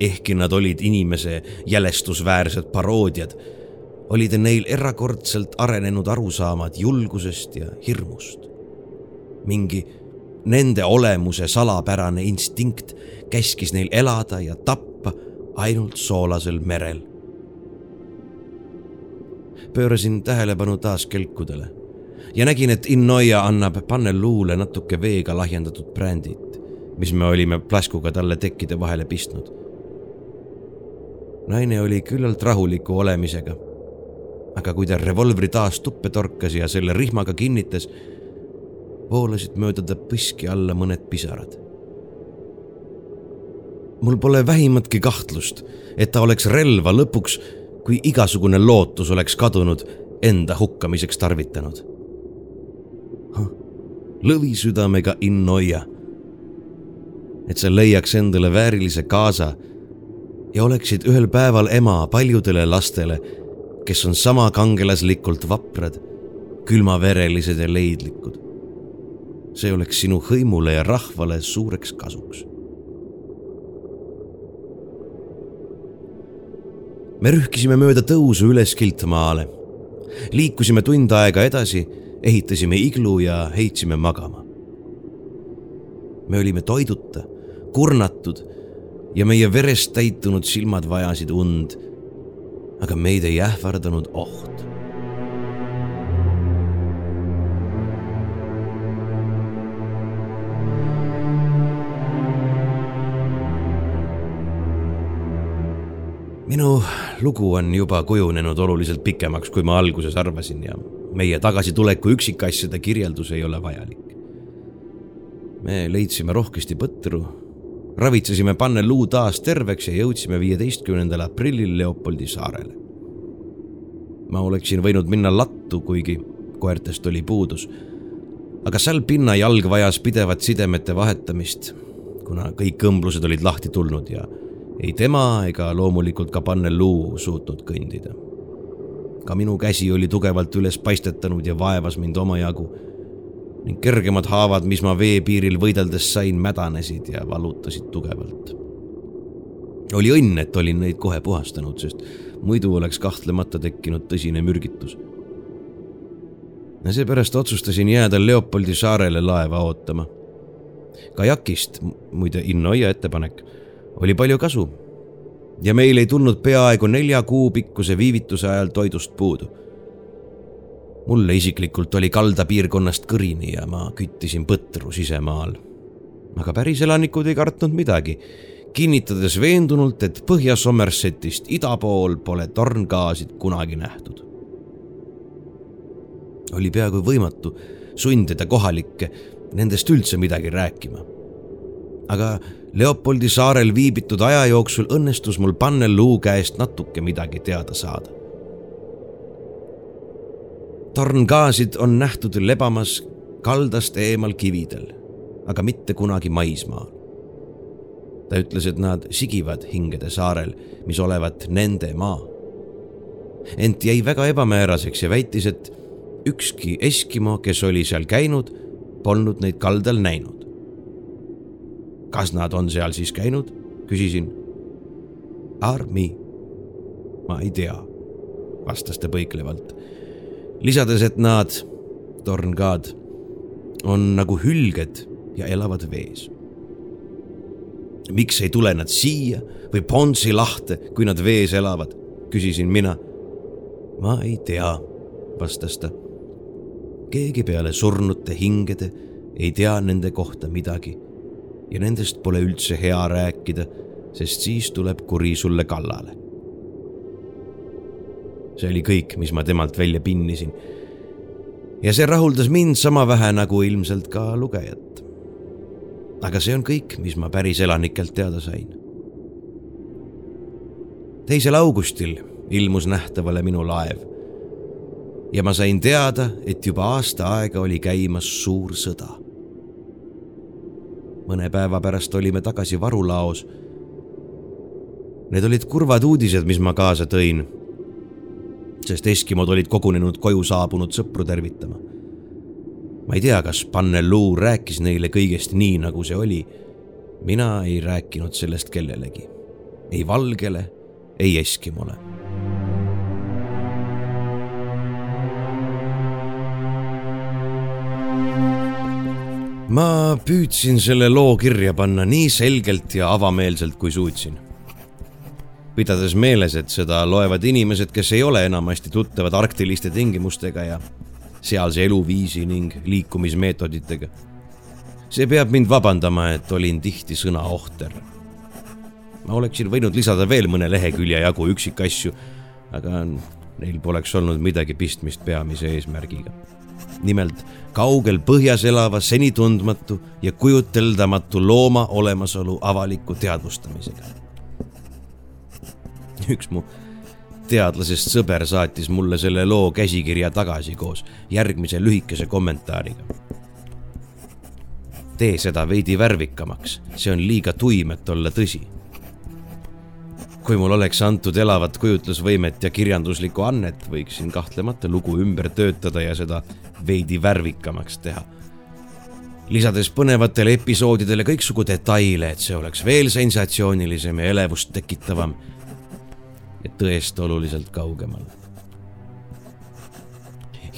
ehkki nad olid inimese jälestusväärsed paroodiad, olid neil erakordselt arenenud arusaamad julgusest ja hirmust mingi nende olemuse salapärane instinkt käskis neil elada ja tappa ainult soolasel merel. pöörasin tähelepanu taas kelkudele ja nägin, et Innoia annab pannelluule natuke veega lahjendatud brändit, mis me olime plaskuga talle tekkide vahele pistnud. naine oli küllalt rahuliku olemisega. aga kui ta revolvri taas tuppe torkas ja selle rihmaga kinnitas, voolasid mööda ta põski alla mõned pisarad. mul pole vähimatki kahtlust, et ta oleks relva lõpuks, kui igasugune lootus oleks kadunud, enda hukkamiseks tarvitanud. lõvisüdamega innoia. et sa leiaks endale väärilise kaasa ja oleksid ühel päeval ema paljudele lastele, kes on sama kangelaslikult vaprad, külmaverelised ja leidlikud. See oleks sinu hõimule ja rahvale suureks kasuks. me rühkisime mööda tõusu üles Kiltmaale. liikusime tund aega edasi, ehitasime iglu ja heitsime magama. me olime toiduta, kurnatud ja meie verest täitunud silmad vajasid und. aga meid ei ähvardanud oht. Minu lugu on juba kujunenud oluliselt pikemaks, kui ma alguses arvasin ja meie tagasituleku üksikasjade kirjeldus ei ole vajalik. me leidsime rohkesti põtru, ravitsesime panneluu taas terveks ja jõudsime viieteistkümnendal aprillil Leopoldi saarele. ma oleksin võinud minna lattu, kuigi koertest oli puudus. aga seal pinnajalg vajas pidevat sidemete vahetamist, kuna kõik õmblused olid lahti tulnud ja ei tema ega loomulikult ka panneluu suutnud kõndida. ka minu käsi oli tugevalt üles paistetanud ja vaevas mind omajagu ning kergemad haavad, mis ma veepiiril võideldes sain, mädanesid ja valutasid tugevalt. oli õnn, et olin neid kohe puhastanud, sest muidu oleks kahtlemata tekkinud tõsine mürgitus. ja seepärast otsustasin jääda Leopoldi saarele laeva ootama. kajakist, muide Innoia ettepanek, oli palju kasu ja meil ei tulnud peaaegu nelja kuu pikkuse viivituse ajal toidust puudu mulle isiklikult oli kaldapiirkonnast kõrini ja ma küttisin põtru sisemaal. aga päriselanikud ei kartnud midagi, kinnitades veendunult, et Põhja-Somersetist ida pool pole torngaasid kunagi nähtud. oli peaaegu võimatu sundida kohalikke nendest üldse midagi rääkima. aga Leopoldi saarel viibitud aja jooksul õnnestus mul panneluu käest natuke midagi teada saada torngaasid on nähtud lebamas kaldast eemal kividel, aga mitte kunagi maismaal. ta ütles, et nad sigivad hingede saarel, mis olevat nende maa. ent jäi väga ebamääraseks ja väitis, et ükski Eskimo, kes oli seal käinud, polnud neid kaldal näinud. Kas nad on seal siis käinud, küsisin. Armi, ma ei tea, vastas ta põiklevalt lisades, et nad, torngaad, on nagu hülged ja elavad vees. miks ei tule nad siia või Ponsi lahte, kui nad vees elavad, küsisin mina. ma ei tea, vastas ta. keegi peale surnute hingede ei tea nende kohta midagi ja nendest pole üldse hea rääkida, sest siis tuleb kuri sulle kallale see oli kõik, mis ma temalt välja pinnisin. ja see rahuldas mind sama vähe nagu ilmselt ka lugejat. aga see on kõik, mis ma päris elanikelt teada sain. teisel augustil ilmus nähtavale minu laev. ja ma sain teada, et juba aasta aega oli käimas suur sõda. Mõne päeva pärast olime tagasi varulaos. Need olid kurvad uudised, mis ma kaasa tõin sest Eskimod olid kogunenud koju saabunud sõpru tervitama. ma ei tea, kas Panneluu rääkis neile kõigest nii, nagu see oli. mina ei rääkinud sellest kellelegi, ei valgele, ei Eskimole ma püüdsin selle loo kirja panna nii selgelt ja avameelselt, kui suutsin pidades meeles, et seda loevad inimesed, kes ei ole enamasti tuttavad arktiliste tingimustega ja sealse eluviisi ning liikumismeetoditega. see peab mind vabandama, et olin tihti sõna ohter. ma oleksin võinud lisada veel mõne lehekülje jagu üksikasju, aga neil poleks olnud midagi pistmist peamise eesmärgiga. Nimelt kaugel põhjas elava seni tundmatu ja kujuteldamatu looma olemasolu avaliku teadvustamisega üks mu teadlasest sõber saatis mulle selle loo käsikirja tagasi koos järgmise lühikese kommentaariga. tee seda veidi värvikamaks, see on liiga tuim, et olla tõsi. kui mul oleks antud elavat kujutlusvõimet ja kirjanduslikku annet, võiksin kahtlemata lugu ümber töötada ja seda veidi värvikamaks teha. lisades põnevatele episoodidele kõiksugu detaile, et see oleks veel sensatsioonilisem ja elevust tekitavam ja tõest oluliselt kaugemal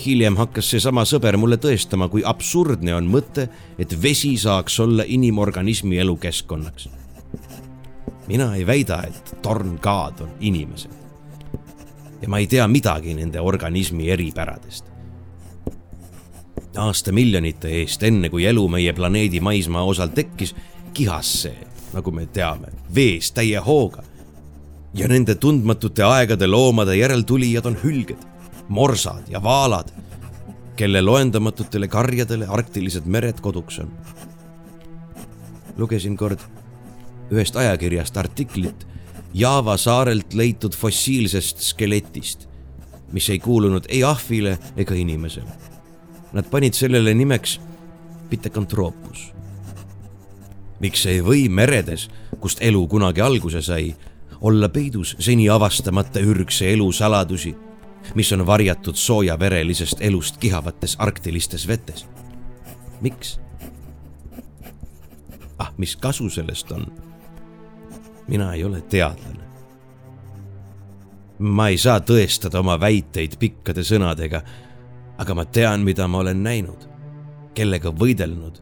hiljem hakkas seesama sõber mulle tõestama, kui absurdne on mõte, et vesi saaks olla inimorganismi elukeskkonnaks. mina ei väida, et tornkaad on inimesed. ja ma ei tea midagi nende organismi eripäradest. Aastamiljonite eest, enne kui elu meie planeedi maismaa osal tekkis, kihas see, nagu me teame, vees täie hooga. ja nende tundmatute aegade loomade järeltulijad on hülged morsad ja vaalad, kelle loendamatutele karjadele arktilised mered koduks on. lugesin kord ühest ajakirjast artiklit Java saarelt leitud fossiilsest skeletist, mis ei kuulunud ei ahvile ega inimesele. Nad panid sellele nimeks Pithecanthropus. miks ei või meredes, kust elu kunagi alguse sai, olla peidus seni avastamata ürgse elu saladusi mis on varjatud soojaverelisest elust kihavates arktilistes vetes. miks? ah, mis kasu sellest on? mina ei ole teadlane. ma ei saa tõestada oma väiteid pikkade sõnadega, aga ma tean, mida ma olen näinud, kellega võidelnud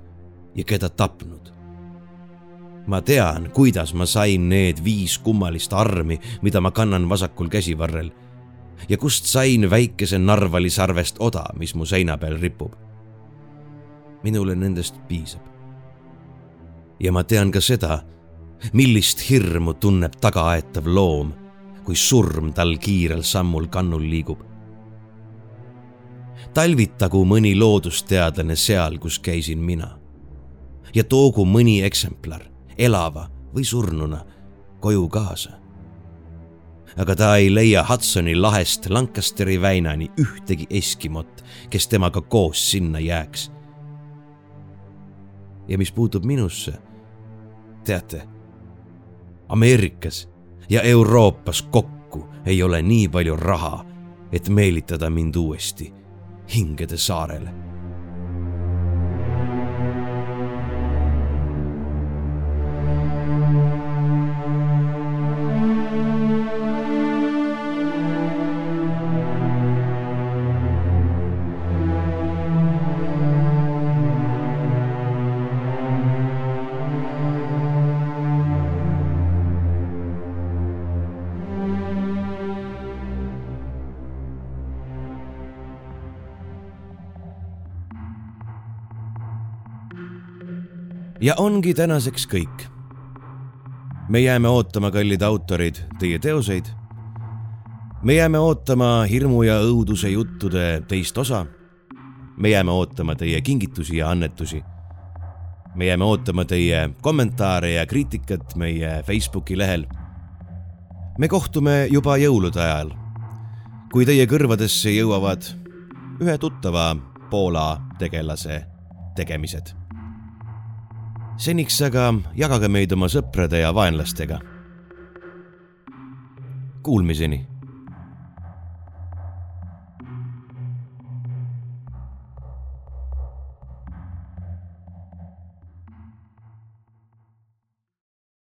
ja keda tapnud ma tean, kuidas ma sain need viis kummalist armi, mida ma kannan vasakul käsivarrel ja kust sain väikese Narvali sarvest oda, mis mu seina peal ripub. minule nendest piisab. ja ma tean ka seda, millist hirmu tunneb tagaaetav loom, kui surm tal kiirel sammul kannul liigub. Talvitagu mõni loodusteadlane seal, kus käisin mina. Ja toogu mõni eksemplar elava või surnuna koju kaasa. Aga ta ei leia Hudsoni lahest Lancasteri väinani ühtegi eskimot, kes temaga koos sinna jääks. ja mis puutub minusse, teate, Ameerikas ja Euroopas kokku ei ole nii palju raha, et meelitada mind uuesti hingede saarele ja ongi tänaseks kõik. me jääme ootama, kallid autorid, teie teoseid. me jääme ootama hirmu ja õuduse juttude teist osa. me jääme ootama teie kingitusi ja annetusi. me jääme ootama teie kommentaare ja kriitikat meie Facebooki lehel. me kohtume juba jõulude ajal. kui teie kõrvadesse jõuavad ühe tuttava Poola tegelase tegemised seniks aga jagage meid oma sõprade ja vaenlastega. Kuulmiseni